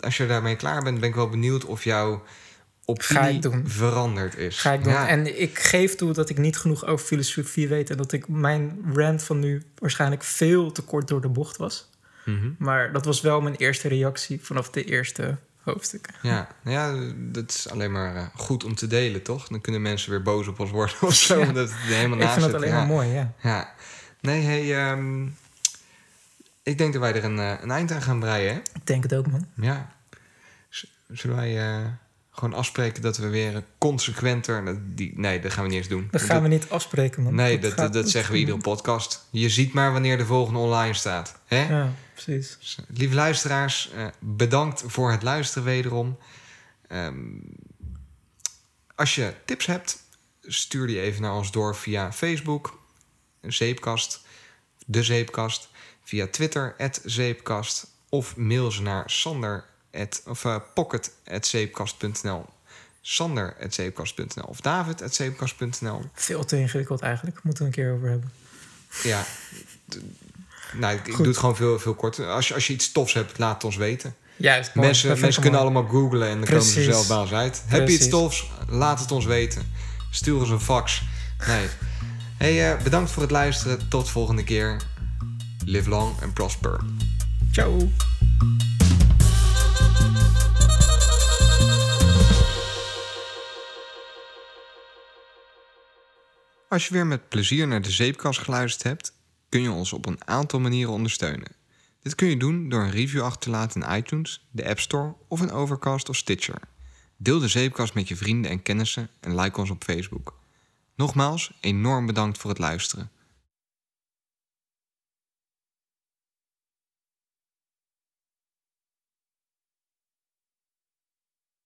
Als je daarmee klaar bent, ben ik wel benieuwd of jouw Doen. veranderd is. Ga ik doen. Ja. En ik geef toe dat ik niet genoeg over filosofie weet... en dat ik mijn rant van nu waarschijnlijk veel te kort door de bocht was. Mhm. Maar dat was wel mijn eerste reactie vanaf de eerste hoofdstukken. Ja, ja, dat is alleen maar eh, goed om te delen, toch? Dan kunnen mensen weer boos op ons worden of zo. Ja. Omdat het er helemaal ik vind dat alleen ja. maar mooi, ja. Ja. Nee, hey, ehm, ik denk dat wij er een, eh, een eind aan gaan breien, hè? Ik denk het ook, man. Ja. Z- Zullen wij eh, gewoon afspreken dat we weer consequenter... Die, nee, dat gaan we niet eens doen. Dat gaan we niet afspreken, man. Nee, dat, gaat- dat, zeggen we iedere podcast. Je ziet maar wanneer de volgende online staat. Hè? Ja, precies. Dus, lieve luisteraars, eh, bedankt voor het luisteren wederom. Ehm, als je tips hebt, stuur die even naar ons door via Facebook, Zeepkast, De Zeepkast, via Twitter, Zeepkast, of mail ze naar sander, of uh, pocket.zeepkast.nl, sander.zeepkast.nl of david.zeepkast.nl. Veel te ingewikkeld eigenlijk. Moeten we een keer over hebben. Ja, nou, ik, doe het gewoon veel, veel korter. Als je, als je iets tofs hebt, laat het ons weten. Juist, mooi. Mensen, mensen kunnen allemaal googlen en dan komen ze zelf bij ons uit. Heb je iets tofs? Laat het ons weten. Stuur ons een fax. Nee. Hey, eh, bedankt voor het luisteren. Tot volgende keer. Live long and prosper. Ciao. Als je weer met plezier naar de zeepkast geluisterd hebt, kun je ons op een aantal manieren ondersteunen. Dit kun je doen door een review achter te laten in iTunes, de App Store of een Overcast of Stitcher. Deel de zeepkast met je vrienden en kennissen en like ons op Facebook. Nogmaals, enorm bedankt voor het luisteren.